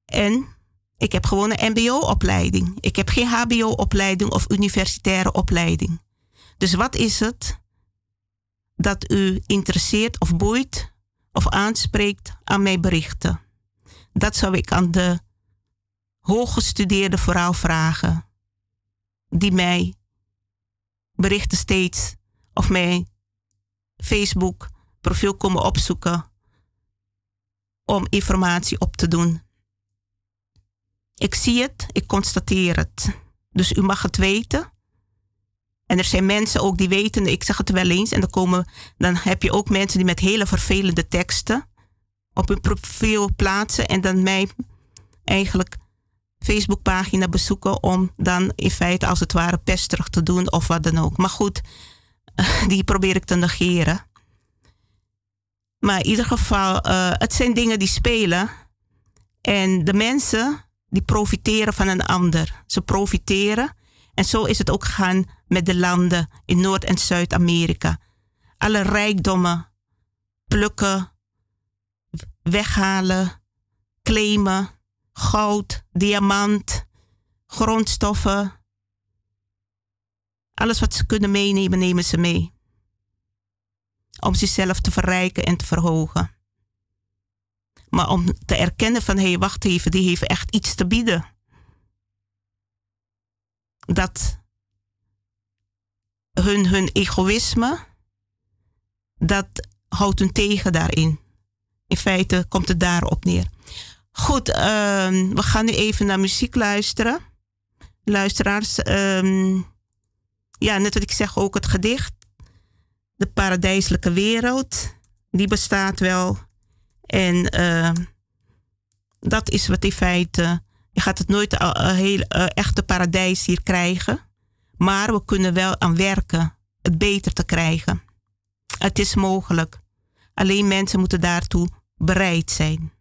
En ik heb gewoon een MBO-opleiding. Ik heb geen HBO-opleiding of universitaire opleiding. Dus wat is het dat u interesseert of boeit of aanspreekt aan mijn berichten? Dat zou ik aan de hooggestudeerde vrouw vragen, die mij berichten steeds of mijn Facebook profiel komen opzoeken om informatie op te doen. Ik zie het, ik constateer het. Dus u mag het weten. En er zijn mensen ook die weten, ik zeg het wel eens, en dan, komen, dan heb je ook mensen die met hele vervelende teksten op hun profiel plaatsen en dan mij eigenlijk Facebookpagina bezoeken om dan in feite als het ware pest terug te doen of wat dan ook. Maar goed, die probeer ik te negeren. Maar in ieder geval, uh, het zijn dingen die spelen. En de mensen die profiteren van een ander. Ze profiteren. En zo is het ook gegaan met de landen in Noord- en Zuid-Amerika. Alle rijkdommen plukken, weghalen, claimen goud, diamant, grondstoffen. Alles wat ze kunnen meenemen, nemen ze mee. Om zichzelf te verrijken en te verhogen. Maar om te erkennen van hé, hey, wacht even, die heeft echt iets te bieden. Dat hun, hun egoïsme, dat houdt hun tegen daarin. In feite komt het daarop neer. Goed, ehm, we gaan nu even naar muziek luisteren. Luisteraars, ehm, ja, net wat ik zeg, ook het gedicht. De paradijselijke wereld, die bestaat wel. En ehm, dat is wat in feite, je gaat het nooit een heel uh, echte paradijs hier krijgen. Maar we kunnen wel aan werken het beter te krijgen. Het is mogelijk. Alleen mensen moeten daartoe bereid zijn.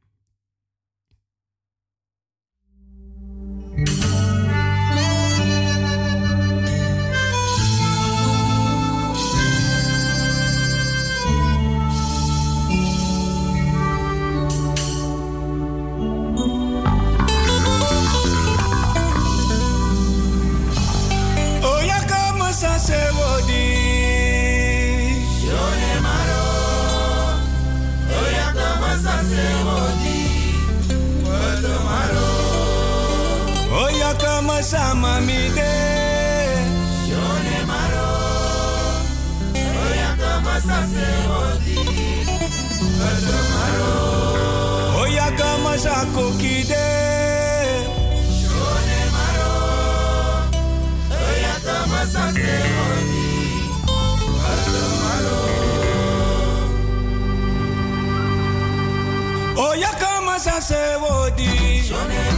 Sama mide Shone maro Oya kama sase odi Oya maro Oya kama sako kide Shone maro Oya kama sase odi Oya maro Oya kama sase sonide.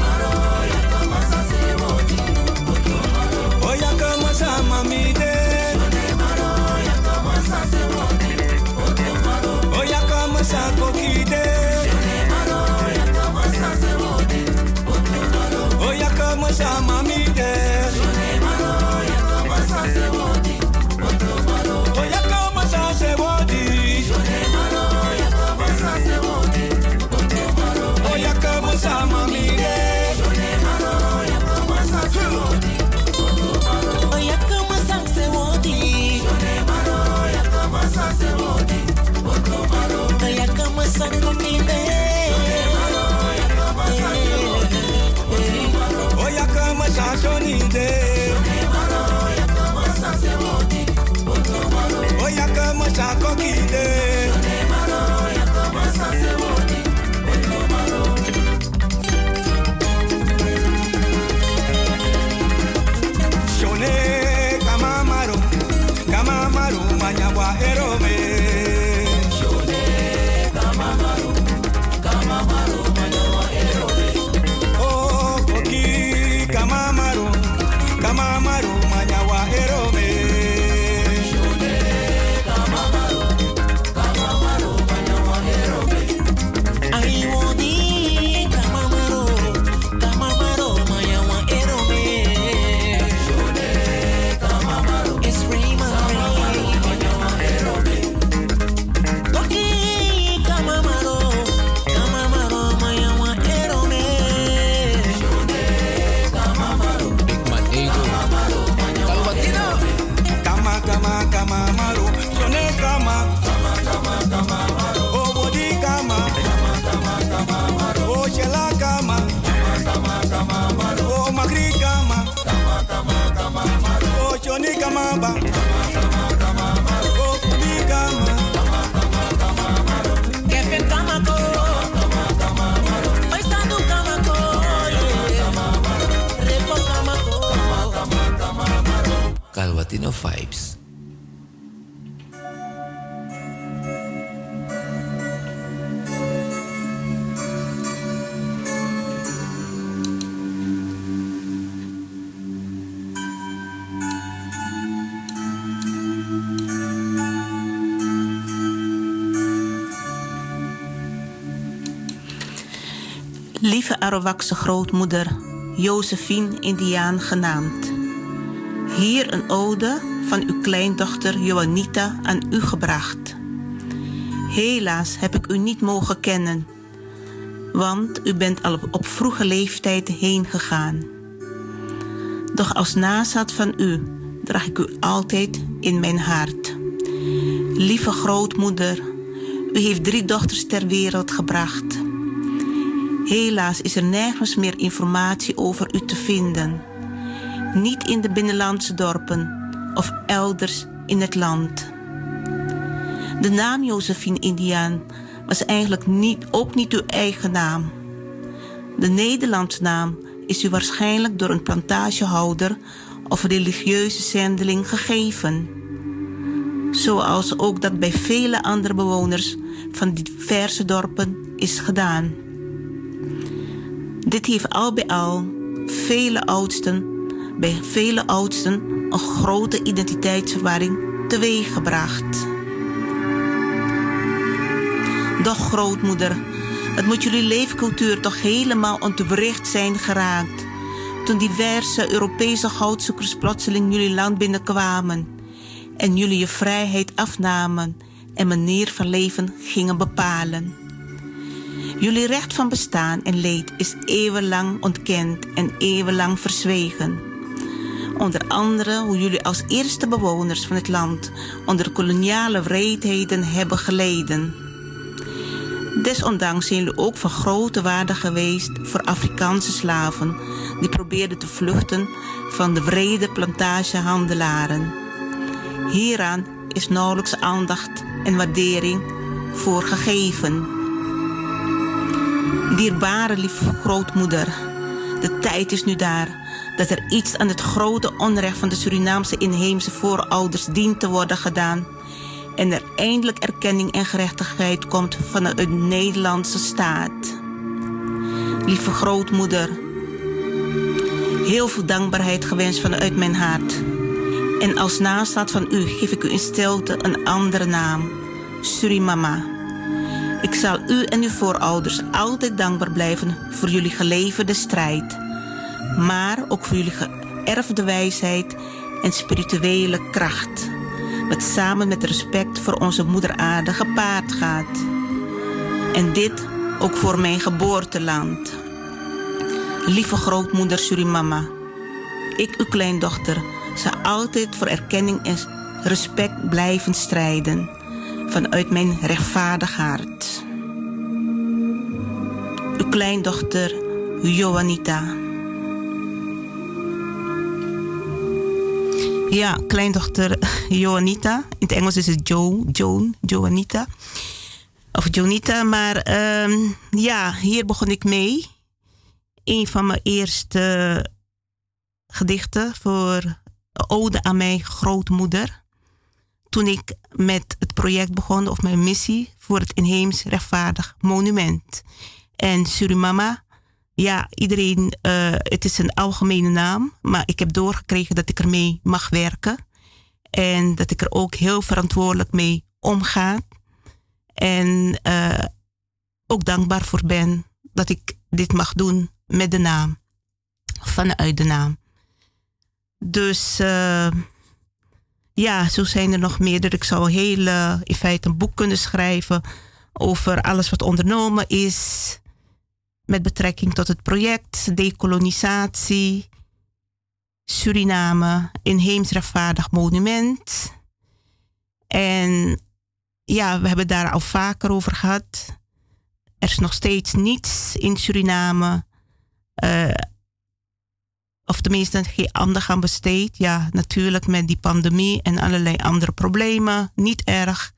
Kalwatino Vibes. Lieve Arawakse grootmoeder, Josephine Indiaan genaamd. Hier een ode van uw kleindochter Joanita aan u gebracht. Helaas heb ik u niet mogen kennen, want u bent al op, op vroege leeftijd heen gegaan. Doch als nazaat van u draag ik u altijd in mijn hart. Lieve grootmoeder, u heeft drie dochters ter wereld gebracht. Helaas is er nergens meer informatie over u te vinden. Niet in de binnenlandse dorpen of elders in het land. De naam Josephine Indiaan was eigenlijk niet, ook niet uw eigen naam. De Nederlandse naam is u waarschijnlijk door een plantagehouder of religieuze zendeling gegeven. Zoals ook dat bij vele andere bewoners van diverse dorpen is gedaan. Dit heeft al bij al vele oudsten, bij vele oudsten een grote identiteitsverwarring teweeggebracht. Doch grootmoeder, het moet jullie leefcultuur toch helemaal ontwricht zijn geraakt. Toen diverse Europese goudzoekers plotseling jullie land binnenkwamen en jullie je vrijheid afnamen en manier van leven gingen bepalen. Jullie recht van bestaan en leed is eeuwenlang ontkend en eeuwenlang verzwegen. Onder andere hoe jullie als eerste bewoners van het land onder koloniale wreedheden hebben geleden. Desondanks zijn jullie ook van grote waarde geweest voor Afrikaanse slaven die probeerden te vluchten van de wrede plantagehandelaren. Hieraan is nauwelijks aandacht en waardering voor gegeven. Dierbare lieve grootmoeder, de tijd is nu daar dat er iets aan het grote onrecht van de Surinaamse inheemse voorouders dient te worden gedaan en er eindelijk erkenning en gerechtigheid komt vanuit de Nederlandse staat. Lieve grootmoeder, heel veel dankbaarheid gewenst vanuit mijn hart. En als nastaat van u geef ik u in stilte een andere naam, Surimama. Ik zal u en uw voorouders altijd dankbaar blijven voor jullie geleverde strijd, maar ook voor jullie geërfde wijsheid en spirituele kracht, wat samen met respect voor onze moeder aarde gepaard gaat. En dit ook voor mijn geboorteland. Lieve grootmoeder Surimama, ik, uw kleindochter, zal altijd voor erkenning en respect blijven strijden vanuit mijn rechtvaardig hart. Uw kleindochter Joanita. Ja, kleindochter Joanita. In het Engels is het Jo, Joan, Joanita. Of Jonita, maar ehm, ja, hier begon ik mee. Een van mijn eerste gedichten voor ode aan mijn grootmoeder. Toen ik met het project begon, of mijn missie, voor het inheems rechtvaardig monument. En Surimama, ja, iedereen, uh, het is een algemene naam, maar ik heb doorgekregen dat ik ermee mag werken. En dat ik er ook heel verantwoordelijk mee omga. En uh, ook dankbaar voor ben dat ik dit mag doen met de naam, vanuit de naam. Dus uh, ja, zo zijn er nog meerdere. Ik zou heel in feite een boek kunnen schrijven over alles wat ondernomen is met betrekking tot het project decolonisatie, Suriname, inheems rechtvaardig monument. En ja, we hebben daar al vaker over gehad. Er is nog steeds niets in Suriname. Uh, of tenminste geen aandacht aan besteed. Ja, natuurlijk met die pandemie en allerlei andere problemen. Niet erg.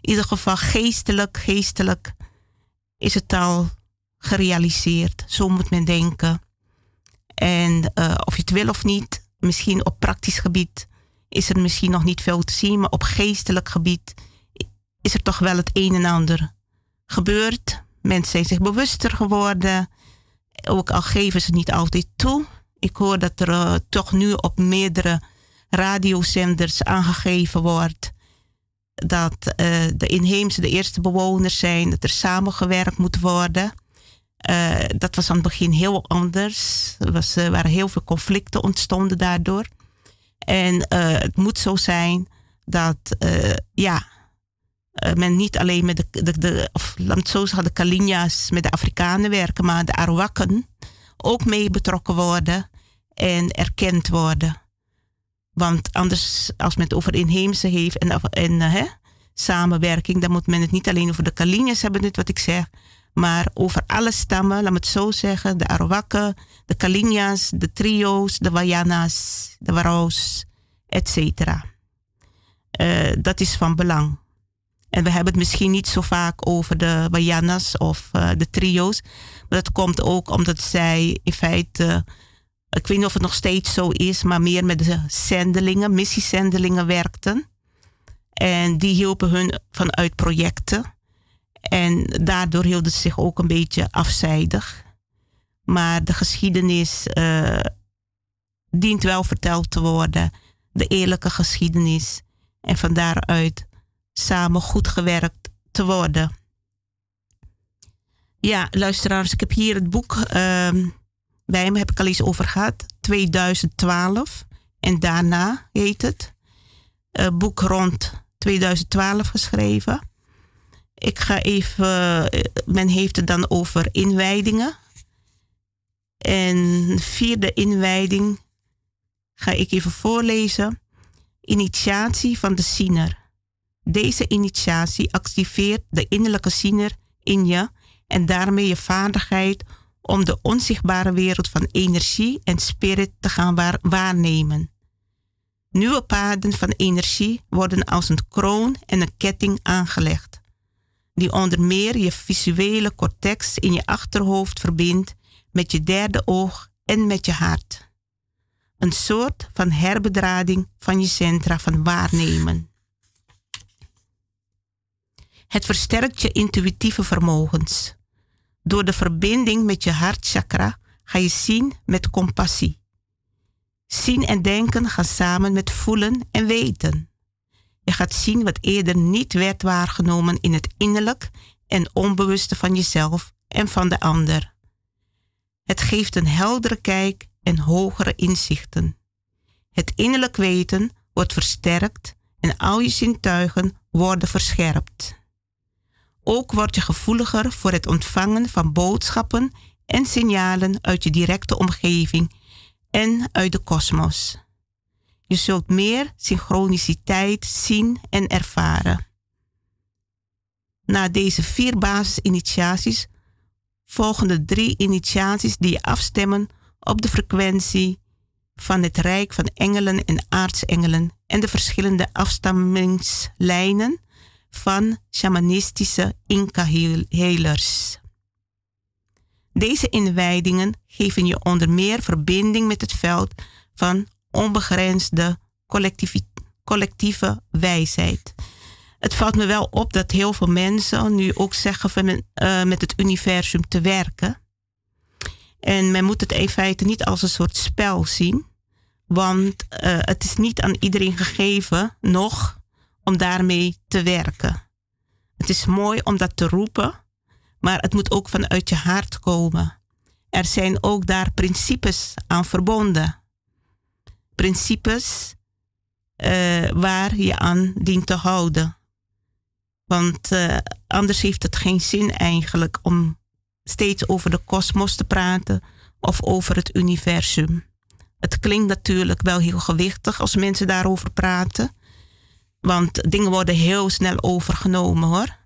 In ieder geval geestelijk, geestelijk is het al gerealiseerd. Zo moet men denken. En uh, of je het wil of niet, misschien op praktisch gebied is er misschien nog niet veel te zien, maar op geestelijk gebied is er toch wel het een en ander gebeurd. Mensen zijn zich bewuster geworden. Ook al geven ze niet altijd toe. Ik hoor dat er uh, toch nu op meerdere radiozenders aangegeven wordt dat uh, de inheemse de eerste bewoners zijn, dat er samengewerkt moet worden. Uh, dat was aan het begin heel anders. Er was, uh, waren heel veel conflicten ontstonden daardoor. En het moet zo zijn dat ja, men niet alleen met de, de, de of laat het zo zeggen, de Kalinja's met de Afrikanen werken, maar de Arawakken ook mee betrokken worden en erkend worden. Want anders, als men het over inheemse heeft en, en hè, samenwerking, dan moet men het niet alleen over de Kalinja's hebben, dit wat ik zeg, maar over alle stammen, laat me het zo zeggen, de Arawakken, de Kalinja's, de trio's, de Wayana's, de Warao's, etc. Uh, dat is van belang. En we hebben het misschien niet zo vaak over de Wayanas of uh, de trio's. Maar dat komt ook omdat zij in feite, ik weet niet of het nog steeds zo is, maar meer met de zendelingen, missiezendelingen werkten. En die hielpen hun vanuit projecten. En daardoor hielden ze zich ook een beetje afzijdig. Maar de geschiedenis uh, dient wel verteld te worden. De eerlijke geschiedenis. En van daaruit samen goed gewerkt te worden. Ja, luisteraars, ik heb hier het boek uh, bij me, heb ik al eens over gehad. 2012. En daarna heet het. Uh, boek rond 2012 geschreven. Ik ga even, eh, men heeft het dan over inwijdingen. En vierde inwijding ga ik even voorlezen. Initiatie van de ziener. Deze initiatie activeert de innerlijke ziener in je en daarmee je vaardigheid om de onzichtbare wereld van energie en spirit te gaan waarnemen. Nieuwe paden van energie worden als een kroon en een ketting aangelegd, die onder meer je visuele cortex in je achterhoofd verbindt met je derde oog en met je hart. Een soort van herbedrading van je centra van waarnemen. Het versterkt je intuïtieve vermogens. Door de verbinding met je hartchakra ga je zien met compassie. Zien en denken gaan samen met voelen en weten. Je gaat zien wat eerder niet werd waargenomen in het innerlijk en onbewuste van jezelf en van de ander. Het geeft een heldere kijk en hogere inzichten. Het innerlijk weten wordt versterkt en al je zintuigen worden verscherpt. Ook word je gevoeliger voor het ontvangen van boodschappen en signalen uit je directe omgeving en uit de kosmos. Je zult meer synchroniciteit zien en ervaren. Na deze vier basisinitiaties volgen de drie initiaties die afstemmen op de frequentie van het rijk van engelen en aartsengelen en de verschillende afstammingslijnen van shamanistische Inca-helers. Deze inwijdingen geven je onder meer verbinding met het veld van onbegrensde collectieve wijsheid. Het valt me wel op dat heel veel mensen nu ook zeggen van uh, met het universum te werken. En men moet het in feite niet als een soort spel zien. Want uh, het is niet aan iedereen gegeven nog om daarmee te werken. Het is mooi om dat te roepen, maar het moet ook vanuit je hart komen. Er zijn ook daar principes aan verbonden. Principes uh, waar je aan dient te houden. Want uh, anders heeft het geen zin eigenlijk om steeds over de kosmos te praten of over het universum. Het klinkt natuurlijk wel heel gewichtig als mensen daarover praten. Want dingen worden heel snel overgenomen hoor.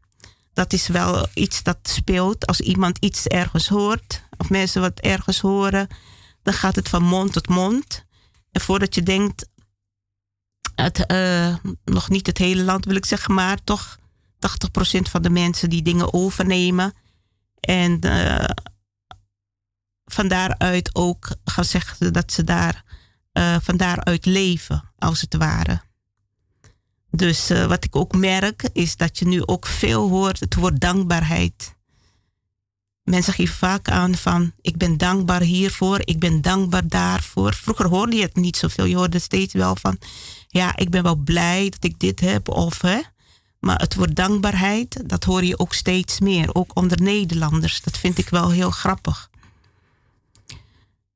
Dat is wel iets dat speelt. Als iemand iets ergens hoort, of mensen wat ergens horen, dan gaat het van mond tot mond. En voordat je denkt, het, uh, nog niet het hele land wil ik zeggen, maar toch 80% van de mensen die dingen overnemen. En uh, van daaruit ook gaan zeggen dat ze daar uh, van daaruit leven, als het ware. Dus wat ik ook merk, is dat je nu ook veel hoort het woord dankbaarheid. Mensen geven vaak aan van, ik ben dankbaar hiervoor, ik ben dankbaar daarvoor. Vroeger hoorde je het niet zoveel, je hoorde steeds wel van, ja, ik ben wel blij dat ik dit heb, of hè. Maar het woord dankbaarheid, dat hoor je ook steeds meer, ook onder Nederlanders. Dat vind ik wel heel grappig.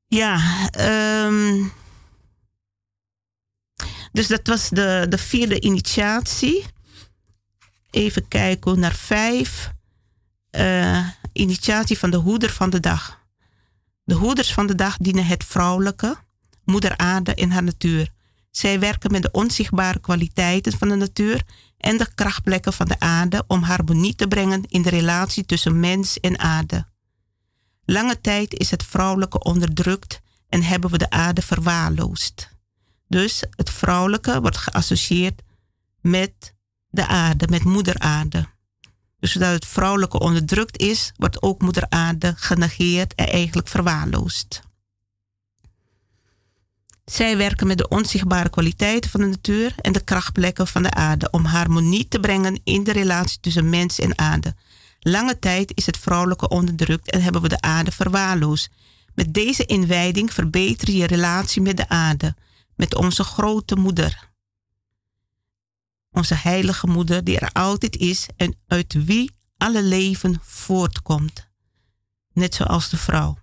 Ja, um, dus dat was de, de vierde initiatie. Even kijken naar vijf. Uh, initiatie van de hoeder van de dag. De hoeders van de dag dienen het vrouwelijke, moeder aarde en haar natuur. Zij werken met de onzichtbare kwaliteiten van de natuur en de krachtplekken van de aarde om harmonie te brengen in de relatie tussen mens en aarde. Lange tijd is het vrouwelijke onderdrukt en hebben we de aarde verwaarloosd. Dus het vrouwelijke wordt geassocieerd met de aarde, met moeder aarde. Dus zodat het vrouwelijke onderdrukt is, wordt ook moeder aarde genegeerd en eigenlijk verwaarloosd. Zij werken met de onzichtbare kwaliteiten van de natuur en de krachtplekken van de aarde om harmonie te brengen in de relatie tussen mens en aarde. Lange tijd is het vrouwelijke onderdrukt en hebben we de aarde verwaarloosd. Met deze inwijding verbeter je relatie met de aarde, met onze grote moeder. Onze heilige moeder die er altijd is en uit wie alle leven voortkomt. Net zoals de vrouw.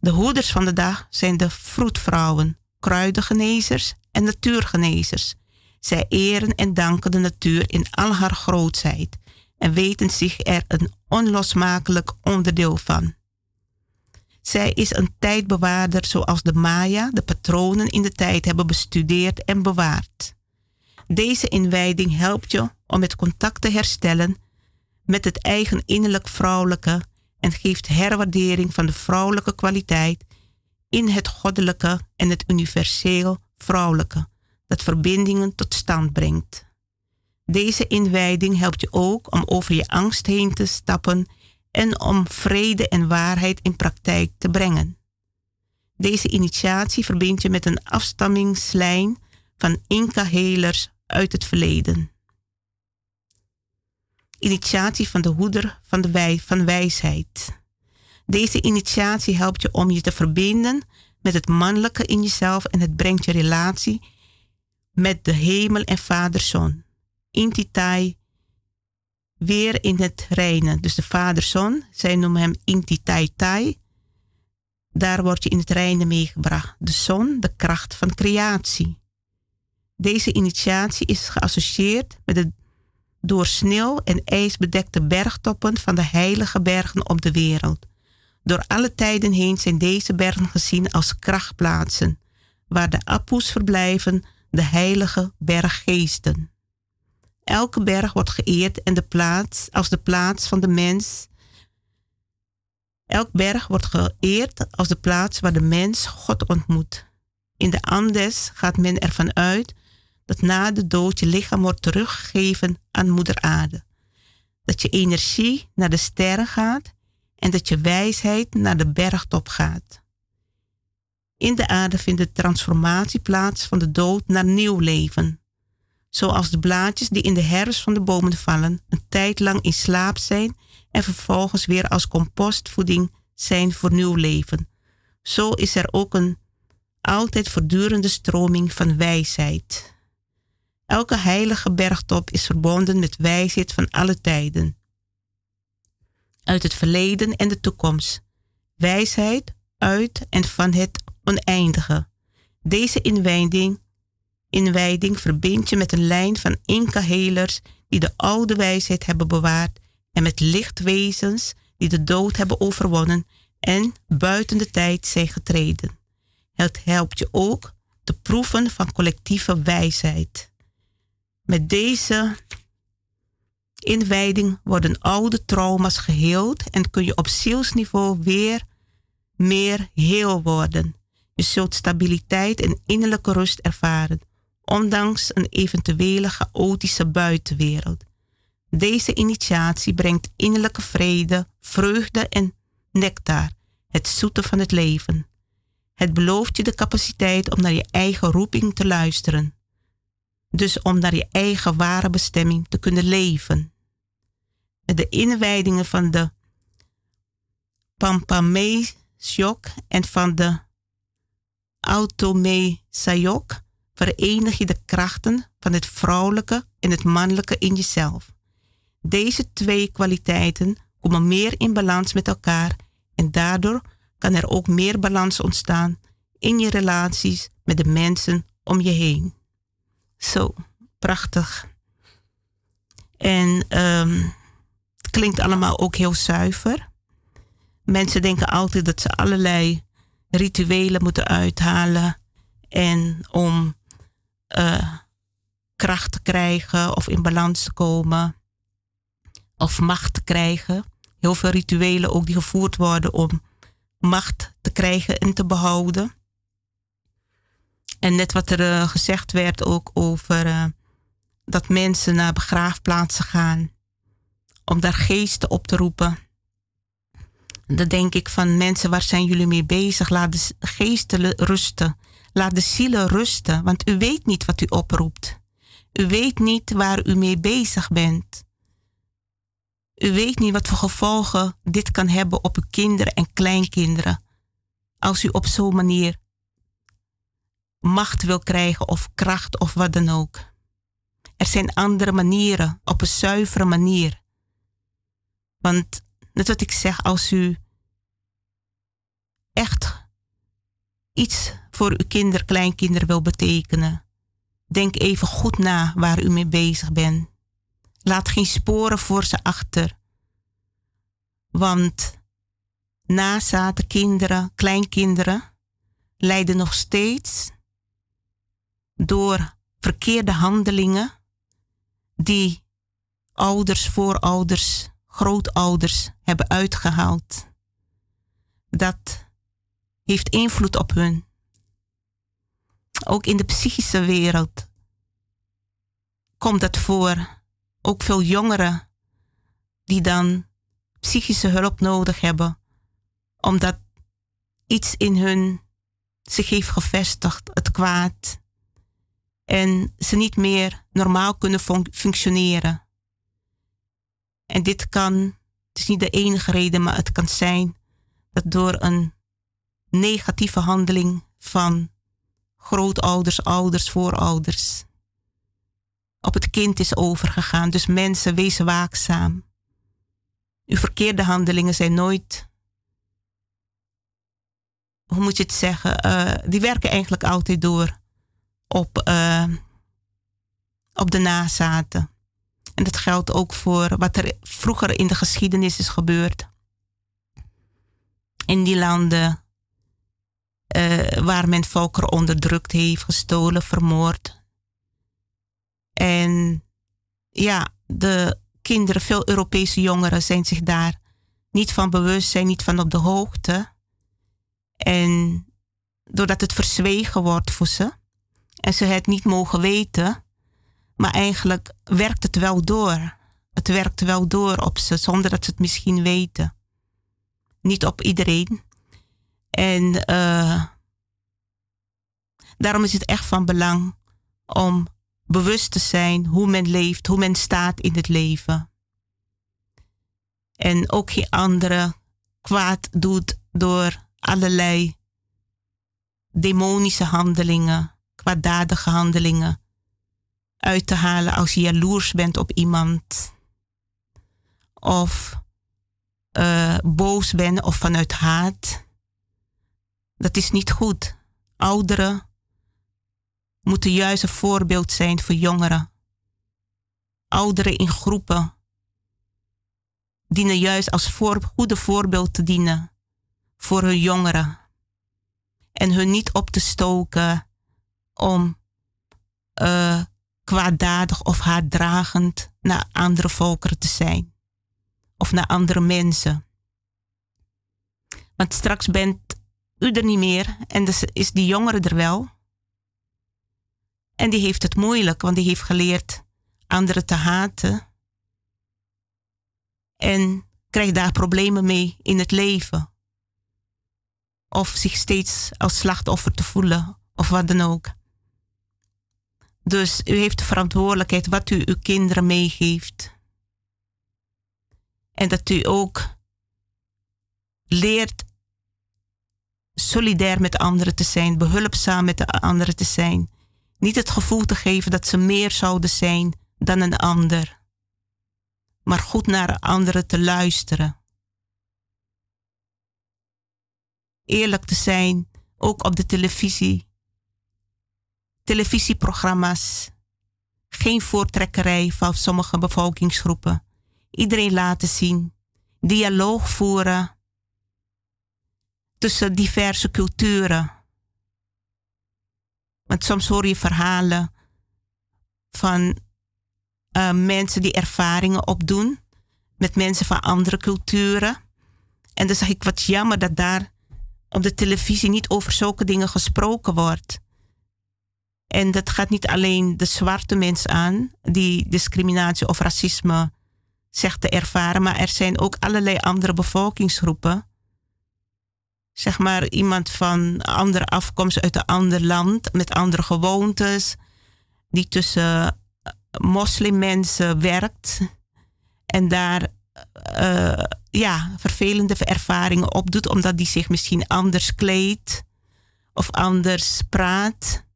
De hoeders van de dag zijn de vroedvrouwen, kruidengenezers en natuurgenezers. Zij eren en danken de natuur in al haar grootheid en weten zich er een onlosmakelijk onderdeel van. Zij is een tijdbewaarder zoals de Maya de patronen in de tijd hebben bestudeerd en bewaard. Deze inwijding helpt je om het contact te herstellen met het eigen innerlijk vrouwelijke en geeft herwaardering van de vrouwelijke kwaliteit in het goddelijke en het universeel vrouwelijke, dat verbindingen tot stand brengt. Deze inwijding helpt je ook om over je angst heen te stappen en om vrede en waarheid in praktijk te brengen. Deze initiatie verbindt je met een afstammingslijn van Inca-helers uit het verleden. Initiatie van de hoeder van, de wij, van wijsheid. Deze initiatie helpt je om je te verbinden met het mannelijke in jezelf en het brengt je relatie met de hemel en vaderzon. Intitai weer in het reinen. Dus de vaderzon, zij noemen hem Intitai Tai. Daar word je in het reinen meegebracht. De zon, de kracht van creatie. Deze initiatie is geassocieerd met de door sneeuw en ijs bedekte bergtoppen van de heilige bergen op de wereld. Door alle tijden heen zijn deze bergen gezien als krachtplaatsen, waar de Apus verblijven, de heilige berggeesten. Elke berg wordt geëerd en de plaats als de plaats van de mens. Elk berg wordt geëerd als de plaats waar de mens God ontmoet. In de Andes gaat men ervan uit dat na de dood je lichaam wordt teruggegeven aan Moeder Aarde. Dat je energie naar de sterren gaat en dat je wijsheid naar de bergtop gaat. In de aarde vindt de transformatie plaats van de dood naar nieuw leven. Zoals de blaadjes die in de herfst van de bomen vallen, een tijd lang in slaap zijn en vervolgens weer als compostvoeding zijn voor nieuw leven. Zo is er ook een altijd voortdurende stroming van wijsheid. Elke heilige bergtop is verbonden met wijsheid van alle tijden. Uit het verleden en de toekomst. Wijsheid uit en van het oneindige. Deze inwijding, inwijding verbindt je met een lijn van Inca-helers die de oude wijsheid hebben bewaard en met lichtwezens die de dood hebben overwonnen en buiten de tijd zijn getreden. Het helpt je ook te proeven van collectieve wijsheid. Met deze inwijding worden oude trauma's geheeld en kun je op zielsniveau weer meer heel worden. Je zult stabiliteit en innerlijke rust ervaren, ondanks een eventuele chaotische buitenwereld. Deze initiatie brengt innerlijke vrede, vreugde en nectar, het zoete van het leven. Het belooft je de capaciteit om naar je eigen roeping te luisteren. Dus om naar je eigen ware bestemming te kunnen leven. De inwijdingen van de Pampamee-sjok en van de Automee-sayok verenig je de krachten van het vrouwelijke en het mannelijke in jezelf. Deze twee kwaliteiten komen meer in balans met elkaar en daardoor kan er ook meer balans ontstaan in je relaties met de mensen om je heen. Zo, prachtig. En um, het klinkt allemaal ook heel zuiver. Mensen denken altijd dat ze allerlei rituelen moeten uithalen en om uh, kracht te krijgen of in balans te komen of macht te krijgen. Heel veel rituelen ook die gevoerd worden om macht te krijgen en te behouden. En net wat er uh, gezegd werd ook over uh, dat mensen naar begraafplaatsen gaan om daar geesten op te roepen. Dan denk ik van mensen, waar zijn jullie mee bezig? Laat de geesten rusten. Laat de zielen rusten, want u weet niet wat u oproept. U weet niet waar u mee bezig bent. U weet niet wat voor gevolgen dit kan hebben op uw kinderen en kleinkinderen. Als u op zo'n manier macht wil krijgen of kracht of wat dan ook. Er zijn andere manieren, op een zuivere manier. Want net wat ik zeg, als u echt iets voor uw kinder, kleinkinderen wil betekenen, denk even goed na waar u mee bezig bent. Laat geen sporen voor ze achter. Want nazaten kinderen, kleinkinderen, lijden nog steeds door verkeerde handelingen die ouders, voorouders, grootouders hebben uitgehaald. Dat heeft invloed op hun. Ook in de psychische wereld komt dat voor. Ook veel jongeren die dan psychische hulp nodig hebben, omdat iets in hun zich heeft gevestigd, het kwaad, en ze niet meer normaal kunnen functioneren. En dit kan, het is niet de enige reden, maar het kan zijn dat door een negatieve handeling van grootouders, ouders, voorouders op het kind is overgegaan. Dus mensen, wees waakzaam. Uw verkeerde handelingen zijn nooit, hoe moet je het zeggen, uh, die werken eigenlijk altijd door op, uh, op de nazaten. En dat geldt ook voor wat er vroeger in de geschiedenis is gebeurd. In die landen uh, waar men volkeren onderdrukt heeft, gestolen, vermoord. En ja, de kinderen, veel Europese jongeren zijn zich daar niet van bewust, zijn niet van op de hoogte. En doordat het verzwegen wordt voor ze en ze het niet mogen weten, maar eigenlijk werkt het wel door. Het werkt wel door op ze zonder dat ze het misschien weten. Niet op iedereen. En uh, daarom is het echt van belang om bewust te zijn hoe men leeft, hoe men staat in het leven. En ook geen andere kwaad doet door allerlei demonische handelingen, kwaadaardige handelingen uit te halen als je jaloers bent op iemand. Of uh, boos bent of vanuit haat. Dat is niet goed. Ouderen moeten juist een voorbeeld zijn voor jongeren. Ouderen in groepen dienen juist als goede voorbeeld te dienen voor hun jongeren. En hun niet op te stoken om uh, kwaadaardig of haatdragend naar andere volkeren te zijn. Of naar andere mensen. Want straks bent u er niet meer en dus is die jongere er wel. En die heeft het moeilijk, want die heeft geleerd anderen te haten. En krijgt daar problemen mee in het leven. Of zich steeds als slachtoffer te voelen, of wat dan ook. Dus u heeft de verantwoordelijkheid wat u uw kinderen meegeeft. En dat u ook leert solidair met anderen te zijn, behulpzaam met de anderen te zijn. Niet het gevoel te geven dat ze meer zouden zijn dan een ander, maar goed naar anderen te luisteren. Eerlijk te zijn, ook op de televisie. Televisieprogramma's. Geen voortrekkerij van sommige bevolkingsgroepen. Iedereen laten zien. Dialoog voeren tussen diverse culturen. Want soms hoor je verhalen van uh, mensen die ervaringen opdoen met mensen van andere culturen. En dan zeg ik wat jammer dat daar op de televisie niet over zulke dingen gesproken wordt. En dat gaat niet alleen de zwarte mens aan die discriminatie of racisme zegt te ervaren, maar er zijn ook allerlei andere bevolkingsgroepen. Zeg maar iemand van andere afkomst uit een ander land met andere gewoontes, die tussen eh, moslimmensen werkt en daar uh, ja, vervelende ervaringen opdoet, omdat die zich misschien anders kleedt of anders praat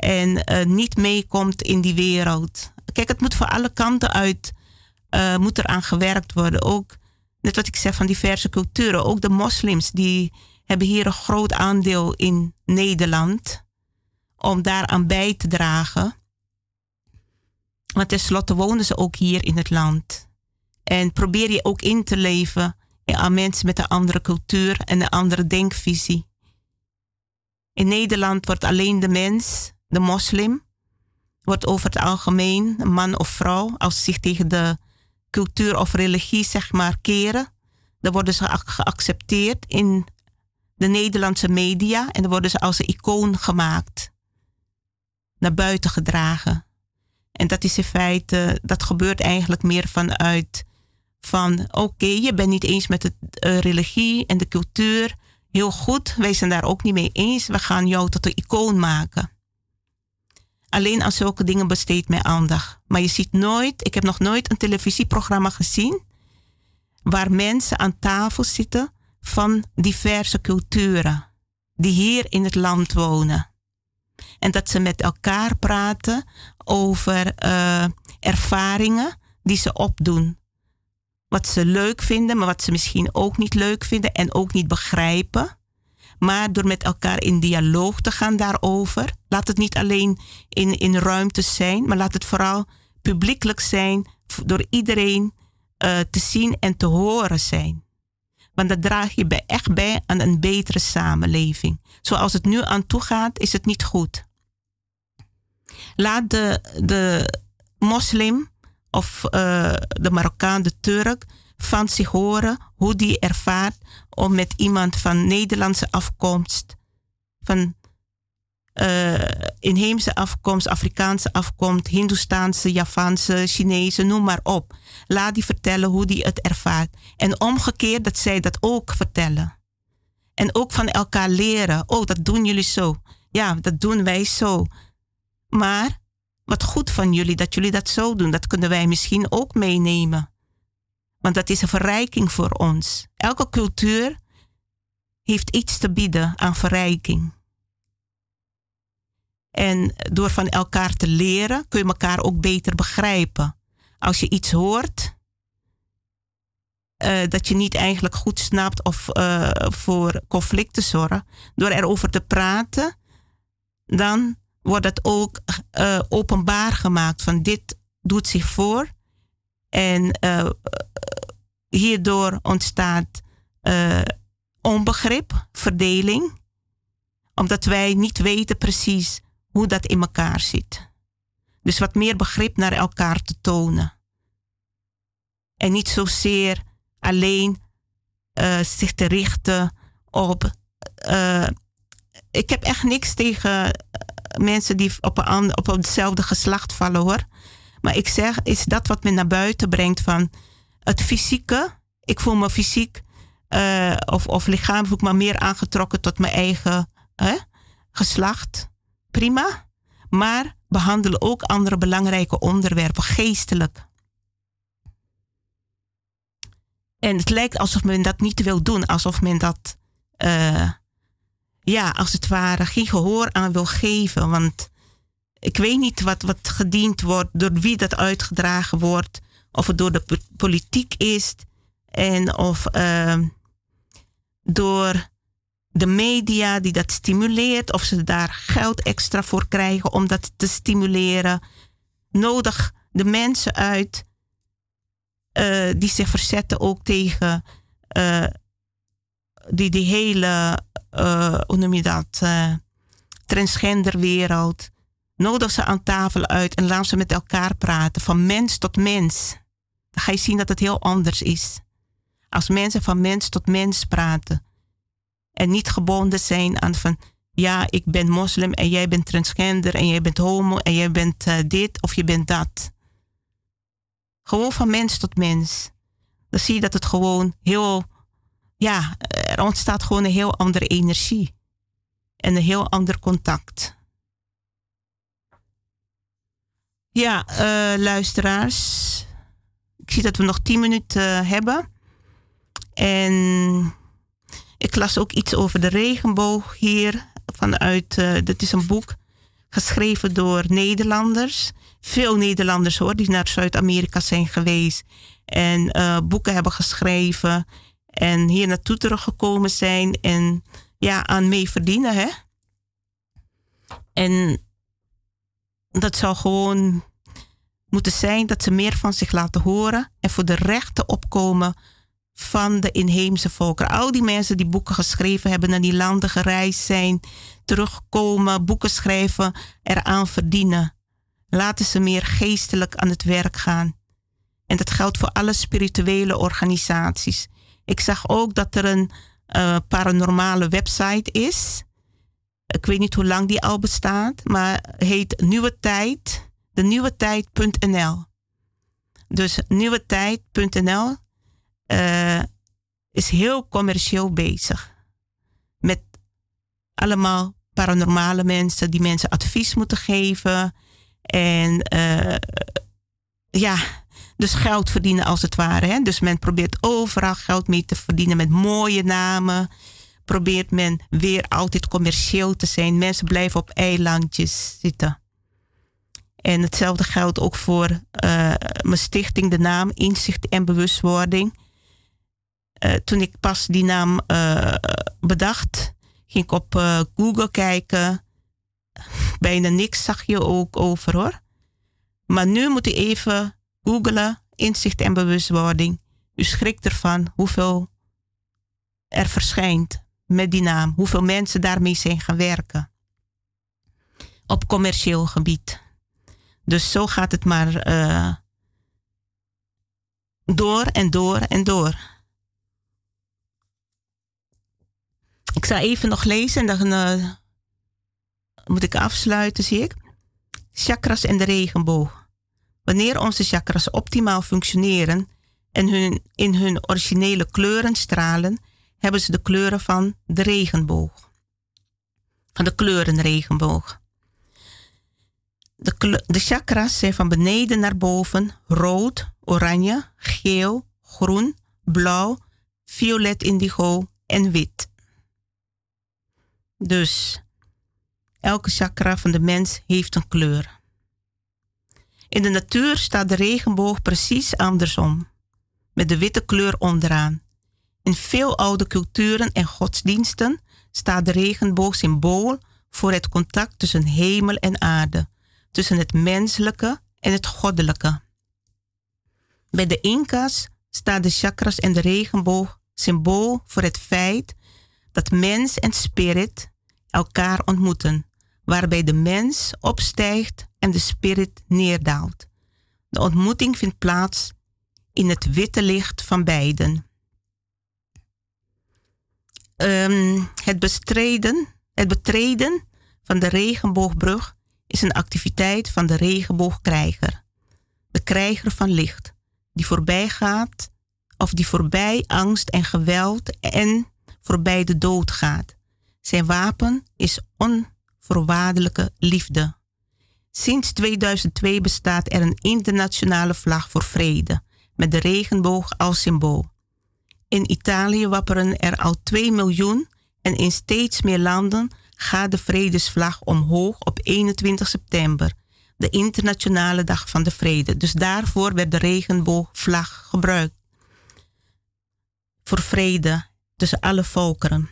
en uh, niet meekomt in die wereld. Kijk, het moet voor alle kanten uit, uh, moet er aan gewerkt worden. Ook net wat ik zeg van diverse culturen, ook de moslims, die hebben hier een groot aandeel in Nederland om daaraan bij te dragen. Want tenslotte wonen ze ook hier in het land. En probeer je ook in te leven aan mensen met een andere cultuur en een andere denkvisie. In Nederland wordt alleen de mens, de moslim, wordt over het algemeen, een man of vrouw, als ze zich tegen de cultuur of religie zeg maar keren, dan worden ze geaccepteerd in de Nederlandse media en dan worden ze als een icoon gemaakt, naar buiten gedragen. En dat is in feite, dat gebeurt eigenlijk meer vanuit van oké, je bent niet eens met de uh, religie en de cultuur. Heel goed, wij zijn daar ook niet mee eens. We gaan jou tot een icoon maken. Alleen aan zulke dingen besteedt mij aandacht. Maar je ziet nooit, ik heb nog nooit een televisieprogramma gezien waar mensen aan tafel zitten van diverse culturen die hier in het land wonen. En dat ze met elkaar praten over uh, ervaringen die ze opdoen. Wat ze leuk vinden, maar wat ze misschien ook niet leuk vinden en ook niet begrijpen. Maar door met elkaar in dialoog te gaan daarover. Laat het niet alleen in, in ruimtes zijn, maar laat het vooral publiekelijk zijn. Door iedereen uh, te zien en te horen zijn. Want dat draag je bij, echt bij aan een betere samenleving. Zoals het nu aan toe gaat, is het niet goed. Laat de, de moslim of uh, de Marokkaan, de Turk, van zich horen hoe die ervaart om met iemand van Nederlandse afkomst van uh, inheemse afkomst, Afrikaanse afkomst, Hindoestaanse, Javaanse, Chinese, noem maar op. Laat die vertellen hoe die het ervaart. En omgekeerd dat zij dat ook vertellen. En ook van elkaar leren. Oh, dat doen jullie zo. Ja, dat doen wij zo. Maar wat goed van jullie dat jullie dat zo doen. Dat kunnen wij misschien ook meenemen. Want dat is een verrijking voor ons. Elke cultuur heeft iets te bieden aan verrijking. En door van elkaar te leren kun je elkaar ook beter begrijpen. Als je iets hoort uh, dat je niet eigenlijk goed snapt of uh, voor conflicten zorgt, door erover te praten, dan wordt het ook uh, openbaar gemaakt van dit doet zich voor. En hierdoor ontstaat onbegrip, verdeling, omdat wij niet weten precies hoe dat in elkaar zit. Dus wat meer begrip naar elkaar te tonen. En niet zozeer alleen uh, zich te richten op. Ik heb echt niks tegen eh, mensen die op, op hetzelfde geslacht vallen hoor. Maar ik zeg, is dat wat me naar buiten brengt van het fysieke. Ik voel me fysiek uh, of, of ik me meer aangetrokken tot mijn eigen hè, geslacht prima, maar behandelen ook andere belangrijke onderwerpen, geestelijk. En het lijkt alsof men dat niet wil doen, alsof men dat, uh, ja, als het ware, geen gehoor aan wil geven. Want ik weet niet wat, wat gediend wordt, door wie dat uitgedragen wordt, of het door de politiek is en of uh, door de media die dat stimuleert, of ze daar geld extra voor krijgen om dat te stimuleren. Nodig de mensen uit uh, die zich verzetten ook tegen uh, die, die hele, uh, hoe noem je dat, transgenderwereld. Nodig ze aan tafel uit en laat ze met elkaar praten, van mens tot mens. Dan ga je zien dat het heel anders is. Als mensen van mens tot mens praten en niet gebonden zijn aan van, ja, ik ben moslim en jij bent transgender en jij bent homo en jij bent uh, dit of je bent dat. Gewoon van mens tot mens. Dan zie je dat het gewoon heel, ja, er ontstaat gewoon een heel andere energie. En een heel ander contact. Ja, uh, luisteraars. Ik zie dat we nog tien minuten uh, hebben. En ik las ook iets over de regenboog hier vanuit, uh, dit is een boek geschreven door Nederlanders. Veel Nederlanders hoor, die naar Zuid-Amerika zijn geweest en boeken hebben geschreven en hier naartoe teruggekomen zijn en ja, aan mee verdienen. Hè? En dat zou gewoon moeten zijn dat ze meer van zich laten horen en voor de rechten opkomen van de inheemse volken. Al die mensen die boeken geschreven hebben, naar die landen gereisd zijn, terugkomen, boeken schrijven, eraan verdienen. Laten ze meer geestelijk aan het werk gaan. En dat geldt voor alle spirituele organisaties. Ik zag ook dat er een uh, paranormale website is. Ik weet niet hoe lang die al bestaat, maar heet Nieuwe Tijd, de nieuwe tijd.nl. Dus nieuwe tijd.nl uh, is heel commercieel bezig. Met allemaal paranormale mensen die mensen advies moeten geven. En uh, ja, dus geld verdienen als het ware. Hè? Dus men probeert overal geld mee te verdienen met mooie namen. Probeert men weer altijd commercieel te zijn. Mensen blijven op eilandjes zitten. En hetzelfde geldt ook voor uh, mijn stichting, de naam Inzicht en Bewustwording. Uh, toen ik pas die naam uh, bedacht, ging ik op Google kijken. Bijna niks zag je ook over hoor. Maar nu moet u even googlen, inzicht en bewustwording. U schrikt ervan hoeveel er verschijnt met die naam. Hoeveel mensen daarmee zijn gaan werken. Op commercieel gebied. Dus zo gaat het maar door en door en door. Ik zal even nog lezen en dan uh, moet ik afsluiten, zie ik. Chakras en de regenboog. Wanneer onze chakras optimaal functioneren en hun, in hun originele kleuren stralen, hebben ze de kleuren van de regenboog. Van de kleurenregenboog. De, de chakras zijn van beneden naar boven rood, oranje, geel, groen, blauw, violet indigo en wit. Dus elke chakra van de mens heeft een kleur. In de natuur staat de regenboog precies andersom, met de witte kleur onderaan. In veel oude culturen en godsdiensten staat de regenboog symbool voor het contact tussen hemel en aarde, tussen het menselijke en het goddelijke. Bij de Inca's staat de chakras en de regenboog symbool voor het feit dat mens en spirit elkaar ontmoeten, waarbij de mens opstijgt en de spirit neerdaalt. De ontmoeting vindt plaats in het witte licht van beiden. Um, het, bestreden, het betreden van de regenboogbrug is een activiteit van de regenboogkrijger. De krijger van licht, die voorbij gaat of die voorbij angst en geweld en voorbij de dood gaat. Zijn wapen is onvoorwaardelijke liefde. Sinds 2002 bestaat er een internationale vlag voor vrede, met de regenboog als symbool. In Italië wapperen er al 2 miljoen en in steeds meer landen gaat de vredesvlag omhoog op 21 september, de internationale dag van de vrede. Dus daarvoor werd de regenboogvlag gebruikt. Voor vrede tussen alle volkeren.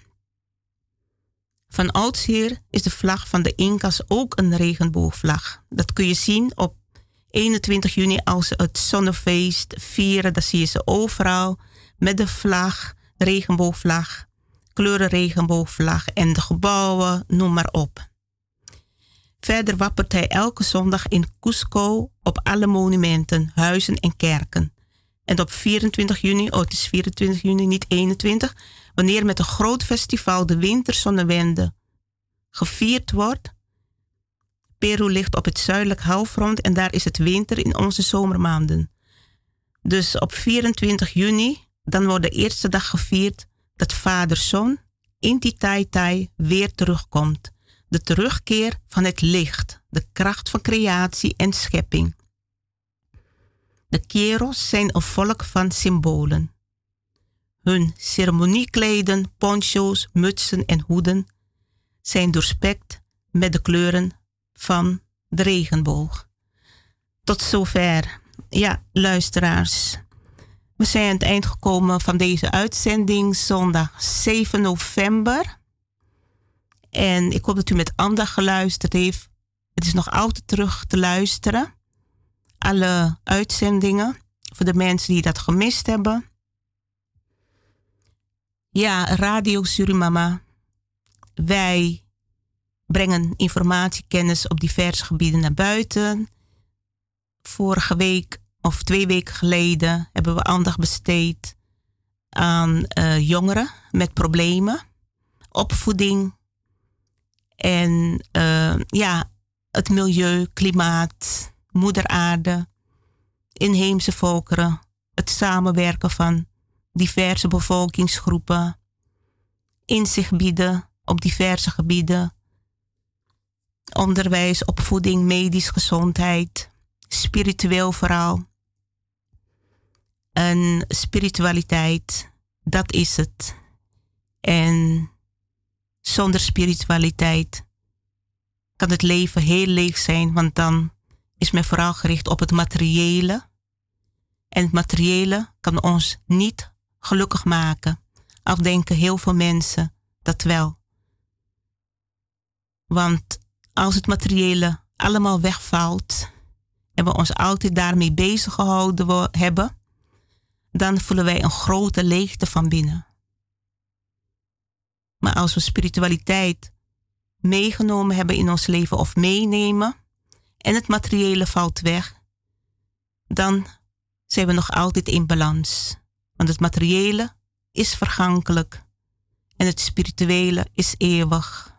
Van oudsher is de vlag van de Incas ook een regenboogvlag. Dat kun je zien op 21 juni als ze het zonnefeest vieren. Dan zie je ze overal met de vlag, de regenboogvlag, kleuren regenboogvlag en de gebouwen, noem maar op. Verder wappert hij elke zondag in Cusco op alle monumenten, huizen en kerken. En op 24 juni, oh het is 24 juni, niet 21, wanneer met een groot festival de winterzonnewende gevierd wordt. Peru ligt op het zuidelijk halfrond en daar is het winter in onze zomermaanden. Dus op 24 juni, dan wordt de eerste dag gevierd dat vader Zon in die Tai Tai weer terugkomt. De terugkeer van het licht, de kracht van creatie en schepping. De Keros zijn een volk van symbolen. Hun ceremoniekleden, poncho's, mutsen en hoeden zijn doorspekt met de kleuren van de regenboog. Tot zover. Ja, luisteraars. We zijn aan het eind gekomen van deze uitzending zondag 7 november. En ik hoop dat u met aandacht geluisterd heeft. Het is nog altijd terug te luisteren. Alle uitzendingen. Voor de mensen die dat gemist hebben. Ja, Radio Surimama. Wij brengen informatie, kennis op diverse gebieden naar buiten. Vorige week of twee weken geleden hebben we aandacht besteed aan uh, jongeren met problemen, opvoeding en uh, ja, het milieu, klimaat, moeder aarde, inheemse volkeren, het samenwerken van diverse bevolkingsgroepen, inzicht bieden op diverse gebieden, onderwijs, opvoeding, medisch gezondheid, spiritueel verhaal. En spiritualiteit, dat is het. En zonder spiritualiteit kan het leven heel leeg zijn, want dan is men vooral gericht op het materiële. En het materiële kan ons niet gelukkig maken. Al denken heel veel mensen dat wel. Want als het materiële allemaal wegvalt en we ons altijd daarmee bezig gehouden hebben, dan voelen wij een grote leegte van binnen. Maar als we spiritualiteit meegenomen hebben in ons leven of meenemen en het materiële valt weg, dan zijn we nog altijd in balans. Want het materiële is vergankelijk en het spirituele is eeuwig.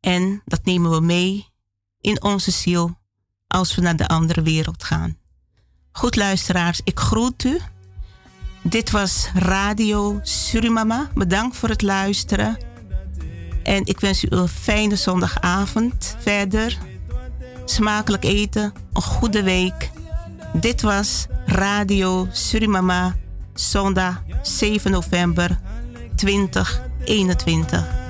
En dat nemen we mee in onze ziel als we naar de andere wereld gaan. Goed luisteraars, ik groet u. Dit was Radio Surimama. Bedankt voor het luisteren. En ik wens u een fijne zondagavond verder. Smakelijk eten, een goede week. Dit was Radio Surimama, zondag 7 november 2021.